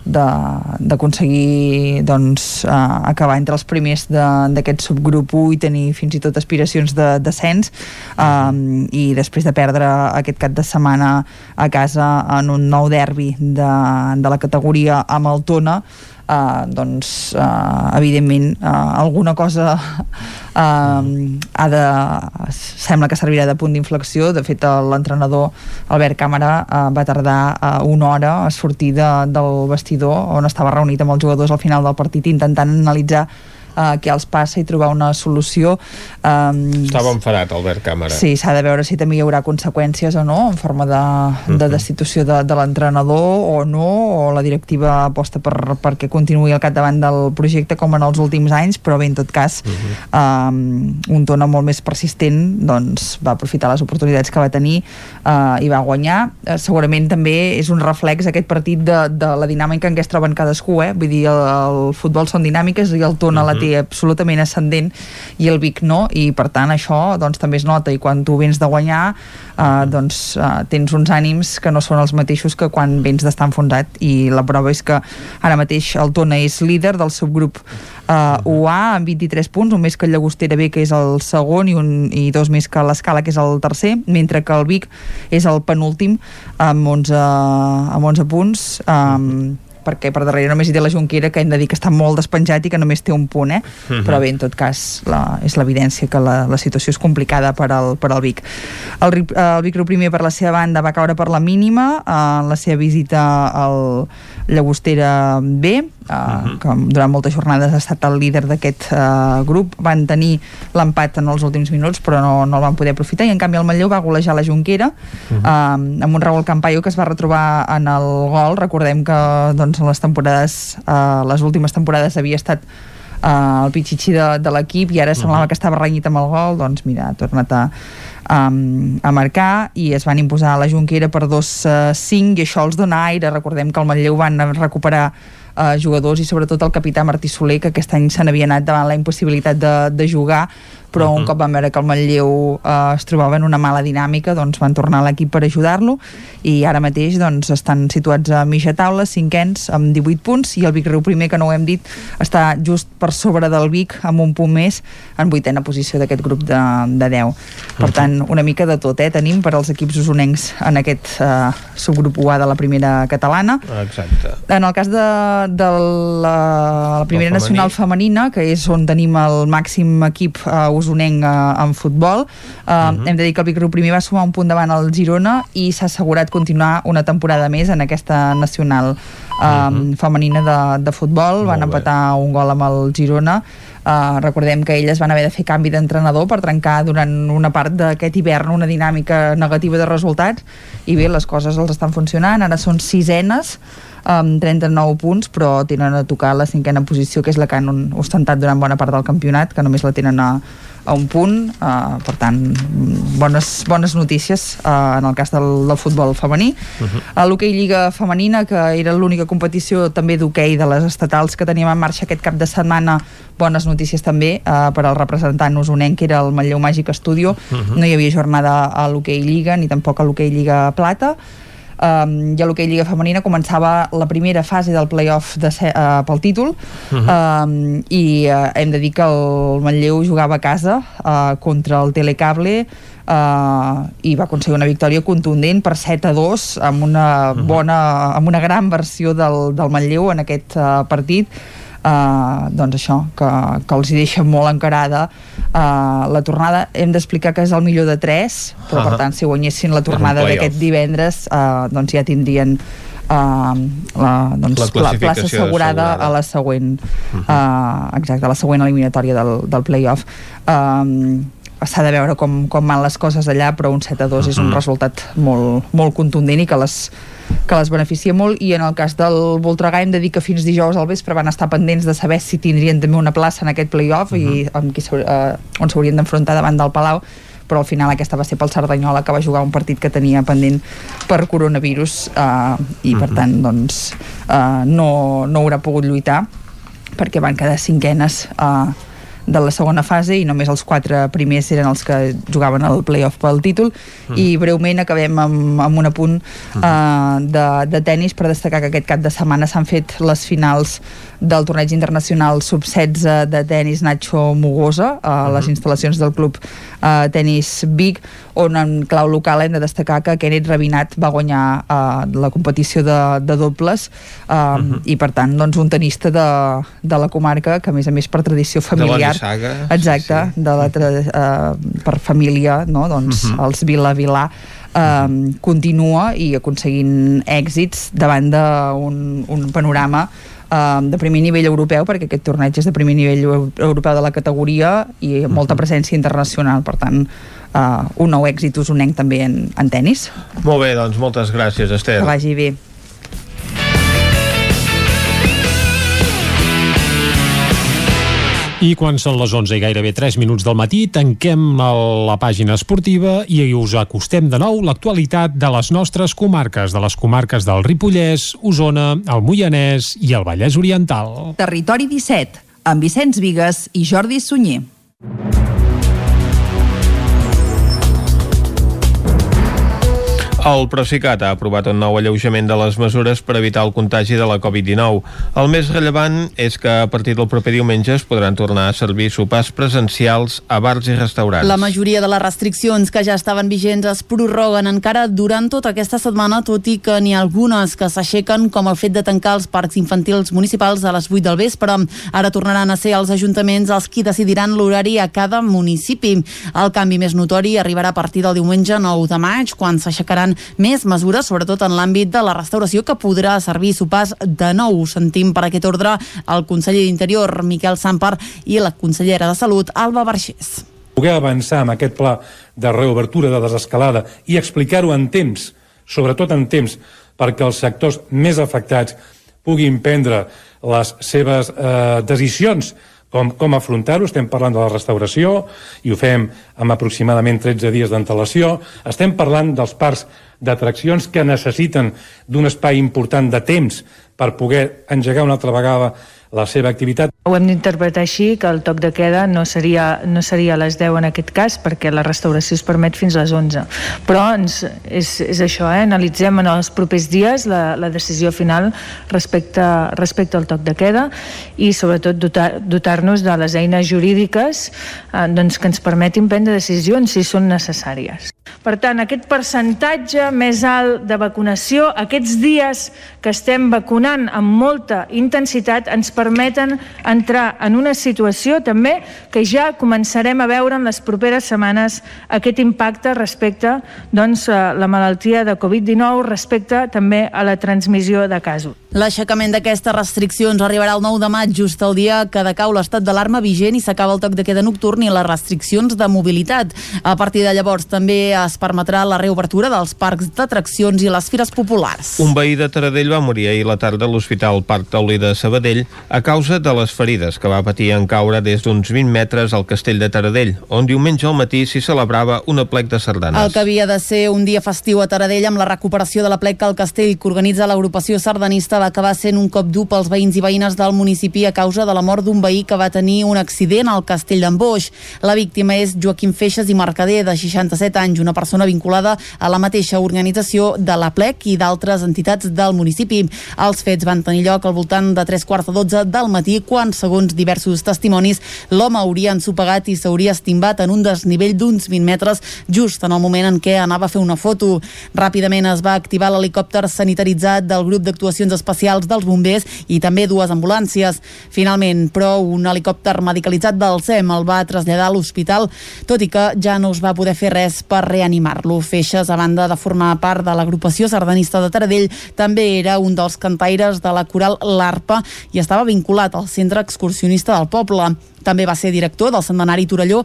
d'aconseguir doncs, uh, acabar entre els primers d'aquest subgrup 1 i tenir fins i tot aspiracions de descens um, i després de perdre aquest cap de setmana a casa en un nou derbi de, de la categoria amb el Tona eh, doncs eh, evidentment eh, alguna cosa eh, ha de, sembla que servirà de punt d'inflexió. De fet l'entrenador Albert Càmera eh, va tardar eh, una hora a sortir de, del vestidor on estava reunit amb els jugadors al final del partit intentant analitzar uh, què els passa i trobar una solució. Um, Estava enfadat, Albert Càmera. Sí, s'ha de veure si també hi haurà conseqüències o no, en forma de, de mhm. destitució de, de l'entrenador o no, o la directiva aposta per, perquè continuï al capdavant del projecte com en els últims anys, però bé, en tot cas, uh -huh. um, un tona molt més persistent doncs, va aprofitar les oportunitats que va tenir uh, i va guanyar. Uh, segurament també és un reflex aquest partit de, de la dinàmica en què es troben cadascú, eh? vull dir, el, el futbol són dinàmiques i el tona uh -huh. la té absolutament ascendent i el Vic no, i per tant això doncs, també es nota i quan tu vens de guanyar eh, doncs eh, tens uns ànims que no són els mateixos que quan vens d'estar enfonsat i la prova és que ara mateix el Tona és líder del subgrup uh, UA amb 23 punts, un més que el Llagostera B que és el segon i, un, i dos més que l'Escala que és el tercer, mentre que el Vic és el penúltim amb 11, amb 11 punts um, perquè per darrere només hi té la Junquera, que hem de dir que està molt despenjat i que només té un punt, eh? Mhm. Però bé, en tot cas, la, és l'evidència que la, la situació és complicada per al, per al Vic. El, el Vic Riu primer, per la seva banda, va caure per la mínima eh, en la seva visita al Llagostera B, uh, que durant moltes jornades ha estat el líder d'aquest uh, grup. Van tenir l'empat en els últims minuts, però no, no el van poder aprofitar, i en canvi el Manlleu va golejar la Junquera uh, amb un Raúl Campayo que es va retrobar en el gol. Recordem que doncs, en les temporades, uh, les últimes temporades havia estat uh, el pitxitxi de, de l'equip i ara semblava que estava renyit amb el gol, doncs mira, ha tornat a, um, a marcar i es van imposar a la Junquera per 2-5 i això els dona aire, recordem que el Manlleu van recuperar uh, jugadors i sobretot el capità Martí Soler que aquest any se n'havia anat davant la impossibilitat de, de jugar però un cop van veure que el Manlleu eh, es trobava en una mala dinàmica doncs van tornar a l'equip per ajudar-lo i ara mateix doncs, estan situats a mitja taula, cinquens amb 18 punts i el Vic Riu primer, que no ho hem dit està just per sobre del Vic amb un punt més en vuitena posició d'aquest grup de, de 10 per tant una mica de tot eh, tenim per als equips usonencs en aquest eh, subgrup UA de la primera catalana Exacte. en el cas de, de la, la primera femení. nacional femenina, que és on tenim el màxim equip uh, usonenc uh, en futbol, uh, hem de dir que el Vic Riu primer va sumar un punt davant el Girona i s'ha assegurat continuar una temporada més en aquesta nacional uh, femenina de, de futbol. Van empatar un gol amb el Girona. Uh, recordem que elles van haver de fer canvi d'entrenador per trencar durant una part d'aquest hivern una dinàmica negativa de resultats i bé, les coses els estan funcionant. Ara són sisenes amb 39 punts, però tenen a tocar la cinquena posició, que és la que han ostentat durant bona part del campionat, que només la tenen a, a un punt, uh, per tant, bones, bones notícies uh, en el cas del, del futbol femení. Uh -huh. A l'hoquei Lliga Femenina, que era l'única competició també d'hoquei de les estatals que teníem en marxa aquest cap de setmana, bones notícies també uh, per al representant usonenc, que era el Manlleu Màgic Estudio. Uh -huh. No hi havia jornada a l'hoquei Lliga, ni tampoc a l'hoquei Lliga Plata, um, i a l'hoquei Lliga Femenina començava la primera fase del playoff de se, uh, pel títol. Uh -huh. um, i uh, hem de dir que el Manlleu jugava a casa uh, contra el Telecable uh, i va aconseguir una victòria contundent per 7 a 2 amb una bona amb una gran versió del, del Manlleu en aquest uh, partit Uh, doncs això, que, que els hi deixa molt encarada uh, la tornada. Hem d'explicar que és el millor de 3 però Ahà. per tant si guanyessin la tornada d'aquest divendres uh, doncs ja tindrien uh, la, doncs, La la, plaça assegurada, assegurada. a la següent uh, exacte, a la següent eliminatòria del, del playoff. Um, s'ha de veure com, com van les coses allà però un 7 a 2 és un resultat molt, molt contundent i que les, que les beneficia molt i en el cas del Voltregà hem de dir que fins dijous al vespre van estar pendents de saber si tindrien també una plaça en aquest playoff i amb qui eh, on s'haurien d'enfrontar davant del Palau però al final aquesta va ser pel Cerdanyola que va jugar un partit que tenia pendent per coronavirus eh, i per tant doncs eh, no, no haurà pogut lluitar perquè van quedar cinquenes eh, de la segona fase i només els quatre primers eren els que jugaven al playoff pel títol. Mm. i breument acabem amb, amb un apunt uh, de, de tennis per destacar que aquest cap de setmana s'han fet les finals del torneig internacional sub-16 de tennis Nacho Mugosa a les instal·lacions del club uh, Tenis Vic on en clau local hem de destacar que Kenneth Rabinat va guanyar uh, la competició de, de dobles uh, i per tant doncs, un tenista de, de la comarca que a més a més per tradició familiar Nissaga, exacte, de la tra uh, per família no? doncs, Mhm. els Vila Vilà um, continua i aconseguint èxits davant d'un un panorama de primer nivell europeu perquè aquest torneig és de primer nivell eu- europeu de la categoria i molta presència internacional. Per tant uh, un nou èxit usonenc també en, en tennis. Molt bé, doncs moltes gràcies, Esther. que vagi bé I quan són les 11 i gairebé 3 minuts del matí, tanquem la pàgina esportiva i us acostem de nou l'actualitat de les nostres comarques, de les comarques del Ripollès, Osona, el Moianès i el Vallès Oriental. Territori 17, amb Vicenç Vigues i Jordi Sunyer. El Procicat ha aprovat un nou alleujament de les mesures per evitar el contagi de la Covid-19. El més rellevant és que a partir del proper diumenge es podran tornar a servir sopars presencials a bars i restaurants. La majoria de les restriccions que ja estaven vigents es prorroguen encara durant tota aquesta setmana, tot i que n'hi ha algunes que s'aixequen, com el fet de tancar els parcs infantils municipals a les 8 del vespre. Ara tornaran a ser els ajuntaments els qui decidiran l'horari a cada municipi. El canvi més notori arribarà a partir del diumenge 9 de maig, quan s'aixecaran més mesures, sobretot en l'àmbit de la restauració, que podrà servir sopars de nou. Sentim per aquest ordre el conseller d'Interior, Miquel Sampar, i la consellera de Salut, Alba Barxés. Poder avançar amb aquest pla de reobertura de desescalada i explicar-ho en temps, sobretot en temps, perquè els sectors més afectats puguin prendre les seves eh, decisions com, com afrontar-ho. Estem parlant de la restauració i ho fem amb aproximadament 13 dies d'antelació. Estem parlant dels parcs d'atraccions que necessiten d'un espai important de temps per poder engegar una altra vegada la seva activitat. Ho hem d'interpretar així, que el toc de queda no seria, no seria a les 10 en aquest cas, perquè la restauració es permet fins a les 11. Però ens, és, és això, eh? analitzem en els propers dies la, la decisió final respecte, respecte al toc de queda i sobretot dotar-nos dotar de les eines jurídiques eh, doncs, que ens permetin prendre decisions si són necessàries. Per tant, aquest percentatge més alt de vacunació, aquests dies que estem vacunant amb molta intensitat, ens permeten entrar en una situació també que ja començarem a veure en les properes setmanes aquest impacte respecte doncs, a la malaltia de Covid-19, respecte també a la transmissió de casos. L'aixecament d'aquestes restriccions arribarà el 9 de maig, just el dia que decau l'estat d'alarma vigent i s'acaba el toc de queda nocturn i les restriccions de mobilitat. A partir de llavors també es permetrà la reobertura dels parcs d'atraccions i les fires populars. Un veí de Taradell va morir ahir la tarda a l'Hospital Parc Taulí de Sabadell a causa de les ferides que va patir en caure des d'uns 20 metres al castell de Taradell, on diumenge al matí s'hi celebrava una plec de sardanes. El que havia de ser un dia festiu a Taradell amb la recuperació de la plec al castell que organitza l'agrupació sardanista va acabar sent un cop dur pels veïns i veïnes del municipi a causa de la mort d'un veí que va tenir un accident al castell d'en. La víctima és Joaquim Feixes i Mercader, de 67 anys, una persona vinculada a la mateixa organització de la plec i d'altres entitats del municipi. Els fets van tenir lloc al voltant de tres quarts de 12 del matí, quan, segons diversos testimonis, l'home hauria ensopegat i s'hauria estimbat en un desnivell d'uns 20 metres just en el moment en què anava a fer una foto. Ràpidament es va activar l'helicòpter sanitaritzat del grup d'actuacions especials dels bombers i també dues ambulàncies. Finalment, però, un helicòpter medicalitzat del SEM el va traslladar a l'hospital, tot i que ja no es va poder fer res per reanimar-lo. Feixes, a banda de formar part de l'agrupació sardanista de Taradell, també era un dels cantaires de la coral L'Arpa i estava vinculat al centre excursionista del poble. També va ser director del Centenari Torelló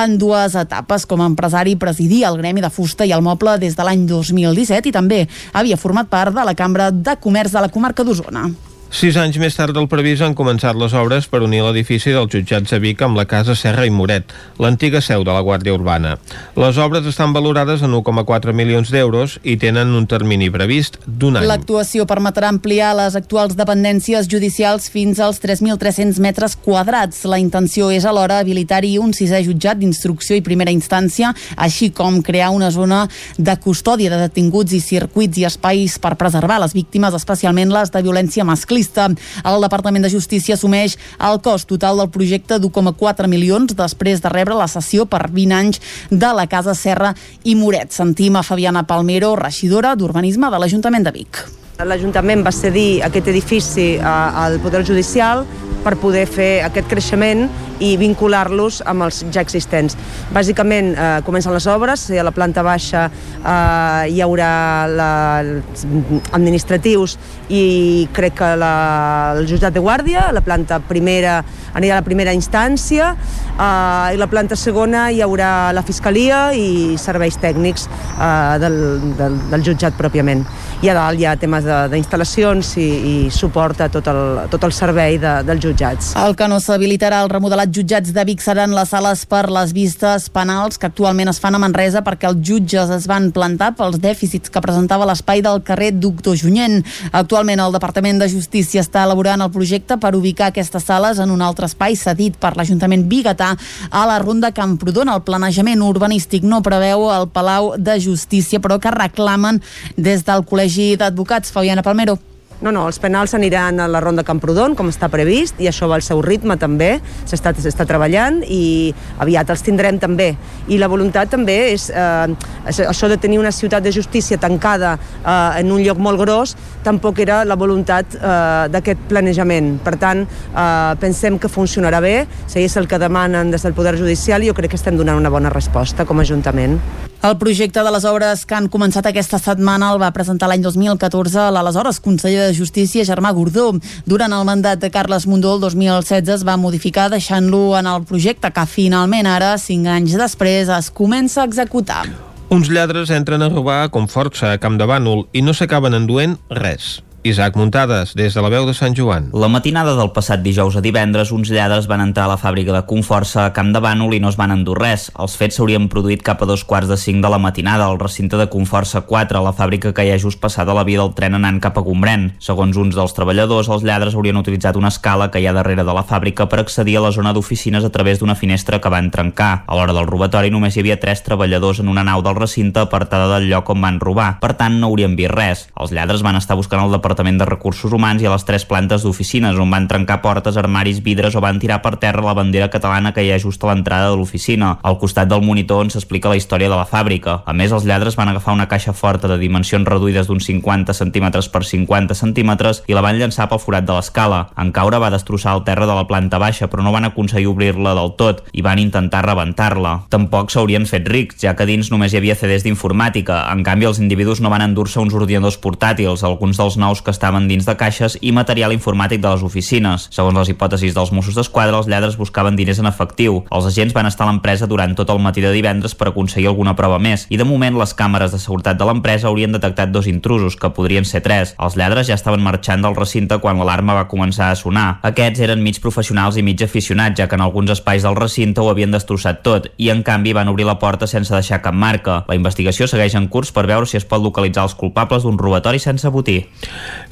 en dues etapes. Com a empresari presidia el Gremi de Fusta i el Moble des de l'any 2017 i també havia format part de la Cambra de Comerç de la comarca d'Osona. Sis anys més tard del previst han començat les obres per unir l'edifici dels jutjats de Vic amb la casa Serra i Moret, l'antiga seu de la Guàrdia Urbana. Les obres estan valorades en 1,4 milions d'euros i tenen un termini previst d'un any. L'actuació permetrà ampliar les actuals dependències judicials fins als 3.300 metres quadrats. La intenció és alhora habilitar-hi un sisè jutjat d'instrucció i primera instància, així com crear una zona de custòdia de detinguts i circuits i espais per preservar les víctimes, especialment les de violència masclista masclista. El Departament de Justícia assumeix el cost total del projecte d'1,4 milions després de rebre la sessió per 20 anys de la Casa Serra i Moret. Sentim a Fabiana Palmero, regidora d'Urbanisme de l'Ajuntament de Vic. L'Ajuntament va cedir aquest edifici al Poder Judicial per poder fer aquest creixement i vincular-los amb els ja existents. Bàsicament eh, comencen les obres, a la planta baixa eh, hi haurà la, administratius i crec que la, el jutjat de guàrdia, la planta primera anirà a la primera instància eh, i la planta segona hi haurà la fiscalia i serveis tècnics eh, del, del, del jutjat pròpiament. I a dalt hi ha temes d'instal·lacions i, i suport a tot el, tot el servei de, dels jutjats. El que no s'habilitarà el remodelatge els jutjats de Vic seran les sales per les vistes penals que actualment es fan a Manresa perquè els jutges es van plantar pels dèficits que presentava l'espai del carrer Doctor Junyent. Actualment el Departament de Justícia està elaborant el projecte per ubicar aquestes sales en un altre espai cedit per l'Ajuntament Bigatà a la Ronda Camprodon. El planejament urbanístic no preveu el Palau de Justícia, però que reclamen des del Col·legi d'Advocats. Fabiana Palmero. No, no, els penals aniran a la ronda Camprodon, com està previst, i això va al seu ritme també, s'està treballant i aviat els tindrem també. I la voluntat també és eh, això de tenir una ciutat de justícia tancada eh, en un lloc molt gros, tampoc era la voluntat eh, d'aquest planejament. Per tant, eh, pensem que funcionarà bé, si és el que demanen des del Poder Judicial, jo crec que estem donant una bona resposta com a Ajuntament. El projecte de les obres que han començat aquesta setmana el va presentar l'any 2014 l'aleshores conseller de Justícia, Germà Gordó. Durant el mandat de Carles Mundó, el 2016 es va modificar deixant-lo en el projecte que finalment ara, cinc anys després, es comença a executar. Uns lladres entren a robar com força a Camp de Bànol i no s'acaben enduent res. Isaac Muntades, des de la veu de Sant Joan. La matinada del passat dijous a divendres, uns lladres van entrar a la fàbrica de Conforça a Camp de Bànol i no es van endur res. Els fets s'haurien produït cap a dos quarts de cinc de la matinada al recinte de Conforça 4, la fàbrica que hi ha just passada la via del tren anant cap a Gombrèn. Segons uns dels treballadors, els lladres haurien utilitzat una escala que hi ha darrere de la fàbrica per accedir a la zona d'oficines a través d'una finestra que van trencar. A l'hora del robatori només hi havia tres treballadors en una nau del recinte apartada del lloc on van robar. Per tant, no haurien vist res. Els lladres van estar buscant el Departament de Recursos Humans i a les tres plantes d'oficines, on van trencar portes, armaris, vidres o van tirar per terra la bandera catalana que hi ha just a l'entrada de l'oficina, al costat del monitor on s'explica la història de la fàbrica. A més, els lladres van agafar una caixa forta de dimensions reduïdes d'uns 50 centímetres per 50 centímetres i la van llançar pel forat de l'escala. En caure va destrossar el terra de la planta baixa, però no van aconseguir obrir-la del tot i van intentar rebentar-la. Tampoc s'haurien fet rics, ja que dins només hi havia CDs d'informàtica. En canvi, els individus no van endur-se uns ordinadors portàtils, alguns dels nous que estaven dins de caixes i material informàtic de les oficines. Segons les hipòtesis dels Mossos d'Esquadra, els lladres buscaven diners en efectiu. Els agents van estar a l'empresa durant tot el matí de divendres per aconseguir alguna prova més i de moment les càmeres de seguretat de l'empresa haurien detectat dos intrusos, que podrien ser tres. Els lladres ja estaven marxant del recinte quan l'alarma va començar a sonar. Aquests eren mig professionals i mig aficionats, ja que en alguns espais del recinte ho havien destrossat tot i en canvi van obrir la porta sense deixar cap marca. La investigació segueix en curs per veure si es pot localitzar els culpables d'un robatori sense botí.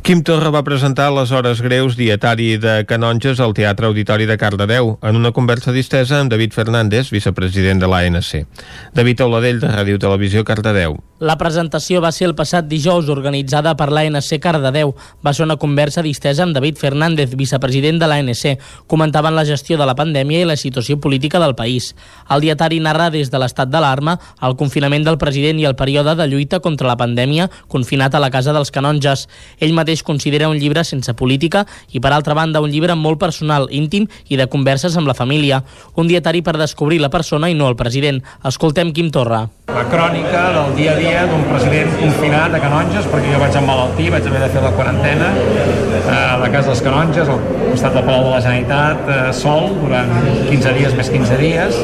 Quim Torra va presentar les hores greus dietari de canonges al Teatre Auditori de Cardedeu en una conversa distesa amb David Fernández, vicepresident de l'ANC. David Auladell, de Ràdio Televisió, Cardedeu. La presentació va ser el passat dijous organitzada per l'ANC Cardedeu. Va ser una conversa distesa amb David Fernández, vicepresident de l'ANC. Comentaven la gestió de la pandèmia i la situació política del país. El dietari narra des de l'estat d'alarma, el confinament del president i el període de lluita contra la pandèmia confinat a la casa dels canonges. Ell mateix considera un llibre sense política i, per altra banda, un llibre molt personal, íntim i de converses amb la família. Un dietari per descobrir la persona i no el president. Escoltem Quim Torra. La crònica del dia a dia d'un president confinat a Canonges, perquè jo vaig emmalaltir, vaig haver de fer la quarantena eh, a la casa dels Canonges, al costat del Palau de la Generalitat, eh, sol, durant 15 dies més 15 dies,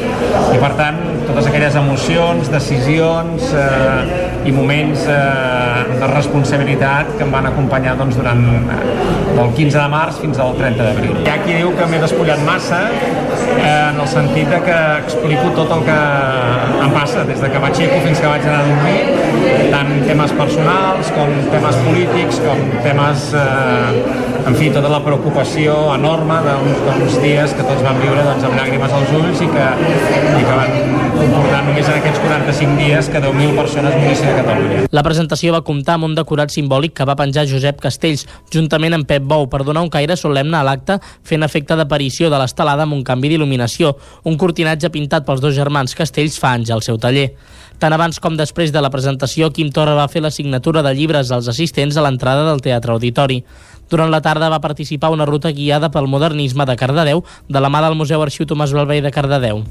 i per tant, totes aquelles emocions, decisions eh, i moments eh, de responsabilitat que em van acompanyar doncs, durant eh, del 15 de març fins al 30 d'abril. Hi ha qui diu que m'he despullat massa en el sentit de que explico tot el que em passa des de que m'aixeco fins que vaig anar a dormir, tant temes personals com temes polítics, com temes, eh, en fi, tota la preocupació enorme d'uns dies que tots vam viure doncs, amb llàgrimes als ulls i que, i que van comportar només en aquests 45 dies que 10.000 persones morissin a Catalunya. La presentació va comptar amb un decorat simbòlic que va penjar Josep Castells, juntament amb Pep Bou, per donar un caire solemne a l'acte, fent efecte d'aparició de l'estelada amb un canvi d'il·luminació, un cortinatge pintat pels dos germans Castells fa anys al seu taller. Tant abans com després de la presentació, Quim Torra va fer la signatura de llibres als assistents a l'entrada del Teatre Auditori. Durant la tarda va participar una ruta guiada pel modernisme de Cardedeu de la mà del Museu Arxiu Tomàs Balvei de Cardedeu.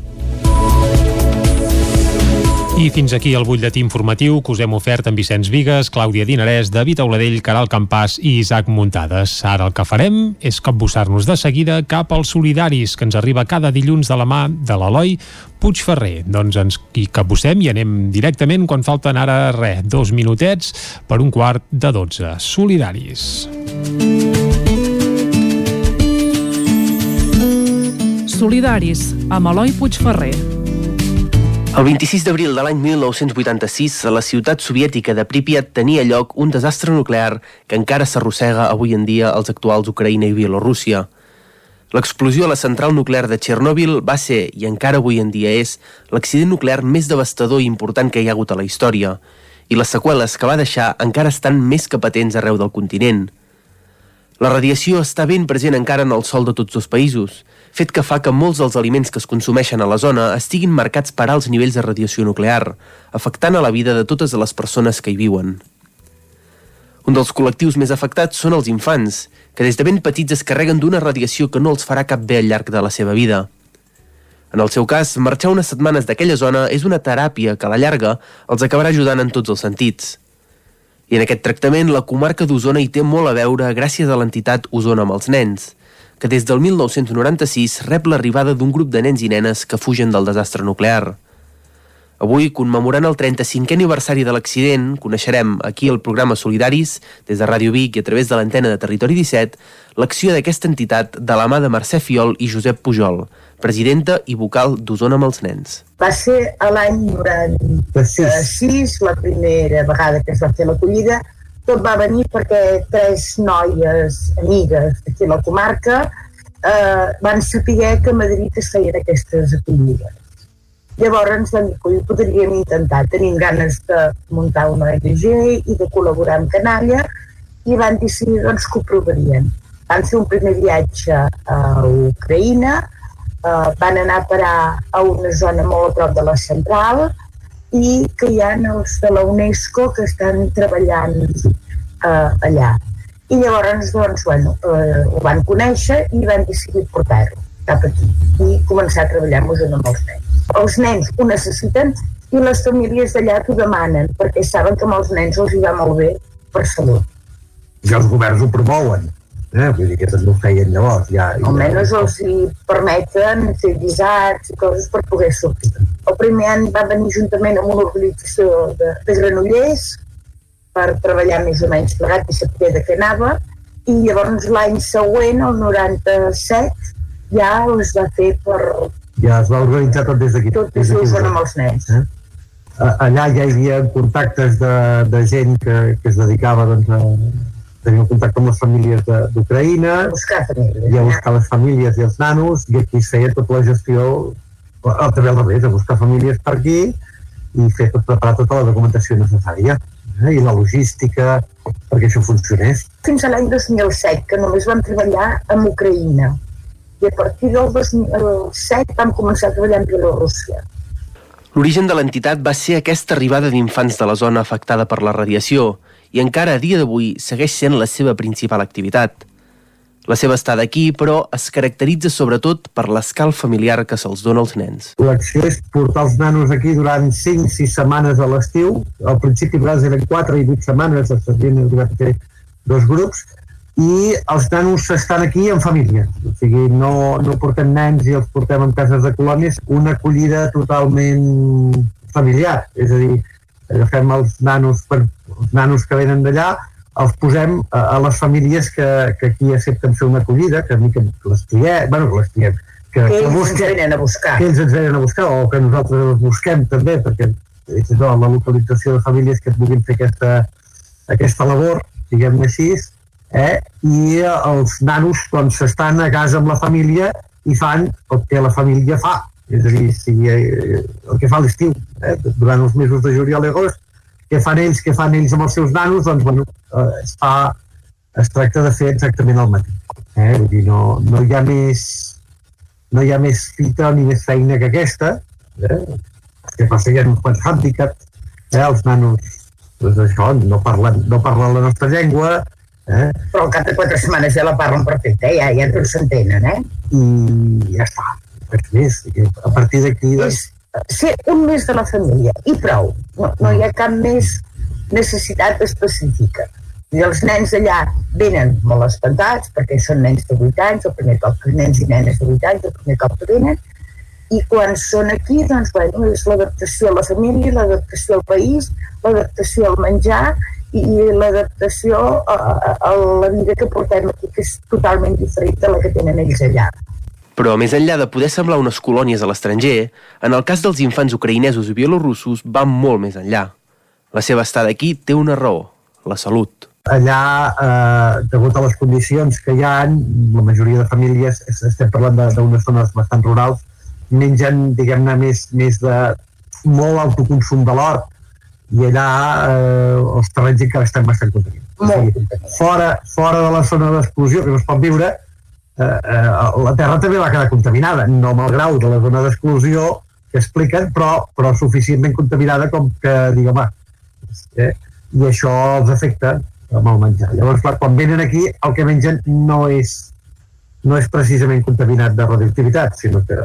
I fins aquí el butlletí informatiu que us hem ofert amb Vicenç Vigues, Clàudia Dinarès, David Auladell, Caral Campàs i Isaac Muntades. Ara el que farem és capbussar-nos de seguida cap als solidaris, que ens arriba cada dilluns de la mà de l'Eloi Puigferrer. Doncs ens hi capbussem i anem directament quan falten ara, res, dos minutets per un quart de dotze. Solidaris. Solidaris, amb Eloi Puigferrer. El 26 d'abril de l'any 1986, a la ciutat soviètica de Pripyat tenia lloc un desastre nuclear que encara s'arrossega avui en dia als actuals Ucraïna i Bielorússia. L'explosió a la central nuclear de Txernòbil va ser, i encara avui en dia és, l'accident nuclear més devastador i important que hi ha hagut a la història, i les seqüeles que va deixar encara estan més que patents arreu del continent. La radiació està ben present encara en el sol de tots dos països, fet que fa que molts dels aliments que es consumeixen a la zona estiguin marcats per alts nivells de radiació nuclear, afectant a la vida de totes les persones que hi viuen. Un dels col·lectius més afectats són els infants, que des de ben petits es carreguen d'una radiació que no els farà cap bé al llarg de la seva vida. En el seu cas, marxar unes setmanes d'aquella zona és una teràpia que a la llarga els acabarà ajudant en tots els sentits. I en aquest tractament, la comarca d'Osona hi té molt a veure gràcies a l'entitat Osona amb els nens, que des del 1996 rep l'arribada d'un grup de nens i nenes que fugen del desastre nuclear. Avui, commemorant el 35è aniversari de l'accident, coneixerem aquí al programa Solidaris, des de Ràdio Vic i a través de l'antena de Territori 17, l'acció d'aquesta entitat de la mà de Mercè Fiol i Josep Pujol, presidenta i vocal d'Osona amb els nens. Va ser a l'any 96, la primera vegada que es va fer l'acollida. Tot va venir perquè tres noies amigues d'aquí a la comarca eh, van saber que a Madrid es feien aquestes acollides. Llavors vam dir que podríem intentar. Tenim ganes de muntar una ONG i de col·laborar amb Canalla i van decidir doncs, que ho provarien. Van fer un primer viatge a Ucraïna, eh, van anar a parar a una zona molt a prop de la central i que hi ha els de la UNESCO que estan treballant eh, allà. I llavors, doncs, bueno, eh, ho van conèixer i van decidir portar-ho cap aquí i començar a treballar amb els nens els nens ho necessiten i les famílies d'allà t'ho demanen perquè saben que amb els nens els hi va molt bé per salut. I els governs ho promouen, eh? vull dir que també ho feien llavors. Ja, ja... Almenys els hi permeten fer guisats i coses per poder sortir. El primer any va venir juntament amb una organització de, de granollers per treballar més o menys plegat i saber de què anava i llavors l'any següent, el 97, ja es va fer per, ja es va organitzar tot des d'aquí. Tot des d'aquí amb els nens. Eh? Allà ja hi havia contactes de, de gent que, que es dedicava doncs, a un contacte amb les famílies d'Ucraïna, i a buscar les famílies i els nanos, i aquí es feia tota la gestió, o, també al revés, a buscar famílies per aquí i fer tot, preparar tota la documentació necessària eh? i la logística perquè això funcionés. Fins a l'any 2007, que només vam treballar amb Ucraïna i a partir del 2007 vam començar a treballar en Bielorússia. L'origen de l'entitat va ser aquesta arribada d'infants de la zona afectada per la radiació i encara a dia d'avui segueix sent la seva principal activitat. La seva estada aquí, però, es caracteritza sobretot per l'escal familiar que se'ls dona als nens. L'acció és portar els nanos aquí durant 5-6 setmanes a l'estiu. Al principi, a eren 4 i 8 setmanes, s'havien arribat a fer dos grups, i els nanos estan aquí en família, o sigui, no, no portem nens i els portem en cases de colònies, una acollida totalment familiar, és a dir, agafem els nanos, per, els nanos que venen d'allà, els posem a, a les famílies que, que aquí accepten fer una acollida, que a mi que les triem, bueno, les triem, que, que, ells que busquem, ens venen a buscar. Que ells ens venen a buscar, o que nosaltres els busquem també, perquè és això, la localització de famílies que vulguin fer aquesta, aquesta labor, diguem-ne així, eh? i els nanos doncs, estan a casa amb la família i fan el que la família fa, és a dir, si, eh, el que fa l'estiu, eh? durant els mesos de juliol i agost, què fan ells, què fan ells amb els seus nanos, doncs bueno, eh, es, fa, es tracta de fer exactament el mateix. Eh? Vull dir, no, no hi ha més no hi ha més fita ni més feina que aquesta, eh? que passa que hi ha uns quants hàndicaps, eh? els nanos doncs això, no parlen, no parlen la nostra llengua, Eh? Però al cap de quatre setmanes ja la parlen perfecte, eh? ja, ja tots s'entenen, eh? I ja està. Res més. A partir d'aquí... Doncs... Ser un mes de la família, i prou. No, no hi ha cap més necessitat específica. I els nens allà venen molt espantats, perquè són nens de 8 anys, el primer cop que nens i nenes de 8 anys, el primer cop que venen, i quan són aquí, doncs, bueno, és l'adaptació a la família, l'adaptació al país, l'adaptació al menjar i l'adaptació a, a, a la vida que portem aquí, que és totalment diferent de la que tenen ells allà. Però més enllà de poder semblar unes colònies a l'estranger, en el cas dels infants ucraïnesos i bielorussos va molt més enllà. La seva estada aquí té una raó, la salut. Allà, eh, degut a les condicions que hi ha, la majoria de famílies, estem parlant d'unes zones bastant rurals, mengen, diguem-ne, més, més de molt autoconsum de l'hort i allà eh, els terrenys encara estan bastant contaminats. O sigui, fora, fora de la zona d'explosió, que no es pot viure, la Terra també va quedar contaminada, no amb el grau de la zona d'exclusió que expliquen, però, però suficientment contaminada com que, diguem, eh, i això els afecta amb el menjar. Llavors, clar, quan venen aquí, el que mengen no és no és precisament contaminat de radioactivitat, sinó que,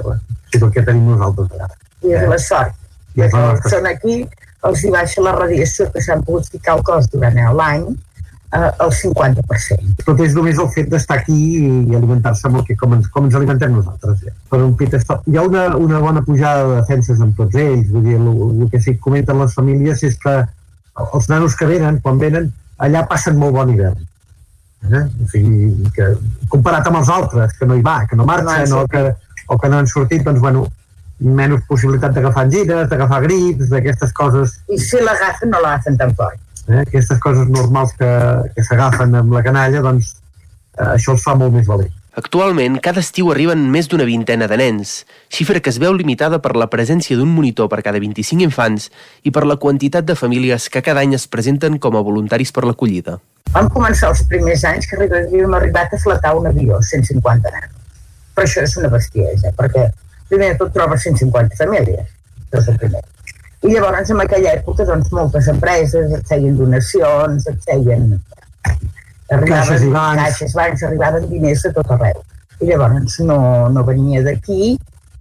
sinó que tenim nosaltres allà. I és la sort. I és la nostra Són aquí, els hi baixa la radiació que s'han pogut ficar al cos durant l'any, eh, el 50%. Tot és només el fet d'estar aquí i alimentar-se amb el que, com, ens, com ens alimentem nosaltres. Ja. Per un pit stop. Hi ha una, una bona pujada de defenses amb tots ells, vull dir, el, el que sí que comenten les famílies és que els nanos que venen, quan venen, allà passen molt bon hivern. Eh? O sigui, que, comparat amb els altres, que no hi va, que no marxen, No o que, o que no han sortit, doncs, bueno, menys possibilitat d'agafar angines, d'agafar grips, d'aquestes coses I si l'agafen, no l'agafen tan fort. Eh, aquestes coses normals que, que s'agafen amb la canalla, doncs eh, això els fa molt més valent. Actualment, cada estiu arriben més d'una vintena de nens, xifra que es veu limitada per la presència d'un monitor per cada 25 infants i per la quantitat de famílies que cada any es presenten com a voluntaris per l'acollida. Vam començar els primers anys que havíem arribat a flatar un avió, 150 nanos. Però això és una bestiesa, perquè primer de tot trobes 150 famílies, això és el primer. I llavors, en aquella època, doncs, moltes empreses et feien donacions, et feien... Caixes i bancs. Caixes, bancs, arribaven diners de tot arreu. I llavors no, no venia d'aquí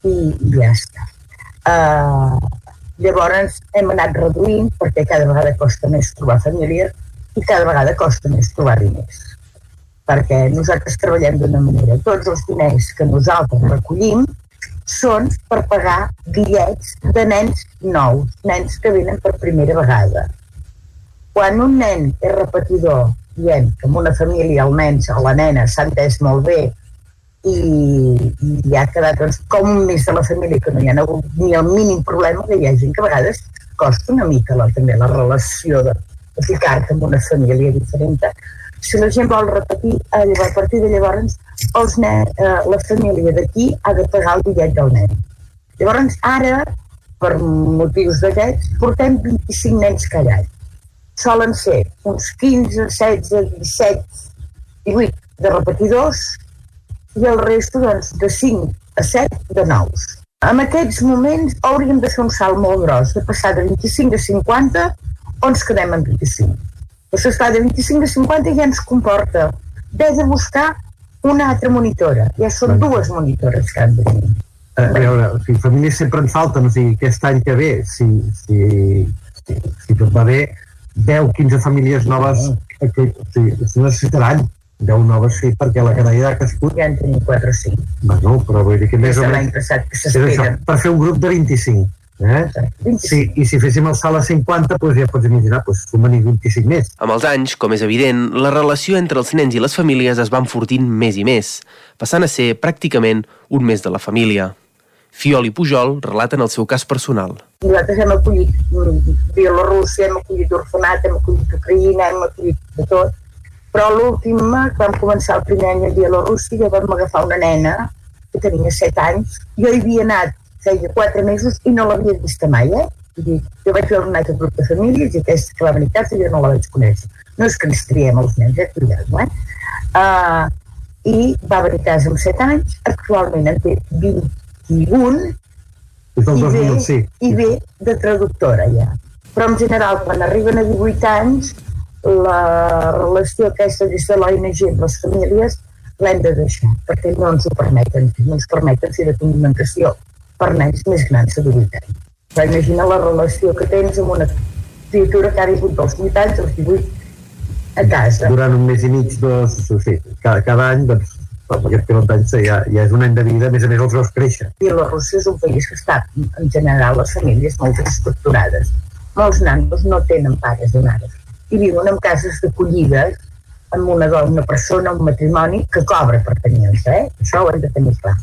i ja està. Uh, llavors hem anat reduint perquè cada vegada costa més trobar famílies i cada vegada costa més trobar diners. Perquè nosaltres treballem d'una manera. Tots els diners que nosaltres recollim són per pagar bitllets de nens nous, nens que venen per primera vegada. Quan un nen és repetidor, diem que en una família el nen o la nena s'ha entès molt bé i, i ha quedat doncs, com un més de la família que no hi ha hagut ni el mínim problema, que hi ha gent que a vegades costa una mica la, també la relació de, de ficar-te en una família diferent. Si la gent vol repetir, eh, llavors, a partir de llavors els nen, eh, la família d'aquí ha de pagar el bitllet del nen. Llavors, ara, per motius d'aquests, portem 25 nens any. Solen ser uns 15, 16, 17, 18 de repetidors i el resto doncs, de 5 a 7 de nous. En aquests moments hauríem de fer un salt molt gros, de passar de 25 a 50 o ens quedem en 25. Però s'està de 25 a 50 ja ens comporta haver de buscar una altra monitora. Ja són dues monitores que han de tenir. Eh, a veure, o sigui, famílies sempre en falten, o sigui, aquest any que ve, si, si, si, si tot va bé, 10, 15 famílies noves que, o sigui, es necessitaran 10 noves sí, perquè la canalla ha crescut. Ja en tenim 4 o 5. Bueno, però vull dir que més o menys... l'any passat que això, s'esperen. per fer un grup de 25. Eh? Sí, I si féssim el salt a 50, doncs ja pots imaginar, doncs sumen 25 més. Amb els anys, com és evident, la relació entre els nens i les famílies es va enfortint més i més, passant a ser pràcticament un més de la família. Fiol i Pujol relaten el seu cas personal. Nosaltres hem acollit Bielorússia, hem acollit orfenat, hem acollit Ucraïna, hem acollit de tot. Però l'últim, que vam començar el primer any a Bielorússia, ja vam agafar una nena que tenia 7 anys. Jo hi havia anat feia 4 mesos i no l'havia vista mai, eh? Dir, jo vaig veure un altre grup de famílies i aquesta que va venir a casa jo no la vaig conèixer. No és que ens triem els nens, eh? Cuidado, eh? Uh, I va venir a casa amb 7 anys, actualment en té 21 Des del i ve, 2005. i ve de traductora ja. Però en general, quan arriben a 18 anys, la relació aquesta des de l'ONG amb les famílies l'hem de deixar, perquè no ens ho permeten, no ens permeten fer documentació per nens més grans de 18 anys. Però imagina la relació que tens amb una criatura que ha vingut dels 8 anys als 18 a casa. Durant un mes i mig, dos, o sigui, cada, cada any, doncs, amb aquest pilot d'anys ja, ja és un any de vida, a més a més els veus créixer. Bielorússia és un país que està, en general, les famílies molt estructurades. Molts nanos no tenen pares i mares i viuen en cases d'acollida amb una dona, una persona, un matrimoni que cobra per tenir-los, eh? Això ho hem de tenir clar.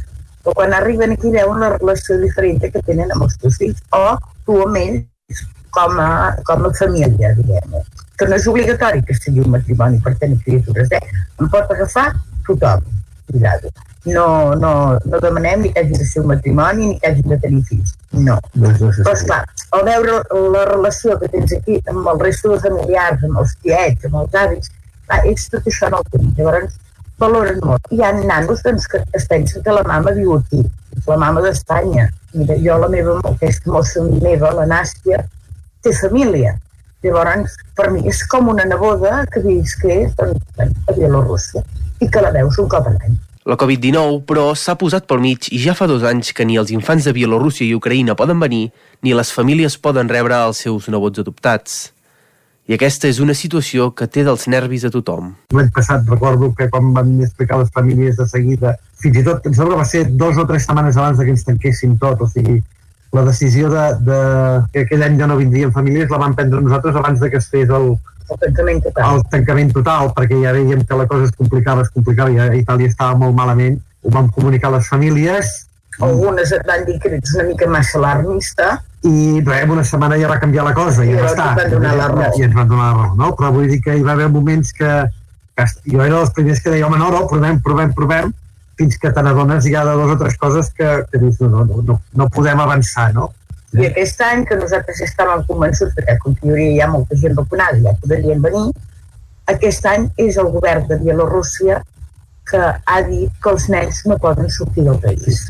Però quan arriben aquí veuen la relació diferent que tenen amb els teus fills o tu amb ells com a, com a família, diguem que no és obligatori que sigui un matrimoni per tenir criatures, eh? Em pot agafar tothom, cuidado. No, no, no demanem ni que hagi de ser un matrimoni ni que hagi de tenir fills, no. Però, esclar, al veure la relació que tens aquí amb el resto de familiars, amb els tiets, amb els avis, clar, ells tot això no ho tenen. Llavors, valoren molt. Hi ha nanos doncs, que es pensen que la mama viu aquí, la mama d'Espanya. Mira, jo la meva, aquesta mossa meva, la Nàstia, té família. Llavors, per mi és com una neboda que visqué doncs, a Bielorússia i que la veus un cop a l'any. La Covid-19, però, s'ha posat pel mig i ja fa dos anys que ni els infants de Bielorússia i Ucraïna poden venir, ni les famílies poden rebre els seus nebots adoptats. I aquesta és una situació que té dels nervis a tothom. L'any passat recordo que quan van explicar les famílies de seguida, fins i tot, em sembla que va ser dos o tres setmanes abans de que ens tanquéssim tot, o sigui, la decisió de, de que aquell any ja no vindrien famílies la vam prendre nosaltres abans de que es fes el, el tancament total. El tancament total, perquè ja veiem que la cosa es complicava, es complicava, i a Itàlia estava molt malament. Ho vam comunicar a les famílies. Algunes et van dir que ets una mica massa alarmista. I en una setmana ja va canviar la cosa, i, I ja donar la raó. I ens van donar la raó, no? Però vull dir que hi va haver moments que, que jo era dels primers que deia, home, no, no, provem, provem, provem, fins que te n'adones ja de dues o tres coses que, que dius, no, no, no, no podem avançar, no? I aquest any que nosaltres estàvem convençuts que com que hi hauria ja molta gent vacunada ja podrien venir, aquest any és el govern de Bielorússia que ha dit que els nens no poden sortir del país.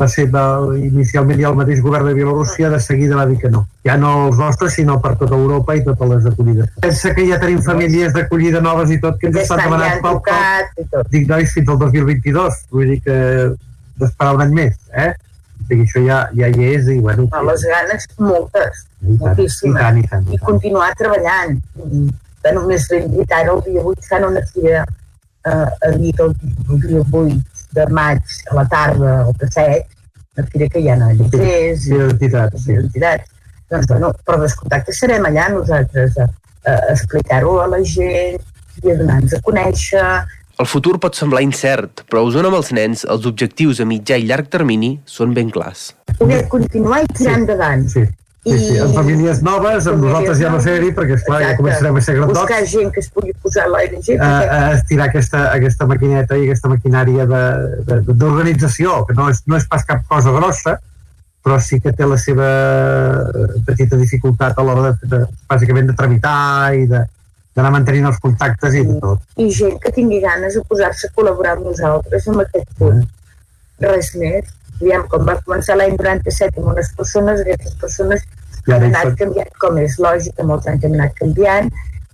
Va ser va, inicialment ja el mateix govern de Bielorússia de seguida va dir que no. Ja no els nostres, sinó per tota Europa i totes les acollides. Pensa que ja tenim famílies d'acollida noves i tot que ens estan demanant pel, pel, dic, nois, fins al 2022. Vull dir que d'esperar un any més, eh? sigui, això ja, ja hi és i bueno... A les ganes, moltes, I tant, moltíssimes. I tant, i tant, i, I continuar treballant. De només ben dit, ara el dia 8 fan una fira eh, a el, el dia 8 de maig a la tarda o de 7, una fira que hi ha Lletrers i d'entitats. Sí. Doncs, bueno, per descomptat que serem allà nosaltres a, a explicar-ho a la gent i a donar-nos a conèixer, el futur pot semblar incert, però a Osona amb els nens els objectius a mitjà i llarg termini són ben clars. Poder continuar i tirar sí, endavant. Sí. Sí, sí, amb famílies noves, amb nosaltres ja no ser-hi, perquè esclar, ja començarem a ser grandots. Buscar gent que es pugui posar a. A, a estirar aquesta, aquesta maquineta i aquesta maquinària d'organització, que no és, no és pas cap cosa grossa, però sí que té la seva petita dificultat a l'hora de, de, bàsicament de tramitar i de, d'anar mantenint els contactes i tot. I gent que tingui ganes de posar-se a col·laborar amb nosaltres en aquest punt. Mm. Res més. Diem, com va començar l'any 97 amb unes persones, aquestes persones ja han anat canviant, com és lògic, que molts anys hem anat canviant,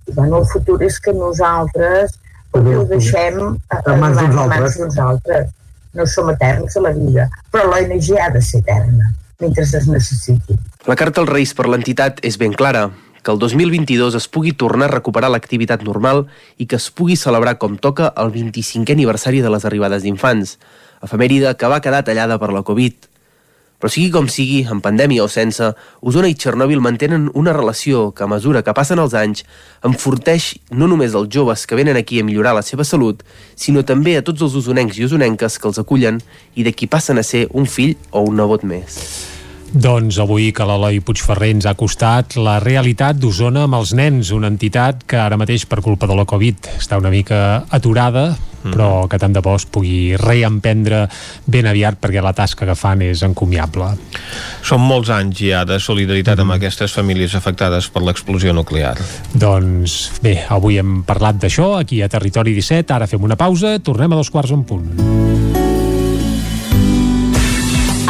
i bueno, el futur és que nosaltres ho deixem en mans d'uns altres. No som eterns a la vida, però l'ONG ha de ser eterna mentre es necessiti. La carta als Reis per l'entitat és ben clara que el 2022 es pugui tornar a recuperar l'activitat normal i que es pugui celebrar com toca el 25è aniversari de les arribades d'infants, efemèride que va quedar tallada per la Covid. Però sigui com sigui, en pandèmia o sense, Osona i Txernòbil mantenen una relació que a mesura que passen els anys enforteix no només els joves que venen aquí a millorar la seva salut, sinó també a tots els usonencs i usonenques que els acullen i de qui passen a ser un fill o un nebot més. Doncs avui que l'Eloi Puigferrer ens ha costat la realitat d'Osona amb els nens, una entitat que ara mateix per culpa de la Covid està una mica aturada, mm. però que tant de bo es pugui reemprendre ben aviat perquè la tasca que fan és encomiable. Són molts anys ja de solidaritat mm. amb aquestes famílies afectades per l'explosió nuclear. Doncs bé, avui hem parlat d'això aquí a Territori 17, ara fem una pausa, tornem a dos quarts en punt.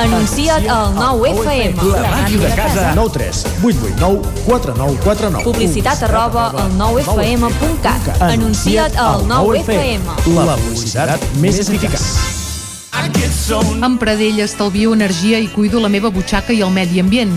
Anuncia't al 9FM. La màquina de casa. 9 3 8 8 9 4 9 4 9. Publicitat arroba al 9FM.cat. Anuncia't al 9FM. La publicitat més eficaç. Amb Pradell estalvio energia i cuido la meva butxaca i el medi ambient.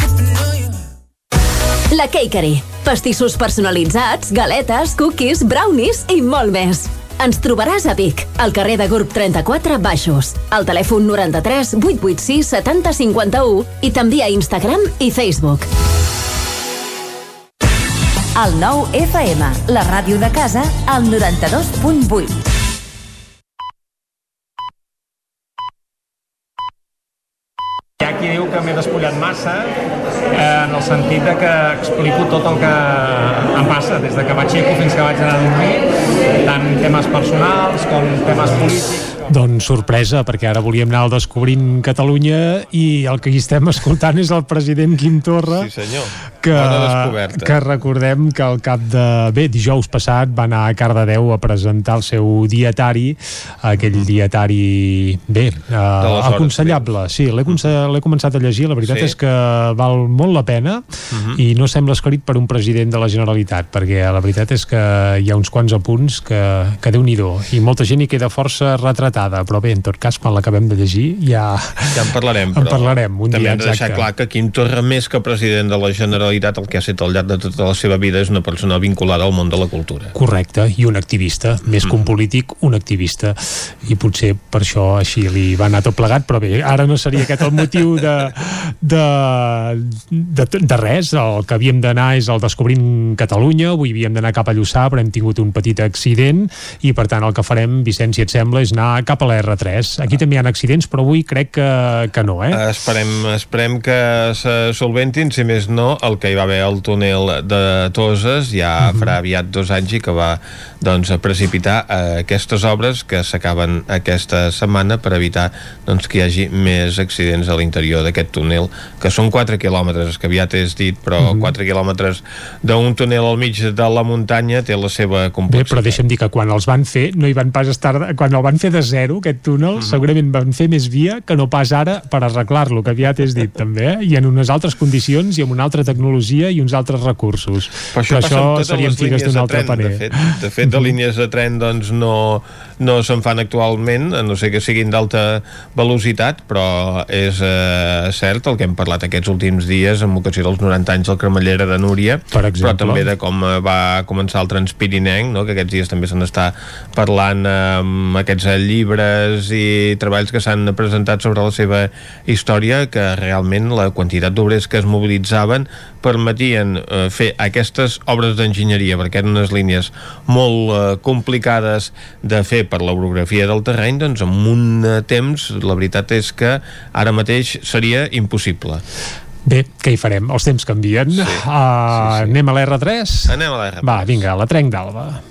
La Cakery. Pastissos personalitzats, galetes, cookies, brownies i molt més. Ens trobaràs a Vic, al carrer de Gurb 34 Baixos, al telèfon 93 886 70 51 i també a Instagram i Facebook. El 9 FM, la ràdio de casa, al 92.8. qui diu que m'he despullat massa eh, en el sentit de que explico tot el que em passa des de que m'aixeco fins que vaig anar a dormir tant temes personals com temes polítics Doncs sorpresa, perquè ara volíem anar al Descobrint Catalunya i el que hi estem escoltant és el president Quim Torra. Sí, senyor. Que, que recordem que al cap de... Bé, dijous passat va anar a Cardedeu a presentar el seu dietari, aquell dietari, bé, eh, hores aconsellable. Sí, l'he conse- l'he començat a llegir, la veritat Sí. és que val molt la pena Mhm. i no sembla escrit per un president de la Generalitat, perquè la veritat és que hi ha uns quants apunts que, que déu nhi i molta gent hi queda força retratada, però bé, en tot cas, quan l'acabem de llegir ja... Ja en parlarem, En però parlarem, un també dia, hem de deixar exacte. clar que Quim Torra, més que president de la Generalitat, el que ha estat al llarg de tota la seva vida és una persona vinculada al món de la cultura. Correcte, i un activista, més que un polític, un activista, i potser per això així li va anar tot plegat, però bé, ara no seria aquest el motiu de, de, de, de res, el que havíem d'anar és el Descobrint Catalunya, avui havíem d'anar cap a Lluçà, però hem tingut un petit accident, i per tant el que farem, Vicenç, si et sembla, és anar cap a la R3. Aquí també hi ha accidents, però avui crec que, que no, eh? Esperem, esperem que se solventin, si més no, el que hi va haver al túnel de Toses ja farà aviat dos anys i que va doncs, a precipitar eh, aquestes obres que s'acaben aquesta setmana per evitar doncs, que hi hagi més accidents a l'interior d'aquest túnel, que són 4 quilòmetres, que aviat és dit, però 4 quilòmetres d'un túnel al mig de la muntanya té la seva Bé, complexitat. però deixa'm dir que quan els van fer, no hi van pas estar... Quan el van fer de zero, aquest túnel, segurament van fer més via que no pas ara per arreglar-lo, que aviat és dit també, eh? i en unes altres condicions i amb una altra tecnologia i uns altres recursos. Però això, amb totes serien figues d'un altre paner. de fet. De fet, de línies de tren doncs, no, no se'n fan actualment, a no sé que siguin d'alta velocitat, però és eh, cert el que hem parlat aquests últims dies amb ocasió dels 90 anys del Cremallera de Núria, Per exemple. però també de com eh, va començar el Transpirinenc, no? que aquests dies també s'han d'estar parlant eh, amb aquests eh, llibres i treballs que s'han presentat sobre la seva història, que realment la quantitat d'obrers que es mobilitzaven permetien eh, fer aquestes obres d'enginyeria, perquè eren unes línies molt eh, complicades de fer per l'orografia del terreny, doncs en un eh, temps la veritat és que ara mateix seria impossible. Bé, què hi farem? Els temps canvien. Sí, uh, sí, sí. Anem a l'R3? Anem a l'R3. Va, vinga, la trenc d'Alba.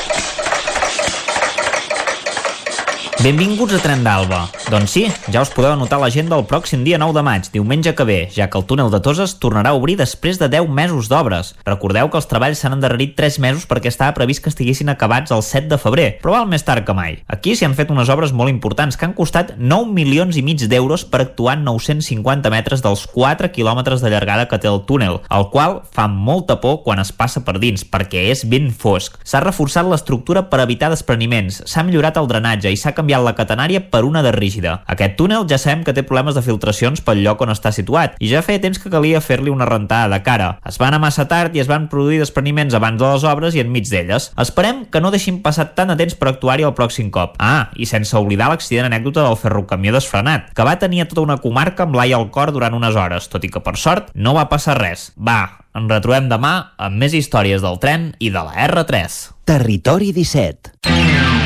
Benvinguts a Tren d'Alba. Doncs sí, ja us podeu anotar l'agenda el pròxim dia 9 de maig, diumenge que ve, ja que el túnel de Toses tornarà a obrir després de 10 mesos d'obres. Recordeu que els treballs s'han endarrerit 3 mesos perquè estava previst que estiguessin acabats el 7 de febrer, però val més tard que mai. Aquí s'hi han fet unes obres molt importants que han costat 9 milions i mig d'euros per actuar en 950 metres dels 4 quilòmetres de llargada que té el túnel, el qual fa molta por quan es passa per dins, perquè és ben fosc. S'ha reforçat l'estructura per evitar despreniments, s'ha millorat el drenatge i s'ha canviat canviat la catenària per una de rígida. Aquest túnel ja sabem que té problemes de filtracions pel lloc on està situat i ja feia temps que calia fer-li una rentada de cara. Es va anar massa tard i es van produir despreniments abans de les obres i enmig d'elles. Esperem que no deixin passar tant de temps per actuar-hi el pròxim cop. Ah, i sense oblidar l'accident anècdota del ferrocamió desfrenat, que va tenir tota una comarca amb l'ai al cor durant unes hores, tot i que per sort no va passar res. Va, ens retrobem demà amb més històries del tren i de la R3. Territori 17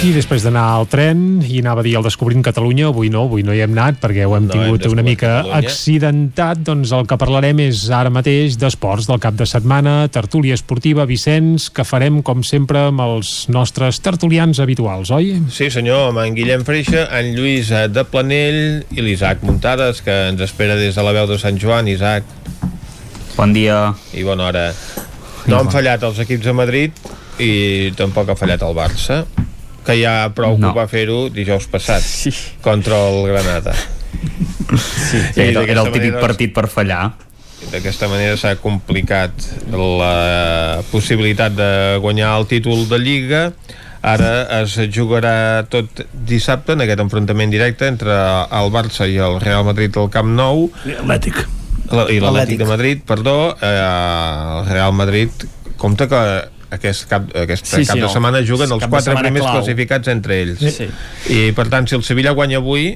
I després d'anar al tren i anava a dir el Descobrint Catalunya, avui no, avui no hi hem anat perquè ho hem no, tingut hem una mica Catalunya. accidentat, doncs el que parlarem és ara mateix d'esports del cap de setmana, tertúlia esportiva, Vicenç, que farem com sempre amb els nostres tertulians habituals, oi? Sí senyor, amb en Guillem Freixa, en Lluís de Planell i l'Isaac Muntades, que ens espera des de la veu de Sant Joan, Isaac. Bon dia. I bona hora. No han fallat els equips de Madrid i tampoc ha fallat el Barça que ja prou no. que va fer-ho dijous passat sí. contra el Granada. Sí, sí era, era el típic manera, partit per fallar. d'aquesta manera s'ha complicat la possibilitat de guanyar el títol de Lliga. Ara es jugarà tot dissabte en aquest enfrontament directe entre el Barça i el Real Madrid al Camp Nou. l'Atlètic i l'Atlètic de Madrid, perdó. Eh, el Real Madrid compta que aquest cap, aquest sí, cap sí, de no. setmana juguen els quatre primers clau. classificats entre ells sí. i per tant si el Sevilla guanya avui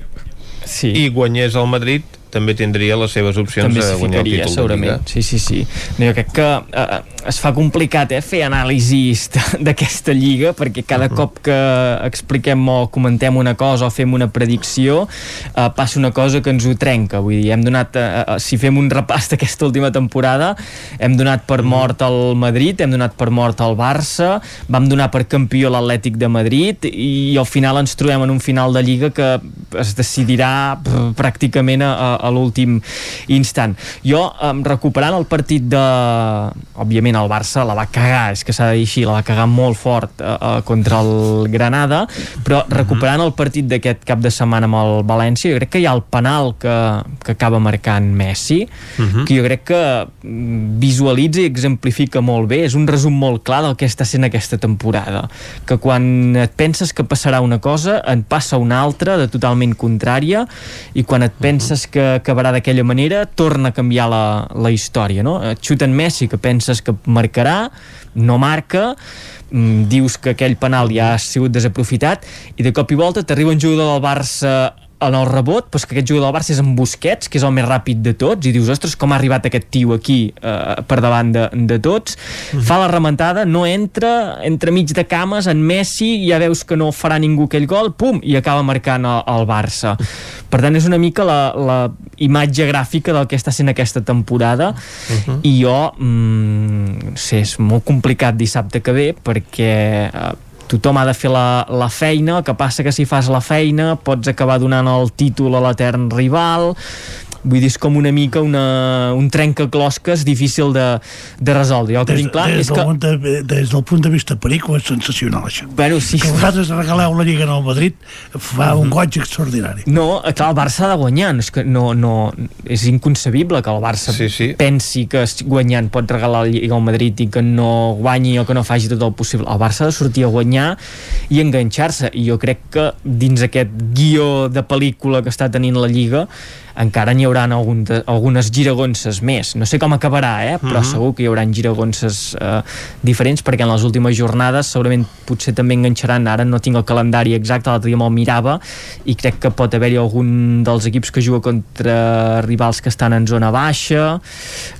sí. i guanyés el Madrid també tindria les seves opcions també de guanyar el títol segurament. Sí, sí, sí. No, jo crec que eh, es fa complicat eh, fer anàlisis d'aquesta lliga perquè cada uh -huh. cop que expliquem o comentem una cosa o fem una predicció eh, passa una cosa que ens ho trenca. Vull dir, hem donat, eh, eh si fem un repàs d'aquesta última temporada, hem donat per mort al Madrid, hem donat per mort al Barça, vam donar per campió l'Atlètic de Madrid i al final ens trobem en un final de lliga que es decidirà pràcticament a, a l'últim instant. Jo, um, recuperant el partit de... Òbviament el Barça la va cagar, és que s'ha de dir així, la va cagar molt fort uh, uh, contra el Granada, però mhm. recuperant el partit d'aquest cap de setmana amb el València, jo crec que hi ha el penal que, que acaba marcant Messi, uh mhm. -huh. que jo crec que mm, visualitza i exemplifica molt bé, és un resum molt clar del que està sent aquesta temporada, que quan et penses que passarà una cosa, en passa una altra de totalment contrària, i quan et mhm. penses que acabarà d'aquella manera, torna a canviar la, la història, no? Et xuten Messi, que penses que marcarà, no marca, mm, dius que aquell penal ja ha sigut desaprofitat i de cop i volta t'arriba un jugador del Barça en el rebot, però que aquest jugador del Barça és en Busquets, que és el més ràpid de tots, i dius, ostres, com ha arribat aquest tio aquí eh, per davant de, de tots. Mm -hmm. Fa la rementada, no entra, entra mig de cames, en Messi, ja veus que no farà ningú aquell gol, pum, i acaba marcant el, el Barça. Per tant, és una mica la, la imatge gràfica del que està sent aquesta temporada, uh -huh. i jo, mm, sé, és molt complicat dissabte que ve, perquè eh, tothom ha de fer la, la feina, el que passa que si fas la feina pots acabar donant el títol a l'etern rival vull dir, és com una mica una, un trencaclosques difícil de, de resoldre. El que des, tinc clar des, és que... De, des del punt de vista perico és sensacional, això. Bueno, sí. Que vosaltres regaleu la Lliga al Madrid fa un mhm. goig extraordinari. No, clar, el Barça ha de guanyar, és que no, no, és inconcebible que el Barça sí, sí. pensi que guanyant pot regalar la Lliga al Madrid i que no guanyi o que no faci tot el possible. El Barça ha de sortir a guanyar i enganxar-se, i jo crec que dins aquest guió de pel·lícula que està tenint la Lliga encara n'hi haurà haurà algun de, algunes giragonses més. No sé com acabarà, eh? però Mhm. segur que hi haurà giragonses eh, diferents perquè en les últimes jornades segurament potser també enganxaran, ara no tinc el calendari exacte, l'altre dia me'l mirava i crec que pot haver-hi algun dels equips que juga contra rivals que estan en zona baixa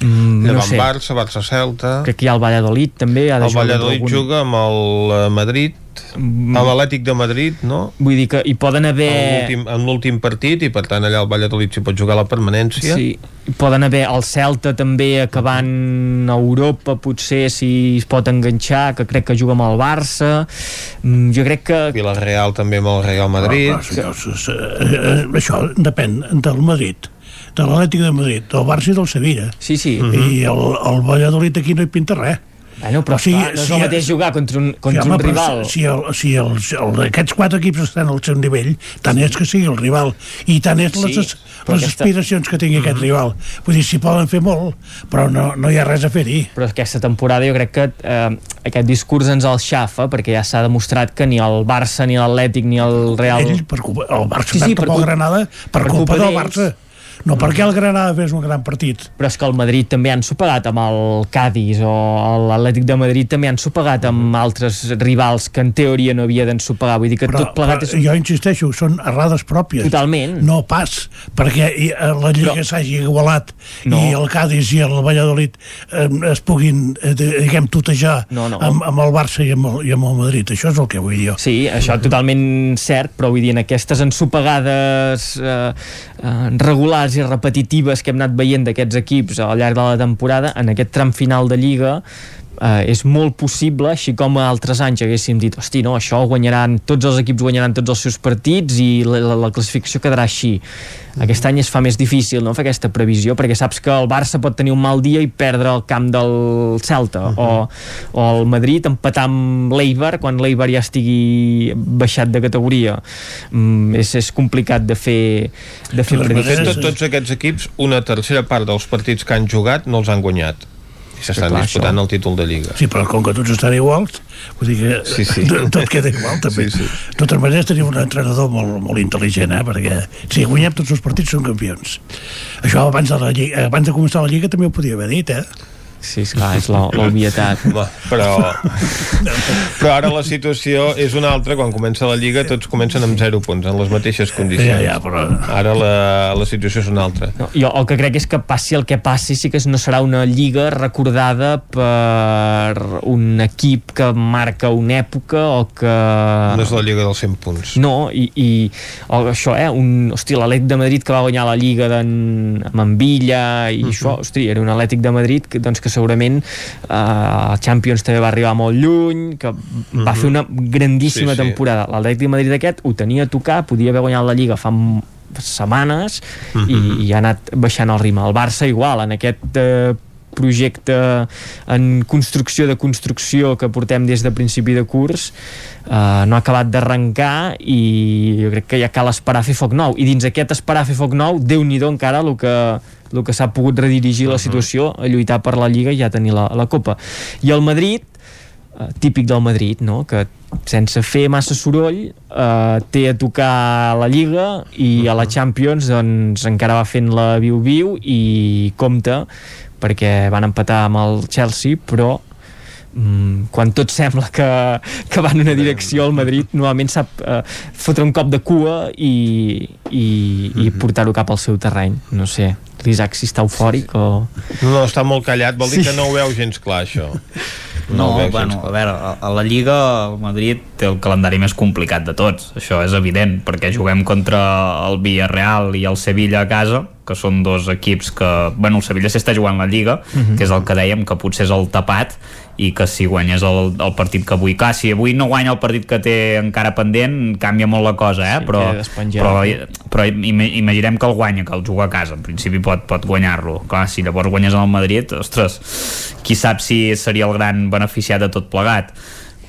mm, no sé, Barça, Barça-Celta... crec que hi ha el Valladolid també ha de El jugar Valladolid algun- juga amb el eh, Madrid, amb l'Atlètic de Madrid, no? Vull dir que hi poden haver... En l'últim- En l'últim partit, i per tant allà el Valladolid s'hi pot jugar la permanència. Sí, poden haver el Celta també acabant a Europa potser si es pot enganxar que crec que juga amb el Barça mm, jo crec que Villarreal també amb el Real Madrid Ah, senyors, eh, eh, això depèn del Madrid de l'Atlètic de Madrid, del Barça i del Sevilla sí, sí. i el, el Valladolid aquí no hi pinta res Bueno, però clar, no és el mateix jugar contra un, contra sí, home, un rival. Si, el, si els, el, aquests quatre equips estan al seu nivell, tant és que sigui el rival i tant és les, Sí, les aquesta- aspiracions que tingui aquest rival. Vull dir, s'hi poden fer molt, però no, no hi ha res a fer-hi. Però aquesta temporada jo crec que eh, aquest discurs ens el xafa perquè ja s'ha demostrat que ni el Barça, ni l'Atlètic, ni el Real... Ell, per culpa, el Barça Sí, sí, per culpa- Granada per, per culpa, culpa del. Barça. No perquè el Granada fes un gran partit. Però és que el Madrid també han sopegat amb el Cádiz o l'Atlètic de Madrid també han sopegat amb altres rivals que en teoria no havia d'ensopegar. Vull dir que Però, tot plegat però és... jo insisteixo, són errades pròpies. Totalment. No pas perquè eh, la Lliga s'hagi igualat No. i el Cádiz i el Valladolid eh, es puguin, eh, diguem, tutejar No, no. Amb, amb el Barça i amb el, i amb el Madrid. Això és el que vull dir jo. Sí, això totalment cert, però vull dir, en aquestes ensopegades eh, eh, regulars i repetitives que hem anat veient d'aquests equips al llarg de la temporada, en aquest tram final de Lliga, eh, és molt possible, així com a altres anys haguéssim dit, hosti, no, això ho guanyaran, tots els equips guanyaran tots els seus partits i la, la, la classificació quedarà així. Aquest any es fa més difícil no, fer aquesta previsió, perquè saps que el Barça pot tenir un mal dia i perdre el camp del Celta, o, o el Madrid empatar amb l'Eibar quan l'Eibar ja estigui baixat de categoria. Mm, és, és complicat de fer, de fer De fet, prediccions. tot, tots aquests equips, una tercera part dels partits que han jugat no els han guanyat. S'estan disputant això. el títol de Lliga. Sí, però com que tots estan iguals, vull dir que Sí, sí. tot, queda igual, també. Sí, sí. De totes maneres, tenim un entrenador molt, molt intel·ligent, eh? perquè si guanyem tots els partits som campions. Això abans de, la Lliga, abans de començar la Lliga també ho podia haver dit, eh? Sí, esclar, és la- l'obvietat. Però, però ara la situació és una altra. Quan comença la Lliga tots comencen amb 0 punts, en les mateixes condicions. Ja, ja, però- Ara la, la situació és una altra. No, jo el que crec és que passi el que passi sí que no serà una lliga recordada per un equip que marca una època o que... No és la Lliga dels 100 punts. No, i, i o això, eh, un, hosti, l'Atlètic de Madrid que va guanyar la Lliga d'en, amb en Villa i Mhm. això, hosti, era un Atlètic de Madrid que, doncs, que segurament eh, el Champions també va arribar molt lluny, que va Mhm. fer una grandíssima Sí, sí. temporada. L'Atlètic de Madrid aquest ho tenia a tocar, podia haver guanyat la Lliga fa setmanes Mhm. i, i ha anat baixant el ritme. El Barça igual, en aquest eh, projecte en construcció de construcció que portem des de principi de curs eh, no ha acabat d'arrencar i jo crec que ja cal esperar a fer foc nou i dins aquest esperar a fer foc nou déu nhi encara el que, el que s'ha pogut redirigir la situació a lluitar per la Lliga i ja tenir la, la Copa. I el Madrid eh, típic del Madrid, no? que sense fer massa soroll eh, té a tocar la Lliga i a la Champions doncs encara va fent la viu-viu i compta perquè van empatar amb el Chelsea però mm, quan tot sembla que, que va en una direcció el Madrid normalment sap eh, fotre un cop de cua i, i, i portar-ho cap al seu terreny. No sé, l'Isaac si està eufòric o... No, no, està molt callat, vol dir Sí. que no ho veu gens clar, això. No, veus bueno, a veure, a la Lliga el Madrid té el calendari més complicat de tots, això és evident, perquè juguem contra el Villarreal i el Sevilla a casa, que són dos equips que... Bueno, el Sevilla s'està jugant la Lliga, Mhm. que és el que dèiem, que potser és el tapat, i que si guanyés el, el partit que avui... Clar, si avui no guanya el partit que té encara pendent, canvia molt la cosa, eh? Sí, però, però, però ima- imaginem que el guanya, que el juga a casa, en principi pot, pot guanyar-lo. Clar, si llavors guanyes el Madrid, ostres, qui sap si seria el gran beneficiat de tot plegat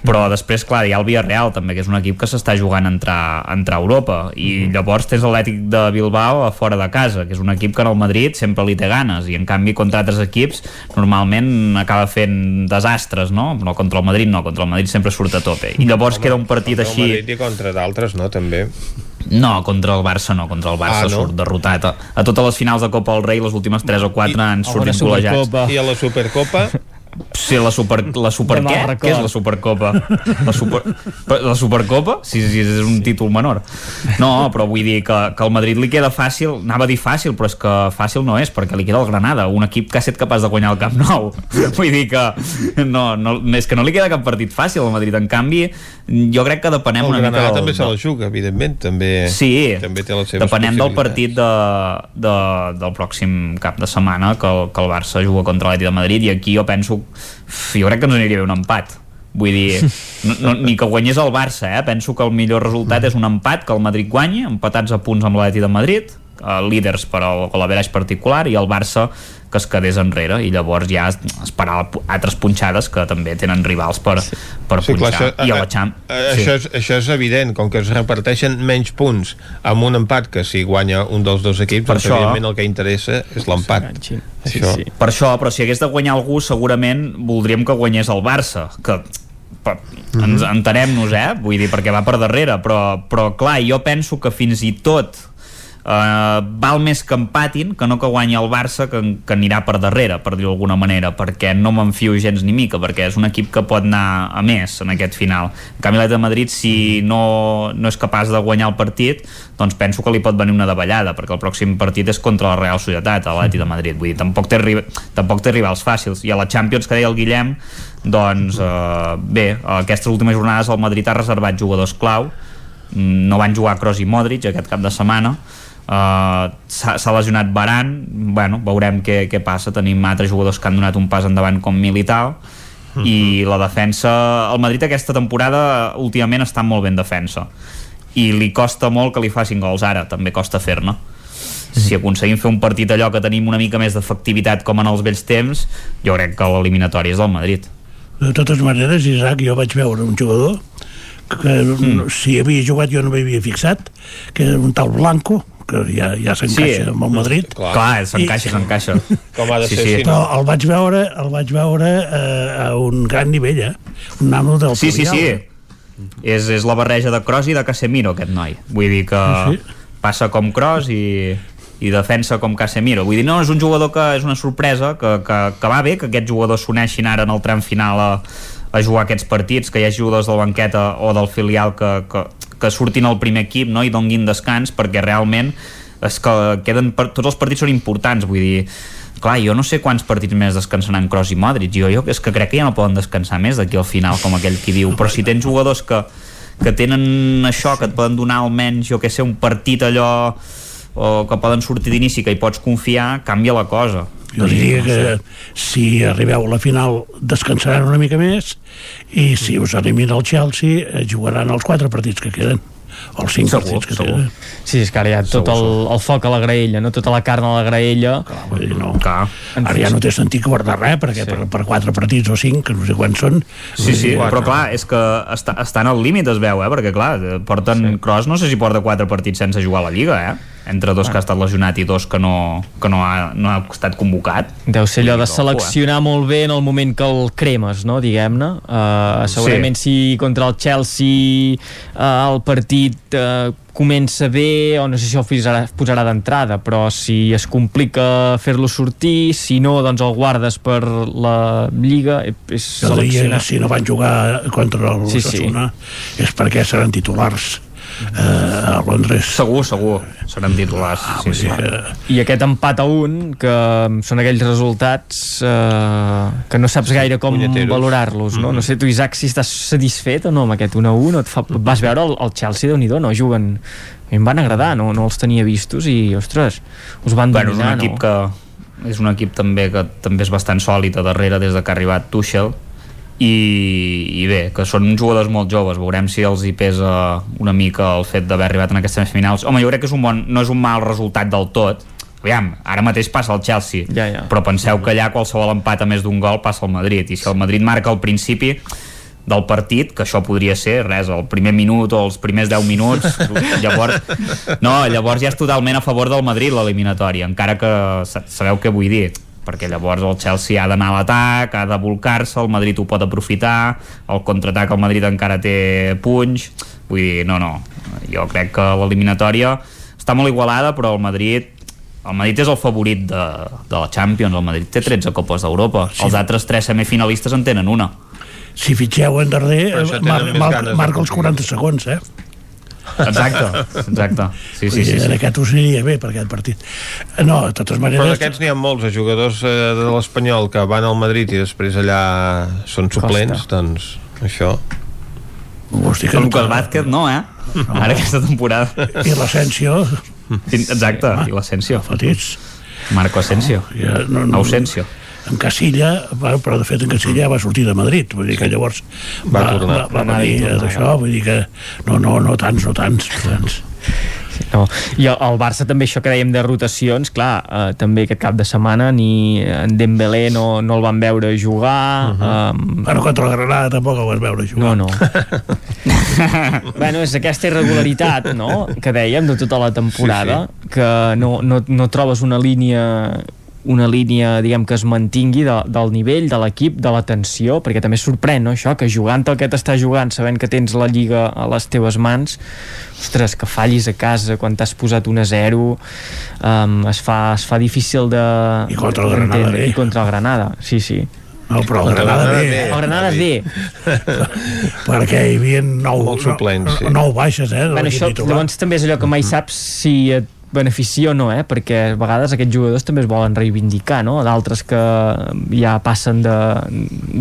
però després, clar, hi ha el Villarreal també, que és un equip que s'està jugant a entrar, a entrar a Europa, i llavors tens l'Atlètic de Bilbao a fora de casa, que és un equip que en el Madrid sempre li té ganes, i en canvi contra altres equips normalment acaba fent desastres, no? No contra el Madrid no, contra el Madrid sempre surt a tope, i llavors queda un partit Contra així... Madrid i contra d'altres, no, també. No, contra el Barça no, contra el Barça Ah, no? surt derrotat. A, a totes les finals de Copa del Rei, les últimes 3 o 4 han sortit golejats. I a la Supercopa? Sí, la super, la super què? Què és la Supercopa? La, super, la Supercopa? Sí, sí, és un títol menor. No, però vull dir que, que al Madrid li queda fàcil, anava a dir fàcil, però és que fàcil no és, perquè li queda el Granada, un equip que ha estat capaç de guanyar el Camp Nou. Vull dir que no, no, és que no li queda cap partit fàcil al Madrid. En canvi, jo crec que depenem El una mica Granada del, també se la juga, evidentment. També, Sí, també té les seves depenent del partit de, de, del pròxim cap de setmana que, el- que el Barça juga contra l'Atleti de Madrid i aquí jo penso jo crec que ens aniria bé un empat. Vull dir, no, no, ni que guanyés el Barça eh? penso que el millor resultat és un empat que el Madrid guanyi, empatats a punts amb l'Atleti de Madrid eh, líders per al, l'averaix particular i el Barça que es quedés enrere. I llavors ja esperar altres punxades que també tenen rivals per, per Sí, clar, punxar això, i a eh, la Champ eh, això, és, això és evident, com que es reparteixen menys punts amb un empat que si guanya un dels dos equips, Per doncs això- evidentment el que interessa és l'empat. Sí, Això. sí. Per això, però si hagués de guanyar algú, segurament voldríem que guanyés el Barça, que per, ens entenem-nos, eh? Vull dir, perquè va per darrere, però, però clar, jo penso que fins i tot Uh, val més que empatin que no que guanyi el Barça que, que anirà per darrere per dir-ho d'alguna manera perquè no me'n fio gens ni mica perquè és un equip que pot anar a més en aquest final. En canvi l'Atleti de Madrid si no, no és capaç de guanyar el partit doncs penso que li pot venir una davallada perquè el pròxim partit és contra la Real Societat a l'Atleti de Madrid. Vull dir, tampoc té, tampoc té rivals fàcils. I a la Champions que deia el Guillem doncs eh, bé, aquestes últimes jornades el Madrid ha reservat jugadors clau. Mm, no van jugar Kroos i Modric aquest cap de setmana uh, s'ha lesionat Baran bueno, veurem què, què passa. Tenim altres jugadors que han donat un pas endavant com Milital i la defensa el Madrid aquesta temporada últimament està molt ben defensa. I li costa molt que li facin gols ara. També costa fer-ne. Si aconseguim fer un partit allò que tenim una mica més d'efectivitat com en els vells temps jo crec que l'eliminatori és del Madrid. De totes maneres, Isaac, jo vaig veure un jugador que mm. si havia jugat jo no m'havia fixat, que era un tal Blanco, que ja, ja s'encaixa Sí. amb el Madrid. Clar, Clar, s'encaixa, s'encaixa. Com ha de Sí, ser, sí. Però no? el vaig veure, el vaig veure eh, a un gran nivell, eh? Un nano del Sí, sí, Purial. sí. És, és la barreja de Kroos i de Casemiro, aquest noi. Vull dir que Sí, passa com Kroos i, i defensa com Casemiro. Vull dir, no, és un jugador que és una sorpresa, que, que, que va bé que aquests jugadors s'uneixin ara en el tram final a, a jugar aquests partits, que hi hagi jugadors del banqueta o del filial que, que, que surtin al primer equip no? i donguin descans, perquè realment és que queden, per, tots els partits són importants, vull dir, clar, jo no sé quants partits més descansaran Kroos i Modric, jo, jo és que crec que ja no poden descansar més d'aquí al final, com aquell qui diu, però si tens jugadors que, que tenen això, que et poden donar almenys, jo que sé, un partit allò o que poden sortir d'inici que hi pots confiar, canvia la cosa. Jo diria que si arribeu a la final descansaran una mica més i si us elimina el Chelsea eh, jugaran els quatre partits que queden o els cinc Segur, partits que segur. queden. Sí, és que ara hi ha tot el, el foc a la graella, no? tota la carn a la graella. Clar, dir, no. Clar. Ara ja no té sentit guardar res, perquè sí. per, per quatre partits o cinc, que no sé quants són... Sí, sí, dir, però clar, és que està, estan al límit, es veu, eh? perquè clar, porten sí. Kroos no sé si porta quatre partits sense jugar a la Lliga, eh? Entre dos que ha estat lesionat i dos que no, que no, ha, no ha estat convocat. Deu ser allò de que, seleccionar molt bé en el moment que el cremes, no? diguem-ne. Uh, segurament sí. si contra el Chelsea uh, el partit uh, comença bé, o no sé si el posarà, posarà d'entrada, però si es complica fer-lo sortir, si no, doncs el guardes per la Lliga, eh, és seleccionar. si no van jugar contra el Sí, sí, és perquè seran titulars eh, a Londres. Segur, segur, seran titulars. Ah, sí, sí. I aquest empat a un, que són aquells resultats eh, que no saps gaire com valorar-los, no? No sé, tu, Isaac, si estàs satisfet o no amb aquest 1 a 1, et fa... vas veure el, el Chelsea, de nhi no juguen... A mi em van agradar, no, no els tenia vistos i, ostres, us van Bueno, és un dominar, equip no? que és un equip també que també és bastant sòlid a darrere des de que ha arribat Tuchel i, i bé, que són jugadors molt joves. Veurem si els hi pesa una mica el fet d'haver arribat en aquestes semifinals. Home, jo crec que és un bon, no és un mal resultat del tot. Aviam, ara mateix passa el Chelsea. Ja, ja. però penseu que allà qualsevol empat a més d'un gol passa al Madrid. I si el Madrid marca al principi del partit, que això podria ser res, el primer minut o els primers 10 minuts llavors, no, llavors ja és totalment a favor del Madrid l'eliminatòria encara que sa- sabeu què vull dir perquè llavors el Chelsea ha d'anar a l'atac ha de volcar-se, el Madrid ho pot aprofitar el contraatac el Madrid encara té punys vull dir, no, no jo crec que l'eliminatòria està molt igualada però el Madrid el Madrid és el favorit de, de la Champions, el Madrid té 13 copes d'Europa, sí. els altres 3 semifinalistes en tenen una. Si fitxeu en darrer, mar, mar, marca els 40 segons, eh? Exacte, exacte. Sí, sí, sí, sí. En aquest us aniria bé per aquest partit. No, de totes maneres... Però d'aquests n'hi ha molts, de jugadors eh, de l'Espanyol que van al Madrid i després allà són suplents, Costa. doncs això... Hosti, que Lucas Vázquez no, eh? No. Ara aquesta temporada. I l'Asensio. Exacte, i l'Asensio. Fotits. Marco Asensio. No, ja, no, no, Ausensio en Casilla, però de fet en Casilla va sortir de Madrid, vull dir que llavors va, va, tornar. va, va venir d'això, vull dir que no, no, no tants, no tants, no tants. No. I el, el Barça també això que dèiem de rotacions, clar, eh, també aquest cap de setmana ni en Dembélé no, no el van veure jugar. Uh -huh. um... Bueno, contra la Granada tampoc el vas veure jugar. No, no. bueno, és aquesta irregularitat, no?, que dèiem de tota la temporada, sí, sí. que no, no, no trobes una línia una línia diguem que es mantingui de, del nivell de l'equip, de l'atenció perquè també sorprèn no, això, que jugant el que t'està jugant sabent que tens la Lliga a les teves mans ostres, que fallis a casa quan t'has posat 1 a 0 um, es, fa, es fa difícil de i contra el Granada bé. i contra el Granada, sí, sí no, però el Granada bé. El Granada bé. Perquè hi havia nou, nou suplents, sí. nou baixes, eh? Bueno, això, llavors també és allò que mai saps si et beneficia o no, eh? perquè a vegades aquests jugadors també es volen reivindicar, no? d'altres que ja passen de,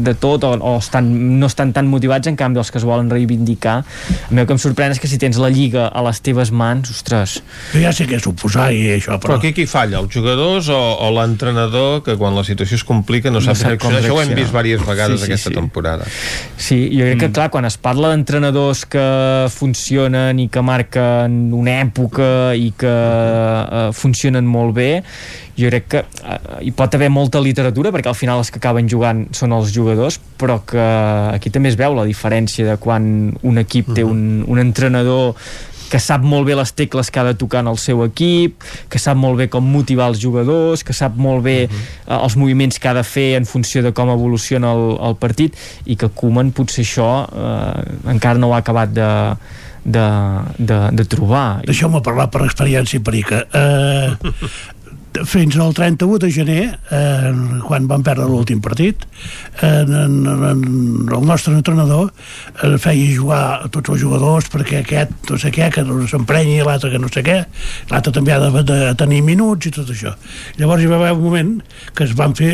de tot o, o estan, no estan tan motivats, en canvi els que es volen reivindicar. A mi el que em sorprèn és que si tens la Lliga a les teves mans, ostres... Jo ja sé què és oposar i això, però... Però aquí qui falla, els jugadors o, o l'entrenador que quan la situació es complica no sap no reaccionar? Això ho hem vist diverses vegades sí, sí, aquesta sí. temporada. Sí, jo crec mm. que clar, quan es parla d'entrenadors que funcionen i que marquen una època i que eh, funcionen molt bé jo crec que eh, hi pot haver molta literatura perquè al final els que acaben jugant són els jugadors però que aquí també es veu la diferència de quan un equip té un, un entrenador que sap molt bé les tecles que ha de tocar en el seu equip, que sap molt bé com motivar els jugadors, que sap molt bé uh -huh. eh, els moviments que ha de fer en funció de com evoluciona el, el partit i que Koeman potser això eh, encara no ho ha acabat de, de, de, de trobar. Deixeu-me parlar per experiència perica. Eh, fins al 31 de gener, eh, quan vam perdre l'últim partit, eh, en, en, el nostre entrenador eh, feia jugar tots els jugadors perquè aquest no sé què, que no s'emprenyi, l'altre que no sé què, l'altre també ha de, de tenir minuts i tot això. Llavors hi va haver un moment que es van fer,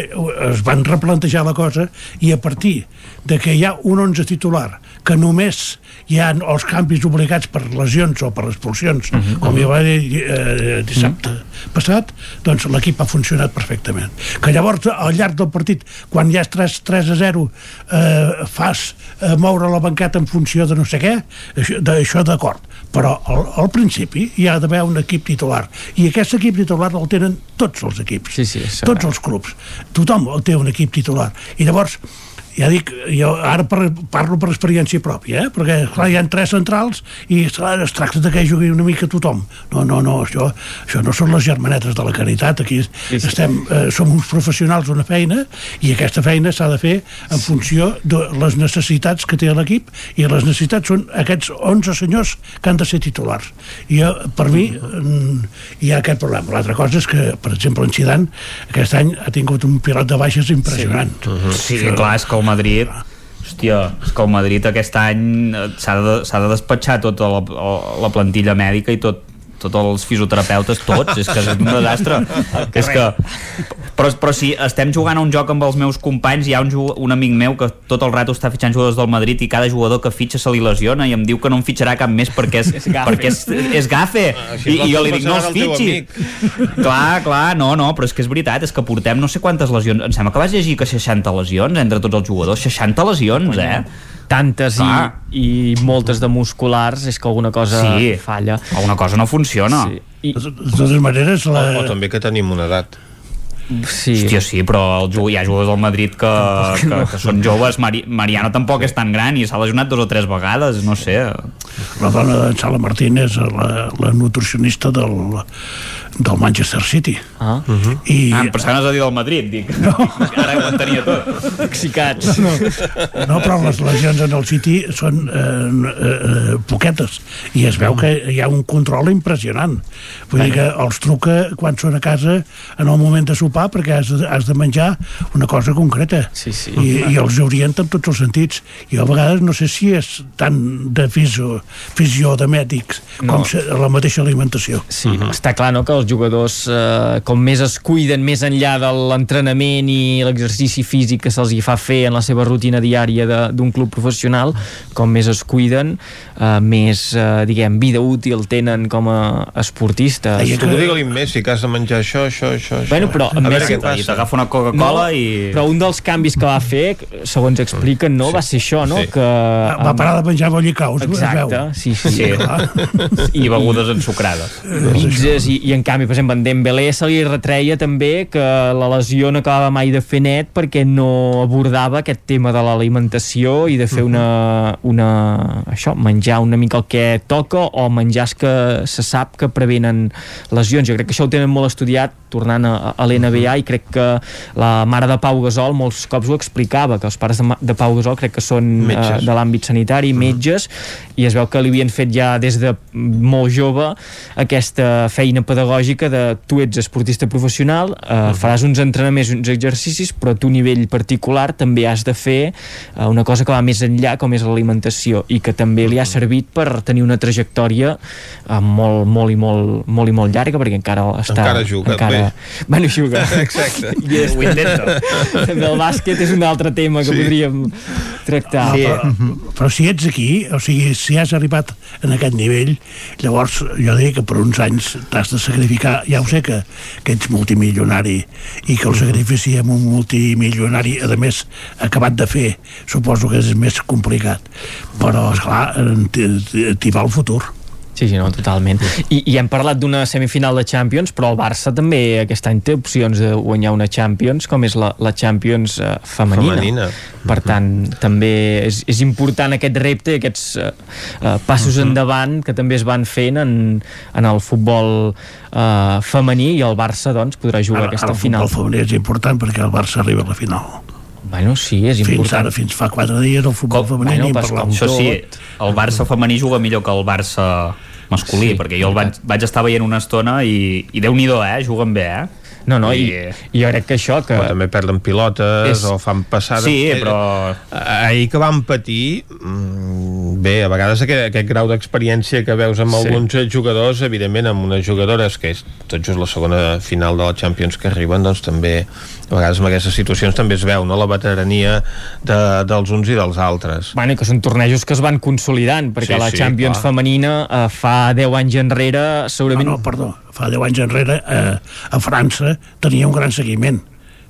es van replantejar la cosa i a partir de que hi ha un 11 titular que només hi ha els canvis obligats per lesions o per expulsions, uh mhm. -huh. com hi va dir eh, dissabte uh. -huh. passat, doncs l'equip ha funcionat perfectament. Que llavors, al llarg del partit, quan ja és 3, 3 a 0, eh, fas eh, moure la banqueta en funció de no sé què, això, això d'acord. Però al, al principi hi ha d'haver un equip titular. I aquest equip titular el tenen tots els equips. Sí, sí, tots els clubs. Tothom té un equip titular. I llavors, ja dic, jo ara per, parlo per experiència pròpia, eh? perquè clar, hi ha tres centrals i clar, es tracta de que jugui una mica tothom. No, no, no, això, això no són les germanetes de la caritat, aquí sí, sí. estem, eh, som uns professionals d'una feina i aquesta feina s'ha de fer en funció de les necessitats que té l'equip i les necessitats són aquests 11 senyors que han de ser titulars. I jo, per mi mm, hi ha aquest problema. L'altra cosa és que, per exemple, en Zidane aquest any ha tingut un pilot de baixes impressionant. Sí, uh -huh. sí clar, és que el Madrid. Hòstia, és que el Madrid aquest any eh, s'ha de, de despatxar tota la, la plantilla mèdica i tot, tots els fisioterapeutes, tots, és que és un desastre. és que, però, però si estem jugant a un joc amb els meus companys, hi ha un, un amic meu que tot el rato està fitxant jugadors del Madrid i cada jugador que fitxa se li lesiona i em diu que no en fitxarà cap més perquè és, és perquè és, és gafe. Ah, I, I jo li dic, no els fitxi. Clar, clar, no, no, però és que és veritat, és que portem no sé quantes lesions. Em sembla que vas llegir que 60 lesions entre tots els jugadors, 60 lesions, eh? Tantes i, i moltes de musculars és que alguna cosa sí, falla alguna cosa no funciona sí. I... de totes maneres la... o, o també que tenim una edat Sí. Hòstia, sí, però el, hi ha jugadors del Madrid que, que, que, que són joves. Mari, Mariano tampoc és tan gran i s'ha lesionat dos o tres vegades, no sé. La dona de Sala Martínez, la, la nutricionista del, del Manchester City. Ah. Uh -huh. I, Ah, em pensaves a dir del Madrid, dic. No. Ara ho entenia tot. Toxicats. No, no, però les lesions en el City són eh, eh, poquetes i es veu que hi ha un control impressionant. Vull dir que els truca quan són a casa en el moment de sopar perquè has de, has de menjar una cosa concreta sí, sí. I, i els orienta en tots els sentits. I a vegades no sé si és tant de fisio, fisio de mèdics No. com la mateixa alimentació. Sí, uh -huh. està clar no, que els jugadors eh, com més es cuiden més enllà de l'entrenament i l'exercici físic que se'ls hi fa fer en la seva rutina diària de- d'un club professional, com més es cuiden eh, més, eh, diguem, vida útil tenen com a esportistes. Tu que... digue-li Messi que has de menjar això, això, això, això. Bueno, però a Messi- què passa. I t'agafa una Coca-Cola i... Però un dels canvis que va fer, segons expliquen, no, va ser això, no? Sí. Que, Va parar de menjar bollicaus, veu. Exacte, sí, sí. Sí. clar. I begudes ensucrades. pizzas i, i en canvi, per exemple, en Dembélé se li retreia també que la lesió no acabava mai de fer net perquè no abordava aquest tema de l'alimentació i de fer una, una això, menjar una mica el que toca o menjars que se sap que prevenen lesions. Jo crec que això ho tenen molt estudiat tornant a, a l'NBA i crec que la mare de Pau Gasol molts cops ho explicava, que els pares de, de Pau Gasol crec que són eh, Metges. de l'àmbit sanitari, metges, i es veu que li havien fet ja des de molt jove aquesta feina pedagògica de tu ets esportista professional, eh, faràs uns entrenaments, uns exercicis, però tu a nivell particular també has de fer eh, una cosa que va més enllà, com és l'alimentació, i que també li ha servit per tenir una trajectòria eh, molt, molt i molt, molt i molt llarga, perquè encara està... Encara juga, encara... Bueno, juga. Exacte. I és, Ho intenta. També el bàsquet és un altre tema que Sí. podríem tractar. Sí. Però, però si ets aquí, o sigui, si has arribat en aquest nivell, llavors jo diria que per uns anys t'has de sacrificar. Ja ho sé que, que ets multimilionari i que el sacrifici amb un multimilionari, a més, acabat de fer, suposo que és més complicat. Però, esclar, t'hi va el futur. Sí, sí, no, totalment. I, I hem parlat d'una semifinal de Champions, però el Barça també aquest any té opcions de guanyar una Champions, com és la, la Champions eh, femenina. Femenina. Per tant, també és, és important aquest repte, aquests eh, eh, passos endavant que també es van fent en, en el futbol eh, femení i el Barça doncs, podrà jugar Ara, aquesta ara el final. futbol femení és important perquè el Barça arriba a la final. Bueno, sí, és Fins important. ara, fins fa quatre dies, el futbol femení bueno, pas parlàvem. Això sí, el Barça femení juga millor que el Barça masculí, Sí, perquè jo el vaig, vaig estar veient una estona i, i Déu-n'hi-do, eh? Juguen bé, eh? No, no, i, I- jo crec que això que... Però també perden pilotes És- o fan passades Sí, Eh, però- ahir que van patir mm, bé, a vegades aquest, aquest grau d'experiència que veus amb Sí. alguns jugadors evidentment amb unes jugadores que és tot just la segona final de la Champions que arriben doncs també a vegades en aquestes situacions també es veu no? la veterania de, dels uns i dels altres Bueno, i que són tornejos que es van consolidant, perquè Sí, la sí, Champions clar. femenina eh, fa 10 anys enrere segurament... No, no, perdó, fa 10 anys enrere eh, a França tenia un gran seguiment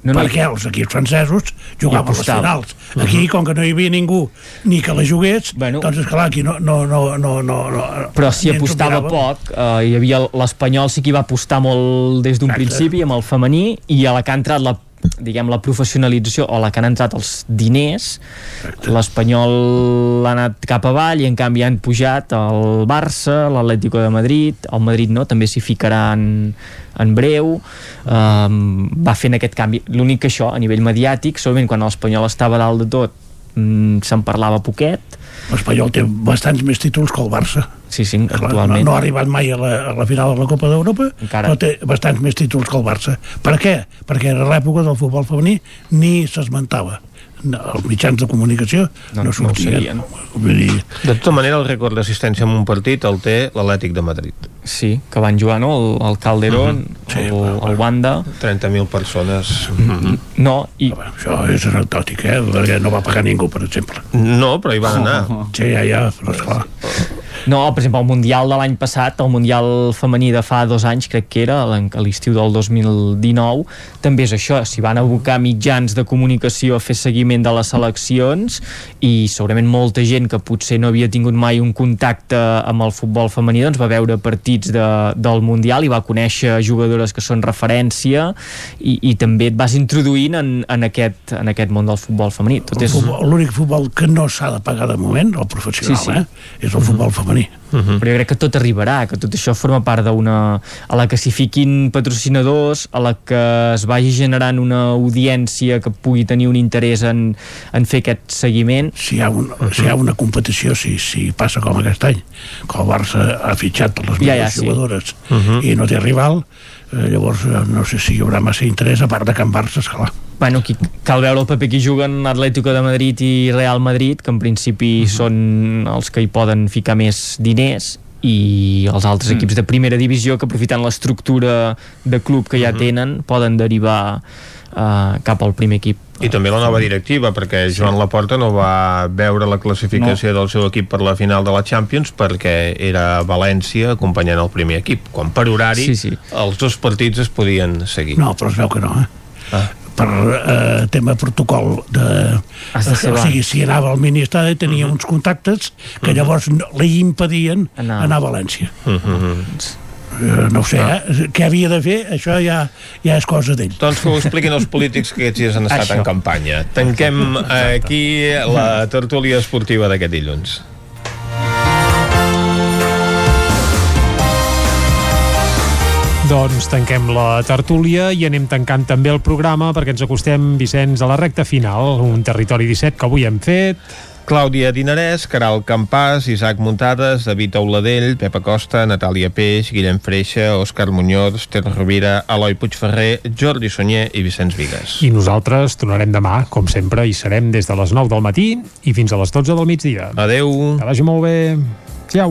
No, no, perquè els equips francesos jugaven les finals. Aquí, com que no hi havia ningú ni que la jugués, Bueno. doncs esclar, aquí no... no, no, no, no, no. Però si apostava poc. Eh, hi havia l'Espanyol sí que hi va apostar molt des d'un principi amb el femení i a la que ha entrat la diguem, la professionalització o la que han entrat els diners l'Espanyol ha anat cap avall i en canvi han pujat el Barça, l'Atlético de Madrid el Madrid no, també s'hi ficarà en, en breu. Um, va fent aquest canvi. L'únic que això, a nivell mediàtic segurament quan l'Espanyol estava dalt de tot mm, se'n parlava poquet L'Espanyol té bastants més títols que el Barça. sí, sí, Clar, no, actualment no ha arribat mai a la, a la final de la Copa d'Europa, però té bastants més títols que el Barça. Per què? Perquè a l'època del futbol femení ni s'esmentava. No, els mitjans de comunicació No, no, no sortien. sabien. Vull dir, de tota manera el rècord d'assistència en un partit el té l'Atlètic de Madrid Sí, que van jugar, no? El, el Calderón, Sí, el, però, el Wanda... 30.000 persones No, i... això és anecdòtic, eh? Perquè no va pagar ningú, per exemple. no, però hi van anar Sí, ja, ja, però esclar. No, per exemple, el Mundial de l'any passat, el Mundial femení de fa dos anys, crec que era, a l'estiu del 2019, també és això, s'hi van abocar mitjans de comunicació a fer seguiment de les seleccions i segurament molta gent que potser no havia tingut mai un contacte amb el futbol femení doncs va veure partits de, del Mundial i va conèixer jugadores que són referència i, i també et vas introduint en, en, aquest, en aquest món del futbol femení. Tot és... futbol- L'únic futbol que no s'ha de pagar de moment, el professional, Sí, sí. eh? és el futbol femení. Venir. Uh -huh. però jo crec que tot arribarà, que tot això forma part d'una... a la que s'hi fiquin patrocinadors, a la que es vagi generant una audiència que pugui tenir un interès en, en fer aquest seguiment. Si hi ha, un, uh -huh. si hi ha una competició, si, si passa com aquest any, que el Barça ha fitxat per les Ja, millors ja, sí. jugadores Uh -huh. i no té rival, eh, llavors eh, no sé si hi haurà massa interès, a part de Can Barça, esclar. Bueno, aquí cal veure el paper que juguen Atlético de Madrid i Real Madrid, que en principi uh -huh. són els que hi poden ficar més diners i els altres Mm. equips de primera divisió que aprofitant l'estructura de club que ja tenen poden derivar uh, cap al primer equip I també la nova directiva, perquè Joan Laporta no va veure la classificació no. del seu equip per la final de la Champions perquè era a València acompanyant el primer equip, quan per horari Sí, sí. els dos partits es podien seguir. No, però es veu que no, eh? Ah. Per eh, tema protocol de, de o sigui, si anava al ministeri tenia Mhm. uns contactes que llavors no, li impedien anar, anar a València eh, no ho sé, eh? què havia de fer això ja, ja és cosa d'ell Doncs que ho expliquin els polítics que aquests dies han estat Això. en campanya. Tanquem aquí la tertúlia esportiva d'aquest dilluns. Doncs tanquem la tertúlia i anem tancant també el programa perquè ens acostem, Vicenç, a la recta final, un territori 17 que avui hem fet. Clàudia Dinarès, Caral Campàs, Isaac Muntades, David Auladell, Pepa Costa, Natàlia Peix, Guillem Freixa, Òscar Muñoz, Ter Rovira, Eloi Puigferrer, Jordi Sunyer i Vicenç Vigues. I nosaltres tornarem demà, com sempre, i serem des de les 9 del matí i fins a les 12 del migdia. Adeu. Que vagi molt bé. Ciao.